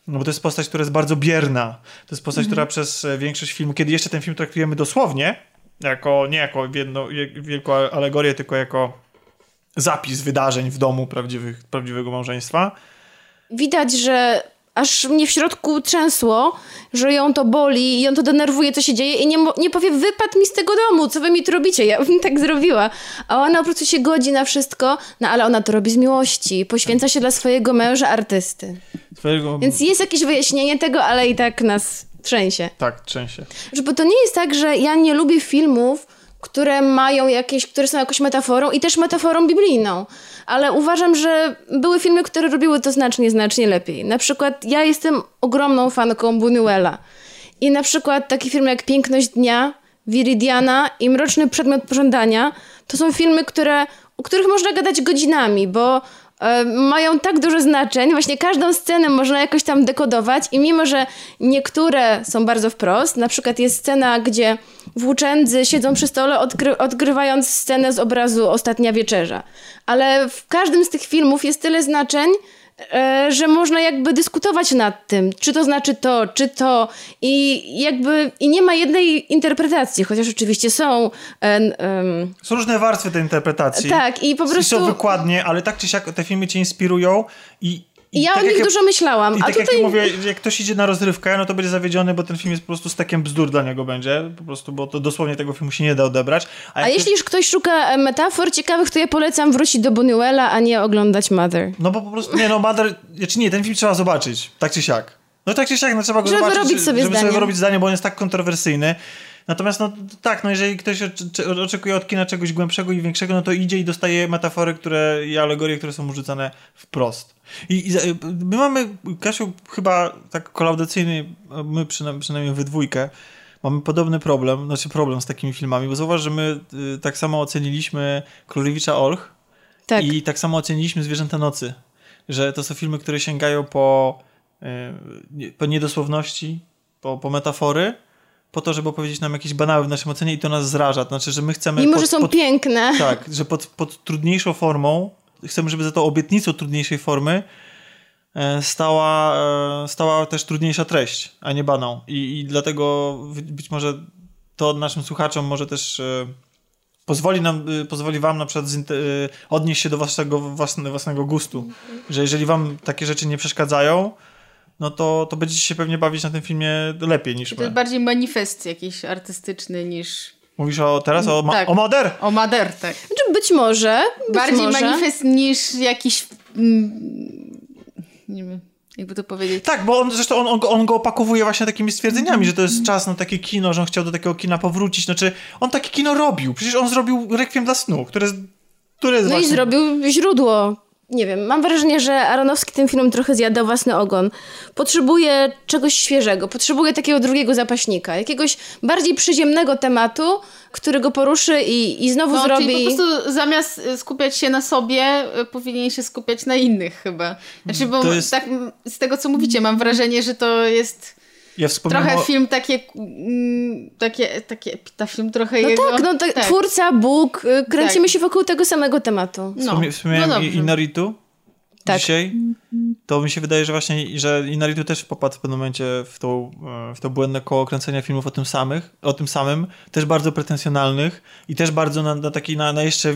no bo to jest postać, która jest bardzo bierna, to jest postać, która przez e, większość filmu, kiedy jeszcze ten film traktujemy dosłownie, jako, nie jako jedno, wielką alegorię, tylko jako zapis wydarzeń w domu prawdziwych, prawdziwego małżeństwa. Widać, że aż mnie w środku trzęsło, że ją to boli i ją to denerwuje, co się dzieje i nie, nie powie, wypadł mi z tego domu, co wy mi tu robicie, ja bym tak zrobiła. A ona po prostu się godzi na wszystko, no ale ona to robi z miłości, poświęca się dla swojego męża artysty. Więc jest jakieś wyjaśnienie tego, ale i tak nas trzęsie. Tak, trzęsie. Że, bo to nie jest tak, że ja nie lubię filmów, które mają jakieś, które są jakąś metaforą i też metaforą biblijną. Ale uważam, że były filmy, które robiły to znacznie, znacznie lepiej. Na przykład ja jestem ogromną fanką Buñuela. I na przykład taki film jak Piękność Dnia, Viridiana i Mroczny Przedmiot Pożądania to są filmy, które, o których można gadać godzinami, bo mają tak dużo znaczeń, właśnie każdą scenę można jakoś tam dekodować i mimo, że niektóre są bardzo wprost, na przykład jest scena, gdzie włóczędzy siedzą przy stole odgry odgrywając scenę z obrazu Ostatnia Wieczerza. Ale w każdym z tych filmów jest tyle znaczeń, e, że można jakby dyskutować nad tym, czy to znaczy to, czy to i jakby i nie ma jednej interpretacji, chociaż oczywiście są e, Są różne warstwy tej interpretacji. tak i po I są prostu wykładnie, ale tak czy siak te filmy cię inspirują i i ja tak o jak nich dużo myślałam, I a tak jak tutaj ja mówię, jak ktoś idzie na rozrywkę, no to będzie zawiedziony, bo ten film jest po prostu stekiem bzdur dla niego będzie, po prostu, bo to dosłownie tego filmu się nie da odebrać. a jak jeśli już ktoś szuka e, metafor ciekawych, to ja polecam wrócić do Buñuela, a nie oglądać Mother. No bo po prostu, nie no, Mother, znaczy nie, ten film trzeba zobaczyć, tak czy siak. No tak czy siak, no trzeba go Żeby zobaczyć, sobie żeby zdanie. sobie wyrobić zdanie, bo on jest tak kontrowersyjny. Natomiast no tak, no jeżeli ktoś oczekuje od kina czegoś głębszego i większego, no to idzie i dostaje metafory, które i alegorie, które są rzucane wprost. I, i my mamy, Kasiu, chyba tak kolaudacyjny, my przynajmniej, przynajmniej we dwójkę, mamy podobny problem, znaczy problem z takimi filmami, bo zauważ, że my y, tak samo oceniliśmy Królewicza Olch, Tak. i tak samo oceniliśmy Zwierzęta Nocy, że to są filmy, które sięgają po, y, po niedosłowności, po, po metafory, po to, żeby opowiedzieć nam jakieś banały w naszym ocenie i to nas zraża. To znaczy, że my chcemy... Mimo, pod- że są pod- piękne. Tak, że pod, pod trudniejszą formą, chcemy, żeby za tą obietnicą trudniejszej formy e, stała, e, stała też trudniejsza treść, a nie banał. I, I dlatego być może to naszym słuchaczom może też e, pozwoli nam, pozwoli wam na przykład odnieść się do waszego własne, własnego gustu. Że jeżeli wam takie rzeczy nie przeszkadzają, no to, to będziecie się pewnie bawić na tym filmie lepiej niż To jest bardziej manifest jakiś artystyczny niż... Mówisz o teraz o, ma- Tak. o Moder? O Mader, tak. Znaczy być może, być bardziej może. manifest niż jakiś... Mm, nie wiem, jakby to powiedzieć. Tak, bo on zresztą on, on, go- on go opakowuje właśnie takimi stwierdzeniami, że to jest czas na takie kino, że on chciał do takiego kina powrócić. Znaczy, on takie kino robił. Przecież on zrobił Requiem dla snu, które jest, które jest No właśnie... i zrobił źródło. Nie wiem, mam wrażenie, że Aronowski tym filmem trochę zjada własny ogon. Potrzebuje czegoś świeżego, potrzebuje takiego drugiego zapaśnika, jakiegoś bardziej przyziemnego tematu, który go poruszy i, i znowu No, zrobi... czyli po prostu zamiast y, skupiać się na sobie, y, powinien się skupiać na innych chyba. Znaczy, bo jest- tak z tego, co mówicie, mam wrażenie, że to jest Ja trochę o... film takie, mm, takie, takie ta film trochę No jego... tak, no tak, twórca, Bóg, y, kręcimy Tak. się wokół tego samego tematu. No, Wspomniałem no. Inaritu Tak. dzisiaj. To mi się wydaje, że właśnie, że Inaritu też popadł w pewnym momencie w to, e, w to błędne koło kręcenia filmów o tym samych, o tym samym, też bardzo pretensjonalnych i też bardzo na, na takiej, na, na jeszcze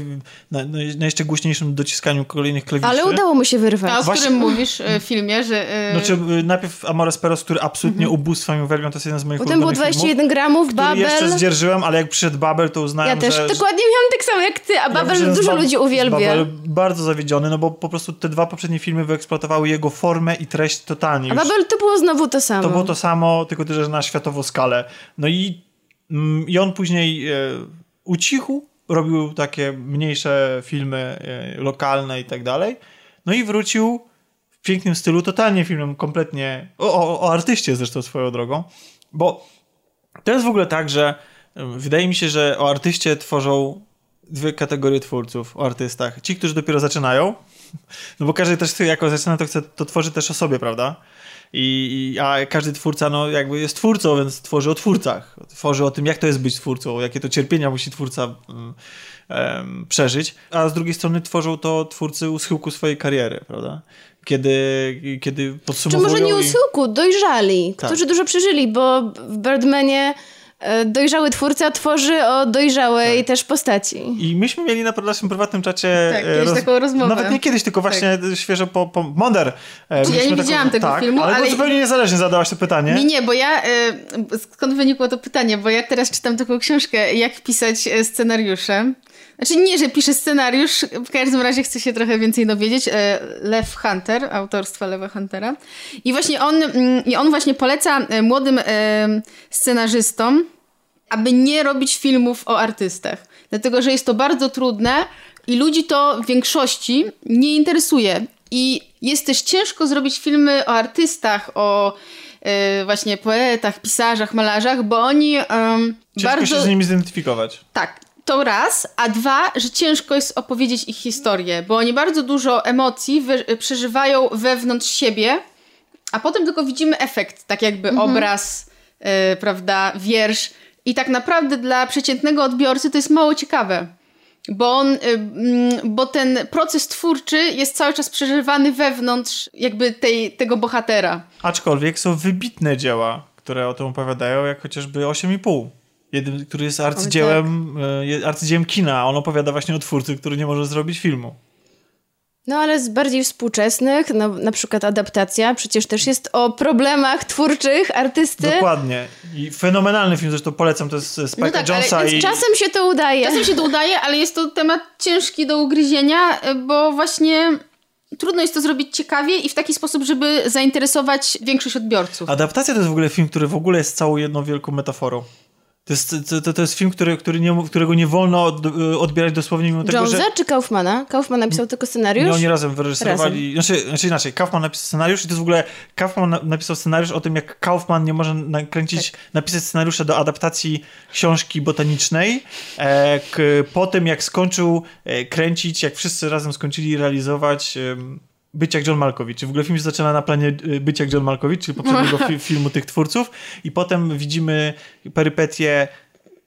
na, na jeszcze głośniejszym dociskaniu kolejnych klawiszy. Ale udało mu się A o wyrwać. Właśnie- którym mówisz y, filmie, że... y, Znaczy, najpierw Amores Peros, który absolutnie ubóstwem i uwielbiam, to jest jeden z moich Potem było ulubionych 21 filmów, gramów, Babel. jeszcze zdzierżyłem, ale jak przyszedł Babel, to Ja uznałem, też że... dokładnie miałam tak samo jak ty, a Ja Babel z dużo ludzi uwielbia. Babel bardzo zawiedziony, no bo po prostu te dwa poprzednie filmy wyeksploatowały jego formę i treść totalnie. A Babel to było znowu to samo. to było to samo, tylko też na światową skalę. No i, mm, i on później e, ucichł, robił takie mniejsze filmy e, lokalne i tak dalej. No i wrócił w pięknym stylu, totalnie filmem kompletnie o, o, o artyście zresztą swoją drogą, bo to jest w ogóle tak, że wydaje mi się, że o artyście tworzą dwie kategorie twórców, o artystach. Ci, którzy dopiero zaczynają, [laughs] no bo każdy też jako zaczyna, to chce, to tworzy też o sobie, prawda? I, i, a każdy twórca, no jakby jest twórcą, więc tworzy o twórcach. Tworzy o tym, jak to jest być twórcą, jakie to cierpienia musi twórca mm, em, przeżyć. A z drugiej strony tworzą to twórcy u schyłku swojej kariery, prawda? Kiedy, kiedy Czy podsumowują... może nie i- usyłku, dojrzali, Tak. którzy dużo przeżyli, bo w Birdmanie dojrzały twórca tworzy o dojrzałej Tak. też postaci. I myśmy mieli na naszym prywatnym czacie... Tak, e, kiedyś taką rozmowę. Nawet nie kiedyś, tylko właśnie świeżo po, po Monder. E, ja nie widziałam tego tak, filmu, ale, ale- zupełnie niezależnie zadałaś to pytanie. Nie, nie, bo ja. Skąd wynikło to pytanie? Bo ja teraz czytam taką książkę, jak pisać e, scenariusze. Znaczy nie, że piszę scenariusz, w każdym razie chcę się trochę więcej dowiedzieć. E, Lew Hunter, autorstwa Lewa Huntera. I właśnie on, mm, i on właśnie poleca e, młodym e, scenarzystom, aby nie robić filmów o artystach. Dlatego, że jest to bardzo trudne i ludzi to w większości nie interesuje. I jest też ciężko zrobić filmy o artystach, o e, właśnie poetach, pisarzach, malarzach, bo oni em, Ciężko bardzo... się z nimi zidentyfikować. Tak, to raz, a dwa, że ciężko jest opowiedzieć ich historię, bo oni bardzo dużo emocji wy- przeżywają wewnątrz siebie, a potem tylko widzimy efekt, tak jakby obraz, e, prawda, wiersz. I tak naprawdę dla przeciętnego odbiorcy to jest mało ciekawe. Bo, on, y, mm, bo ten proces twórczy jest cały czas przeżywany wewnątrz jakby tej, tego bohatera. Aczkolwiek są wybitne dzieła, które o tym opowiadają, jak chociażby 8,5. Jeden, który jest arcydziełem, e, arcydziełem kina, a on opowiada właśnie o twórcy, który nie może zrobić filmu. No ale z bardziej współczesnych, no, na przykład adaptacja, przecież też jest o problemach twórczych artysty. Dokładnie. I fenomenalny film, zresztą polecam, to jest Spike'a No tak, ale Jonesa Więc i... czasem się to udaje. Czasem się to udaje, ale jest to temat ciężki do ugryzienia, y, bo właśnie trudno jest to zrobić ciekawie i w taki sposób, żeby zainteresować większość odbiorców. Adaptacja to jest w ogóle film, który w ogóle jest całą jedną wielką metaforą. To jest, to, to, jest film, który, który nie, którego nie wolno od, odbierać dosłownie, mimo tego, Jonesa że... czy Kaufmana? Kaufman napisał tylko scenariusz? Nie, oni razem wyreżyserowali. Znaczy, znaczy inaczej, Kaufman napisał scenariusz i to jest w ogóle. Kaufman na, napisał scenariusz o tym, jak Kaufman nie może nakręcić, napisać scenariusza do adaptacji książki botanicznej. E, k, po tym, jak skończył e, kręcić, jak wszyscy razem skończyli realizować. em, być jak John Malkovich. Czy w ogóle film się zaczyna na planie y, Być jak John Malkovich, czyli poprzedniego fi [laughs] filmu tych twórców i potem widzimy perypetie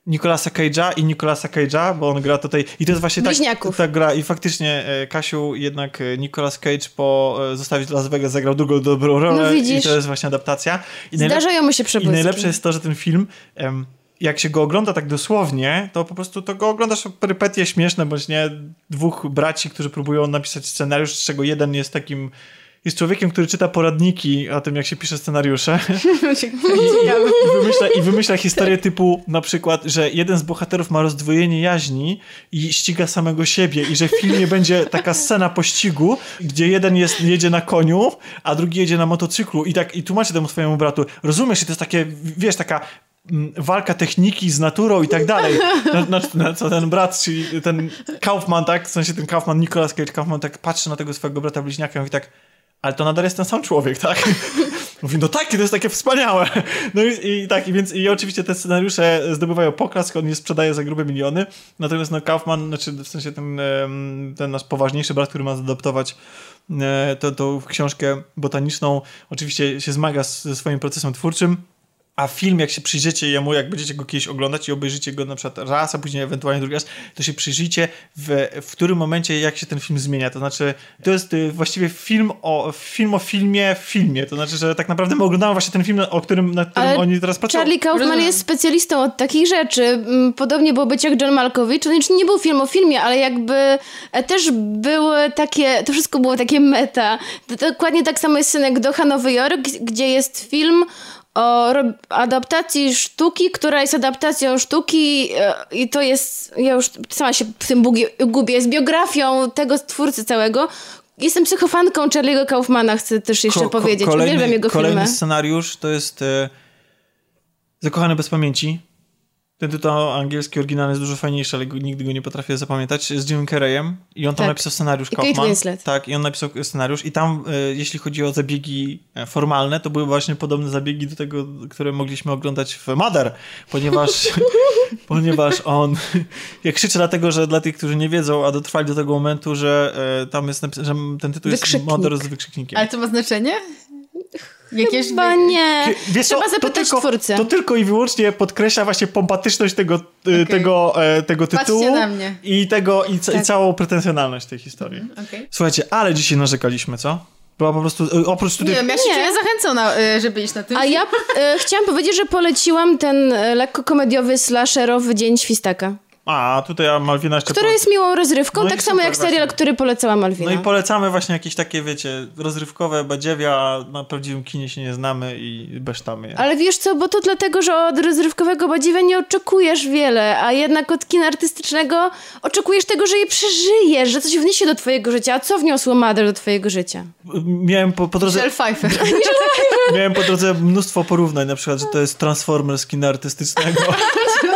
Nicolasa Cage'a i Nicolasa Cage'a, bo on gra tutaj i to jest właśnie tak, tak gra i faktycznie e, Kasiu jednak e, Nicolas Cage po e, zostawić Las Vegas zagrał drugą dobrą rolę No widzisz. i to jest właśnie adaptacja. I, Zdarzają mu się i przebłyski. najlepsze jest to, że ten film em, jak się go ogląda tak dosłownie, to po prostu to go oglądasz perypetie śmieszne, bądź nie, dwóch braci, którzy próbują napisać scenariusz, z czego jeden jest takim jest człowiekiem, który czyta poradniki o tym, jak się pisze scenariusze. [laughs] I, i, wymyśla, i wymyśla [laughs] historię typu na przykład, że jeden z bohaterów ma rozdwojenie jaźni i ściga samego siebie i że w filmie będzie taka scena pościgu, gdzie jeden jest, jedzie na koniu, a drugi jedzie na motocyklu i tak i tłumaczy temu swojemu bratu, rozumiesz, to jest takie, wiesz, taka walka techniki z naturą i tak dalej. Na, na, na, co ten brat, czyli ten Kaufman, tak? W sensie ten Kaufman, Nicolas Cage Kaufman tak patrzy na tego swojego brata bliźniaka i mówi tak ale to nadal jest ten sam człowiek, tak? [laughs] Mówi, no tak, to jest takie wspaniałe. No i, i tak, i więc i oczywiście te scenariusze zdobywają poklask, on je sprzedaje za grube miliony, natomiast no Kaufman, znaczy w sensie ten, ten nasz poważniejszy brat, który ma zadoptować e, tą książkę botaniczną, oczywiście się zmaga ze swoim procesem twórczym, a film, jak się przyjrzycie jemu, jak będziecie go kiedyś oglądać i obejrzycie go na przykład raz, a później ewentualnie drugi raz, to się przyjrzyjcie w, w którym momencie, jak się ten film zmienia. To znaczy, to jest y, właściwie film o, film o filmie w filmie. To znaczy, że tak naprawdę my oglądamy właśnie ten film, o którym, na którym Ale oni teraz pracują. Charlie Kaufman jest specjalistą od takich rzeczy. Mm, podobnie było być jak John Malkovich. To znaczy, nie był film o filmie, ale jakby e, też były takie, to wszystko było takie meta. Dokładnie tak samo jest synek Doha Nowy Jork, gdzie jest film o adaptacji sztuki, która jest adaptacją sztuki e, i to jest, ja już sama się w tym gubię, jest biografią tego twórcy całego. Jestem psychofanką Charlie'ego Kaufmana, chcę też jeszcze ko powiedzieć. Kolejny, Uwielbiam jego kolejny filmy. scenariusz to jest e, Zakochany bez pamięci ten tytuł angielski oryginalny jest dużo fajniejszy, ale nigdy go nie potrafię zapamiętać. Z Jimem Carreyem i on tam tak. napisał scenariusz I Kaufman. Kate Winslet. Tak, i on napisał scenariusz i tam e, jeśli chodzi o zabiegi e, formalne, to były właśnie podobne zabiegi do tego, które mogliśmy oglądać w Mother, ponieważ [laughs] ponieważ on jak krzyczy dlatego, że dla tych, którzy nie wiedzą, a dotrwali do tego momentu, że e, tam jest że ten tytuł jest Mother z wykrzyknikiem. Ale to ma znaczenie? Jakieś Chyba nie. Wiesz, Trzeba zapytać to twórcę. To tylko i wyłącznie podkreśla właśnie pompatyczność tego, y, okay. tego, e, tego tytułu i tego i, tak. i, całą pretensjonalność tej historii. Okay. Słuchajcie, ale dzisiaj narzekaliśmy, co? Była po prostu, y, oprócz tutaj... Nie wiem, ja się czuję zachęcona, y, żeby iść na tym. A ja e, chciałam powiedzieć, że poleciłam ten lekko komediowy slasherowy Dzień Świstaka. A, tutaj Malwina jeszcze... Który jest miłą rozrywką, no tak samo jak serial, właśnie. który polecała Malwina. No i polecamy właśnie jakieś takie, wiecie, rozrywkowe badziewia, na prawdziwym kinie się nie znamy i besztamy je. Ale wiesz co, bo to dlatego, że od rozrywkowego badziewia nie oczekujesz wiele, a jednak od kina artystycznego oczekujesz tego, że je przeżyjesz, że coś wniesie do twojego życia. A co wniosło Mother do twojego życia? Miałem po, po drodze... Michelle Pfeiffer. [laughs] Miałem po drodze mnóstwo porównań, na przykład, że to jest Transformers kina artystycznego. [laughs]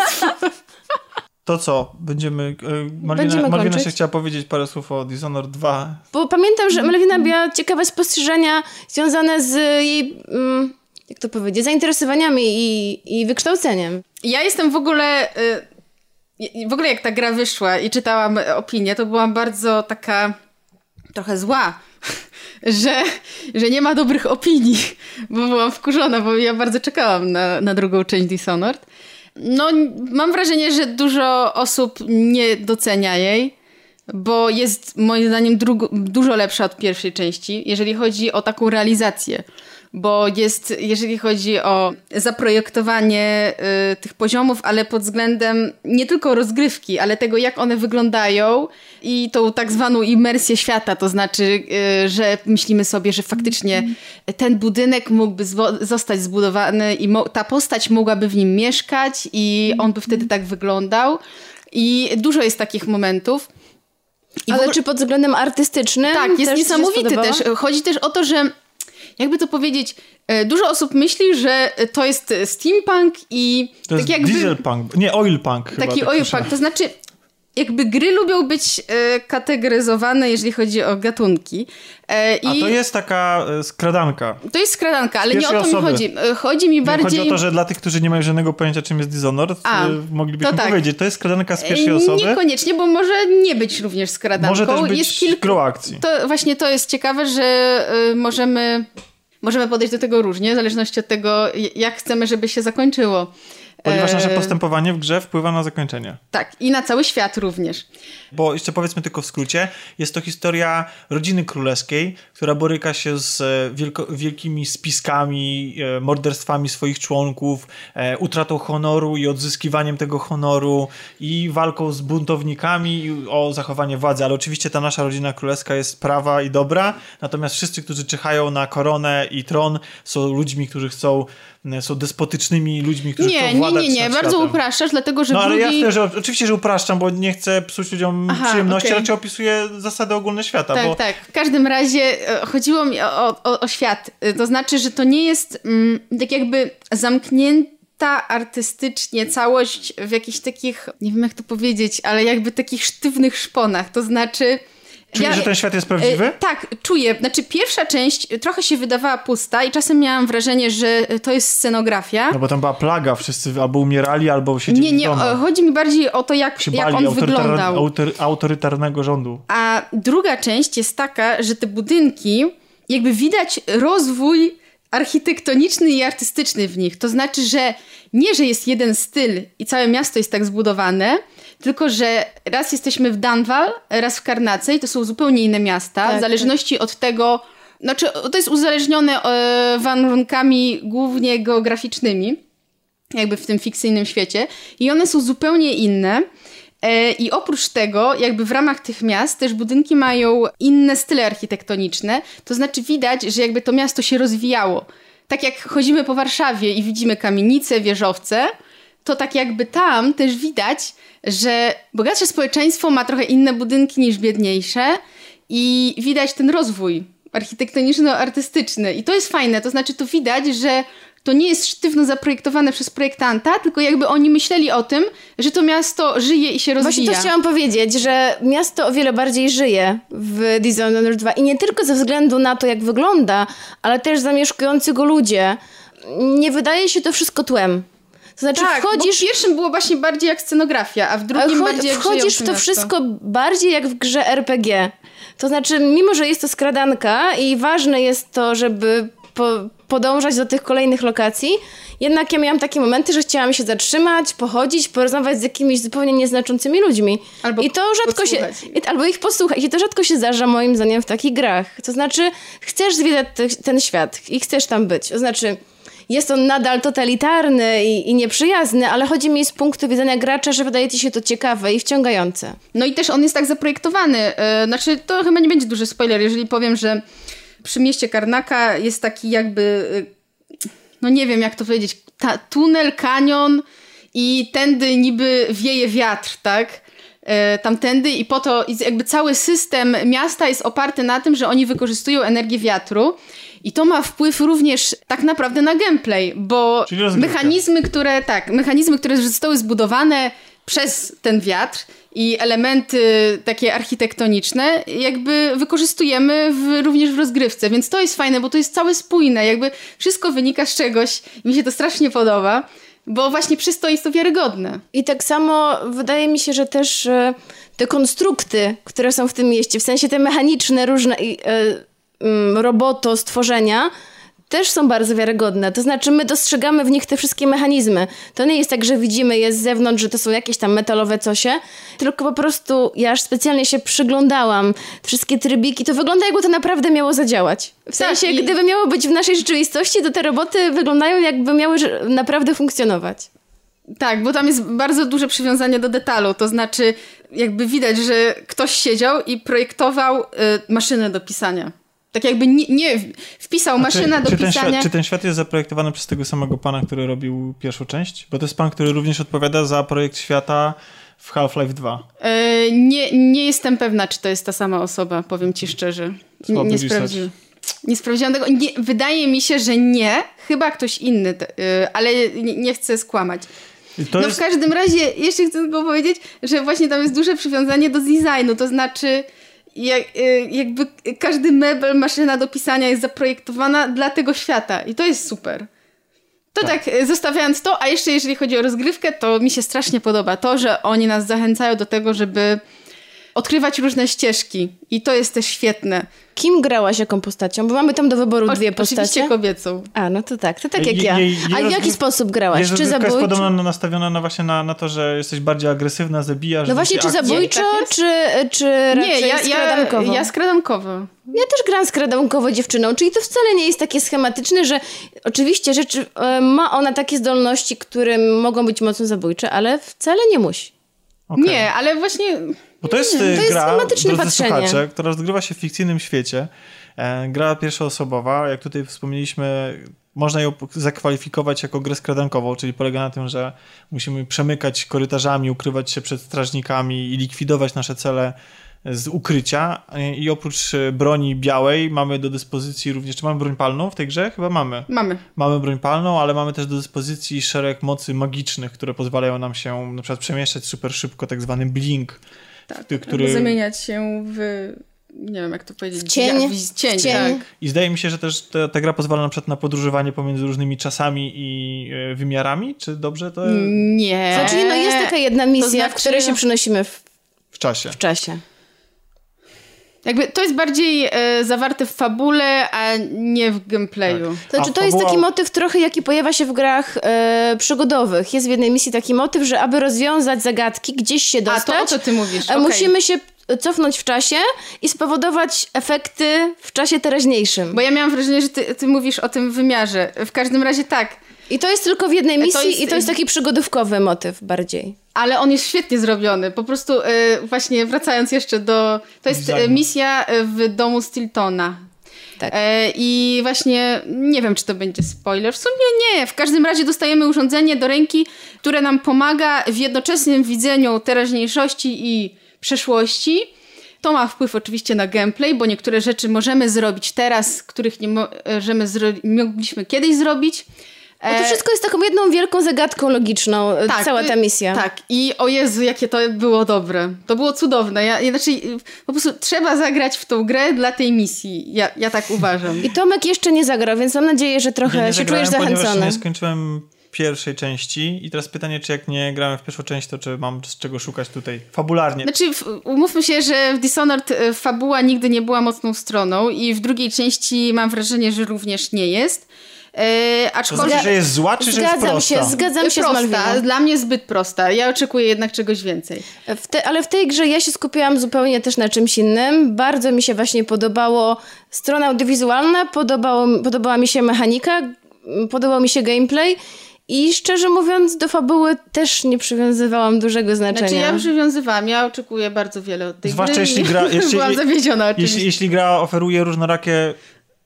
To co? Będziemy. E, Malwina, Malwina się chciała powiedzieć parę słów o Dishonored 2. Bo pamiętam, że Malwina miała ciekawe spostrzeżenia związane z jej. Mm, jak to powiedzieć? Zainteresowaniami i, i wykształceniem. Ja jestem w ogóle. Y, w ogóle jak ta gra wyszła i czytałam opinię, to byłam bardzo taka. trochę zła. [laughs] Że, że nie ma dobrych opinii, bo byłam wkurzona, bo ja bardzo czekałam na, na drugą część Dishonored. No, mam wrażenie, że dużo osób nie docenia jej, bo jest moim zdaniem dużo lepsza od pierwszej części, jeżeli chodzi o taką realizację bo jest, jeżeli chodzi o zaprojektowanie y, tych poziomów, ale pod względem nie tylko rozgrywki, ale tego, jak one wyglądają i tą tak zwaną imersję świata, to znaczy, y, że myślimy sobie, że faktycznie ten budynek mógłby zostać zbudowany i ta postać mogłaby w nim mieszkać i on by wtedy tak wyglądał. I dużo jest takich momentów. I Ale ogóle... czy pod względem artystycznym? Tak, jest niesamowity też. Chodzi też o to, że jakby to powiedzieć, e, dużo osób myśli, że to jest steampunk i to tak jest jakby... dieselpunk, nie oilpunk Taki tak oilpunk, to znaczy jakby gry lubią być e, kategoryzowane, jeżeli chodzi o gatunki. E, i... A to jest taka e, skradanka. To jest skradanka, ale nie o to osoby. mi chodzi. E, chodzi mi bardziej... Chodzi o to, że dla tych, którzy nie mają żadnego pojęcia, czym jest Dishonored, A, moglibyśmy to tak. powiedzieć, to jest skradanka z pierwszej osoby? Niekoniecznie, bo może nie być również skradanką. Może też być jest kilka... akcji. To właśnie to jest ciekawe, że możemy, możemy podejść do tego różnie, w zależności od tego, jak chcemy, żeby się zakończyło. Ponieważ nasze postępowanie w grze wpływa na zakończenie. Tak, i na cały świat również. Bo jeszcze powiedzmy tylko w skrócie, jest to historia rodziny królewskiej, która boryka się z e, wielkimi spiskami, e, morderstwami swoich członków, e, utratą honoru i odzyskiwaniem tego honoru i walką z buntownikami o zachowanie władzy. Ale oczywiście ta nasza rodzina królewska jest prawa i dobra, natomiast wszyscy, którzy czyhają na koronę i tron są ludźmi, którzy chcą są despotycznymi ludźmi, którzy nie, chcą władać Nie, nie, nie, bardzo światem. upraszczasz, dlatego że No ale drugi... ja też, oczywiście, że upraszczam, bo nie chcę psuć ludziom Aha, przyjemności, okay. raczej opisuję zasady ogólne świata. Tak, bo... tak. W każdym razie e, chodziło mi o, o, o świat. E, to znaczy, że to nie jest mm, tak jakby zamknięta artystycznie całość w jakichś takich, nie wiem jak to powiedzieć, ale jakby takich sztywnych szponach. To znaczy Czujesz, ja, że ten świat jest prawdziwy? E, tak, czuję. Znaczy pierwsza część trochę się wydawała pusta i czasem miałam wrażenie, że to jest scenografia. No bo tam była plaga, wszyscy albo umierali, albo siedzieli Nie, nie, o, chodzi mi bardziej o to, jak, jak on wyglądał. Autory, autorytarnego rządu. A druga część jest taka, że te budynki, jakby widać rozwój architektoniczny i artystyczny w nich. To znaczy, że nie, że jest jeden styl i całe miasto jest tak zbudowane, tylko że raz jesteśmy w Danwal, raz w Karnacej, to są zupełnie inne miasta, tak, w zależności tak. od tego, znaczy to jest uzależnione e, warunkami głównie geograficznymi, jakby w tym fikcyjnym świecie i one są zupełnie inne. E, I oprócz tego, jakby w ramach tych miast też budynki mają inne style architektoniczne, to znaczy widać, że jakby to miasto się rozwijało. Tak jak chodzimy po Warszawie i widzimy kamienice, wieżowce, to tak jakby tam też widać, że bogatsze społeczeństwo ma trochę inne budynki niż biedniejsze i widać ten rozwój architektoniczno-artystyczny. I to jest fajne, to znaczy to widać, że to nie jest sztywno zaprojektowane przez projektanta, tylko jakby oni myśleli o tym, że to miasto żyje i się rozwija. Właśnie to chciałam powiedzieć, że miasto o wiele bardziej żyje w Dishonored 2 i nie tylko ze względu na to, jak wygląda, ale też zamieszkujący go ludzie. Nie wydaje się to wszystko tłem. To znaczy tak, wchodzisz... w pierwszym było właśnie bardziej jak scenografia, a w drugim bardziej jak Wchodzisz w to wszystko bardziej jak w grze RPG. To znaczy, mimo że jest to skradanka i ważne jest to, żeby po, podążać do tych kolejnych lokacji, jednak ja miałam takie momenty, że chciałam się zatrzymać, pochodzić, porozmawiać z jakimiś zupełnie nieznaczącymi ludźmi. Albo I to rzadko się... Albo ich posłuchać. I to rzadko się zdarza moim zdaniem w takich grach. To znaczy, chcesz zwiedzać ten świat i chcesz tam być. To znaczy jest on nadal totalitarny i, i nieprzyjazny, ale chodzi mi z punktu widzenia gracza, że wydaje ci się to ciekawe i wciągające. No i też on jest tak zaprojektowany. Yy, znaczy, to chyba nie będzie duży spoiler, jeżeli powiem, że przy mieście Karnaka jest taki jakby, yy, no nie wiem jak to powiedzieć, ta, tunel, kanion i tędy niby wieje wiatr, tak? E, tamtędy i po to jakby cały system miasta jest oparty na tym, że oni wykorzystują energię wiatru i to ma wpływ również tak naprawdę na gameplay, bo mechanizmy, które tak, mechanizmy, które zostały zbudowane przez ten wiatr i elementy takie architektoniczne jakby wykorzystujemy w, również w rozgrywce, więc to jest fajne, bo to jest całe spójne, jakby wszystko wynika z czegoś i mi się to strasznie podoba. Bo właśnie przez to jest to wiarygodne. I tak samo wydaje mi się, że też e, te konstrukty, które są w tym mieście, w sensie te mechaniczne różne e, roboto, stworzenia, też są bardzo wiarygodne. To znaczy, my dostrzegamy w nich te wszystkie mechanizmy. To nie jest tak, że widzimy je z zewnątrz, że to są jakieś tam metalowe cosie, tylko po prostu ja aż specjalnie się przyglądałam. Wszystkie trybiki, to wygląda jakby to naprawdę miało zadziałać. W tak, sensie, i... gdyby miało być w naszej rzeczywistości, to te roboty wyglądają jakby miały naprawdę funkcjonować. Tak, bo tam jest bardzo duże przywiązanie do detalu, to znaczy jakby widać, że ktoś siedział i projektował y, maszynę do pisania. Tak jakby nie, nie wpisał maszyna czy, do czy pisania. Ten świat, czy ten świat jest zaprojektowany przez tego samego pana, który robił pierwszą część? Bo to jest pan, który również odpowiada za projekt świata w Half-Life 2. Yy, nie, nie jestem pewna, czy to jest ta sama osoba, powiem ci szczerze. Nie, nie sprawdziłem. Nie sprawdziłam tego. Nie, wydaje mi się, że nie. Chyba ktoś inny, yy, ale nie, nie, chcę skłamać. To no jest... w każdym razie, jeszcze chcę tylko powiedzieć, że właśnie tam jest duże przywiązanie do designu, to znaczy jak, y, jakby każdy mebel, maszyna do pisania jest zaprojektowana dla tego świata i to jest super. To tak. tak, zostawiając to, a jeszcze jeżeli chodzi o rozgrywkę, to mi się strasznie podoba to, że oni nas zachęcają do tego, żeby odkrywać różne ścieżki i to jest też świetne. Kim grałaś jaką postacią? Bo mamy tam do wyboru O, dwie postacie. Oczywiście kobiecą. A, no to tak, to tak jak ja. A w jaki sposób grałaś? Czy rozgrywka jest zabójczo? podobno nastawiona na właśnie na, na to, że jesteś bardziej agresywna, zabijasz. No właśnie, czy zabójczo, tak czy, czy raczej Nie, ja, ja, skradankowo? ja skradankowo. Ja też gram skradankowo dziewczyną, czyli to wcale nie jest takie schematyczne, że oczywiście rzeczy, e, ma ona takie zdolności, które mogą być mocno zabójcze, ale wcale nie musi. Okej. Nie, ale właśnie Bo to jest, to e, jest gra, drodzy słuchacze, która rozgrywa się w fikcyjnym świecie. E, gra pierwszoosobowa, jak tutaj wspomnieliśmy, można ją zakwalifikować jako grę skradankową, czyli polega na tym, że musimy przemykać korytarzami, ukrywać się przed strażnikami i likwidować nasze cele z ukrycia. E, I oprócz e, broni białej mamy do dyspozycji również, czy mamy broń palną w tej grze? Chyba mamy. mamy. Mamy broń palną, ale mamy też do dyspozycji szereg mocy magicznych, które pozwalają nam się na przykład przemieszczać super szybko, tak zwany blink. Tak, Ty- który- zamieniać się w, nie wiem jak to powiedzieć, W cień. Ja- w cień, W cień. tak. I zdaje mi się, że też ta, ta gra pozwala na przykład na podróżowanie pomiędzy różnymi czasami i e, wymiarami, czy dobrze to Nie. Znaczy, no jest taka jedna misja, w znaczy- której się przenosimy w, w czasie? w czasie. Jakby to jest bardziej e, zawarte w fabule, a nie w gameplayu. Tak. To znaczy, to jest taki motyw trochę, jaki pojawia się w grach e, przygodowych. Jest w jednej misji taki motyw, że aby rozwiązać zagadki, gdzieś się A to dostać, o co ty mówisz? e, Okej. musimy się cofnąć w czasie i spowodować efekty w czasie teraźniejszym. Bo ja miałam wrażenie, że ty, ty mówisz o tym wymiarze. W każdym razie tak, I to jest tylko w jednej to misji jest- i to jest taki przygodówkowy motyw bardziej. ale on jest świetnie zrobiony. Po prostu e, właśnie wracając jeszcze do... To jest e, misja e, w domu Stiltona. Tak. I właśnie nie wiem, czy to będzie spoiler. W sumie nie. W każdym razie dostajemy urządzenie do ręki, które nam pomaga w jednoczesnym widzeniu teraźniejszości i przeszłości. To ma wpływ oczywiście na gameplay, bo niektóre rzeczy możemy zrobić teraz, których nie możemy zro- mogliśmy kiedyś zrobić. No to E, wszystko jest taką jedną wielką zagadką logiczną, e, cała y, ta misja. Tak, i o Jezu, jakie to było dobre. To było cudowne. Ja, znaczy, y, po prostu trzeba zagrać w tą grę dla tej misji. Ja, ja tak uważam. I Tomek jeszcze nie zagrał, więc mam nadzieję, że trochę Ja nie się czujesz zachęcony. nie skończyłem pierwszej części i teraz pytanie, czy jak nie grałem w pierwszą część, to czy mam z czego szukać tutaj fabularnie? Znaczy, w- umówmy się, że w Dishonored y, fabuła nigdy nie była mocną stroną i w drugiej części mam wrażenie, że również nie jest. E, To aczkolwiek... znaczy, że jest zła, czy że jest Zgadzam prosta? się, zgadzam się z prosta, Malwiną. dla mnie zbyt prosta. Ja oczekuję jednak czegoś więcej. W te, ale w tej grze ja się skupiłam zupełnie też na czymś innym. Bardzo mi się właśnie podobało strona audiowizualna, podobało, podobała mi się mechanika, podobał mi się gameplay i szczerze mówiąc do fabuły też nie przywiązywałam dużego znaczenia. Znaczy ja przywiązywałam, ja oczekuję bardzo wiele od tej Zwłaszcza gry. jeśli gra- [laughs] jeśli- Byłam zawiedziona oczywiście. Jeśli, jeśli gra oferuje różnorakie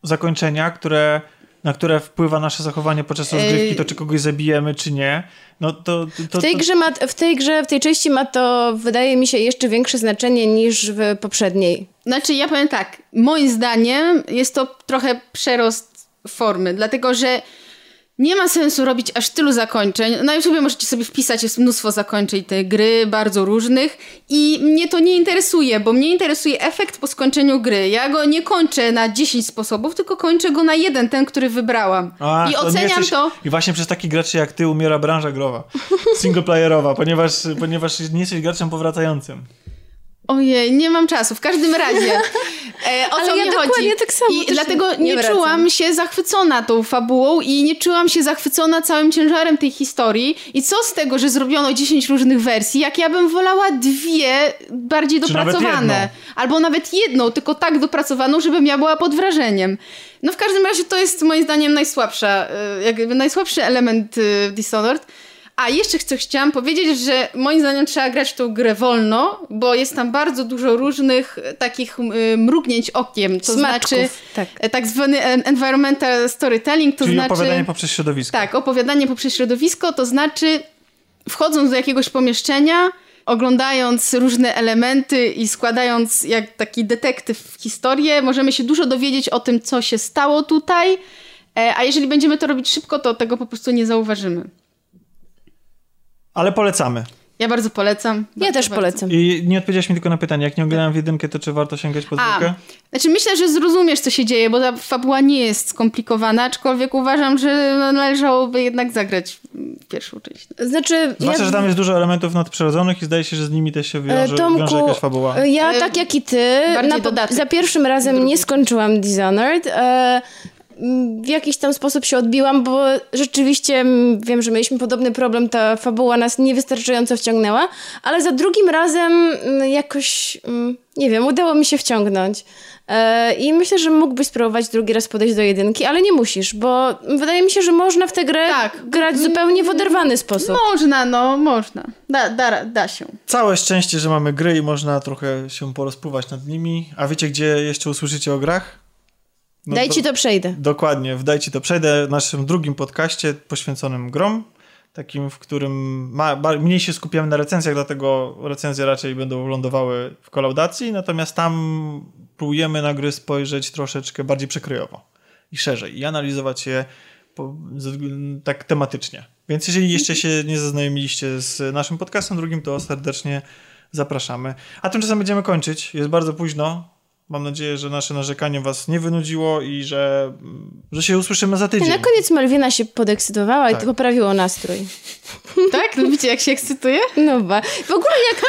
zakończenia, które, na które wpływa nasze zachowanie podczas rozgrywki, to czy kogoś zabijemy, czy nie, no to... to w tej, to, grze ma, w tej grze, w tej części ma to, wydaje mi się, jeszcze większe znaczenie niż w poprzedniej. Znaczy, ja powiem tak, moim zdaniem jest to trochę przerost formy, dlatego że nie ma sensu robić aż tylu zakończeń. Na YouTubie możecie sobie wpisać, jest mnóstwo zakończeń tej gry, bardzo różnych i mnie to nie interesuje, bo mnie interesuje efekt po skończeniu gry. Ja go nie kończę na 10 sposobów, tylko kończę go na jeden, ten, który wybrałam. A, I to oceniam jesteś- to... I właśnie przez takich graczy jak ty umiera branża growa. Singleplayerowa, ponieważ, ponieważ nie jesteś graczem powracającym. Ojej, nie mam czasu. W każdym razie, [laughs] e, o Ale co ja mi dokładnie chodzi? tak samo I dlatego nie nie, wracam. czułam się zachwycona tą fabułą i nie czułam się zachwycona całym ciężarem tej historii. I co z tego, że zrobiono 10 różnych wersji, jak ja bym wolała dwie bardziej Czy nawet dopracowane. jedną. Albo nawet jedną, tylko tak dopracowaną, żebym ja była pod wrażeniem. No w każdym razie to jest moim zdaniem najsłabsza, y, jakby najsłabszy element y, Dishonored. A jeszcze co chciałam powiedzieć, że moim zdaniem trzeba grać w tą grę wolno, bo jest tam bardzo dużo różnych e, takich y, mrugnięć okiem, to Smaczków, znaczy tak. e, tak zwany en- environmental storytelling, to Czyli znaczy opowiadanie poprzez środowisko. tak, opowiadanie poprzez środowisko, to znaczy wchodząc do jakiegoś pomieszczenia, oglądając różne elementy i składając jak taki detektyw historię, możemy się dużo dowiedzieć o tym, co się stało tutaj, e, a jeżeli będziemy to robić szybko, to tego po prostu nie zauważymy. Ale polecamy. Ja bardzo polecam. Ja też bardzo. polecam. I nie odpowiedziałaś mi tylko na pytanie, jak nie oglądałem w jedynkę, to czy warto sięgać po dwójkę? znaczy myślę, że zrozumiesz, co się dzieje, bo ta fabuła nie jest skomplikowana, aczkolwiek uważam, że należałoby jednak zagrać pierwszą część. Znaczy, Zwłaszcza, ja- że tam jest dużo elementów nadprzyrodzonych i zdaje się, że z nimi też się E, wiąże, Tomku, wiąże jakaś fabuła. e, Ja E, tak jak i ty, na, za pierwszym razem nie skończyłam Dishonored. E, w jakiś tam sposób się odbiłam, bo rzeczywiście m, wiem, że mieliśmy podobny problem, ta fabuła nas niewystarczająco wciągnęła, ale za drugim razem m, jakoś, m, nie wiem, udało mi się wciągnąć. E, I myślę, że mógłbyś spróbować drugi raz podejść do jedynki, ale nie musisz, bo wydaje mi się, że można w tę grę Tak. grać zupełnie w oderwany sposób. Można, no, można. Da, da, da się. Całe szczęście, że mamy gry i można trochę się porozpływać nad nimi. A wiecie, gdzie jeszcze usłyszycie o grach? No Daj ci to przejdę. Dokładnie, w Dajcie to przejdę, w naszym drugim podcaście poświęconym grom, takim, w którym ma, mniej się skupiamy na recenzjach, dlatego recenzje raczej będą lądowały w kolaudacji, natomiast tam próbujemy na gry spojrzeć troszeczkę bardziej przekrojowo i szerzej i analizować je po, tak tematycznie. Więc jeżeli jeszcze się nie zaznajomiliście z naszym podcastem drugim, to serdecznie zapraszamy. A tymczasem będziemy kończyć. Jest bardzo późno. Mam nadzieję, że nasze narzekanie was nie wynudziło i że, że się usłyszymy za tydzień. Na koniec Malwina się podekscytowała i Tak. to poprawiło nastrój. [laughs] Tak? Lubicie, jak się ekscytuje? No ba. W ogóle jak...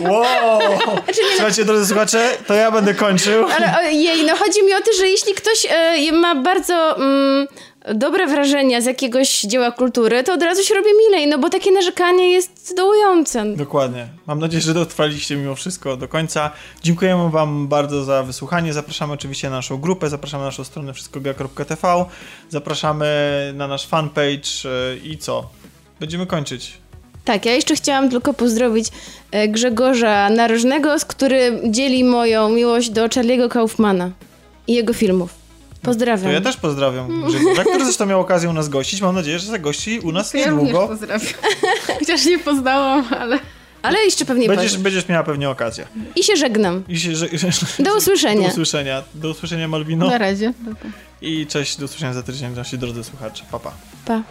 Wow! [laughs] Słuchajcie, drodzy słuchacze, to ja będę kończył. Ale ojej, no chodzi mi o to, że jeśli ktoś e, ma bardzo mm, dobre wrażenia z jakiegoś dzieła kultury, to od razu się robi milej, no bo takie narzekanie jest dołujące. Dokładnie. Mam nadzieję, że dotrwaliście mimo wszystko do końca. Dziękujemy wam bardzo za wysłuchanie. Zapraszamy oczywiście na naszą grupę, zapraszamy na naszą stronę wszystkogra.tv, zapraszamy na nasz fanpage e, i co? Będziemy kończyć. Tak, ja jeszcze chciałam tylko pozdrowić e, Grzegorza Narożnego, z który dzieli moją miłość do Charlie'ego Kaufmana i jego filmów. Pozdrawiam. To ja też pozdrawiam Grzegorza, który zresztą miał okazję u nas gościć. Mam nadzieję, że zagości u nas Ja również niedługo. pozdrawiam. [laughs] Chociaż nie poznałam, ale... Ale jeszcze pewnie Będziesz, będziesz miała pewnie okazję. I się żegnam. I się, że, [laughs] Do usłyszenia. Do usłyszenia. Do usłyszenia Malwino. Na razie. I cześć, do usłyszenia za tydzień, nasi drodzy słuchacze. Pa, pa. Pa.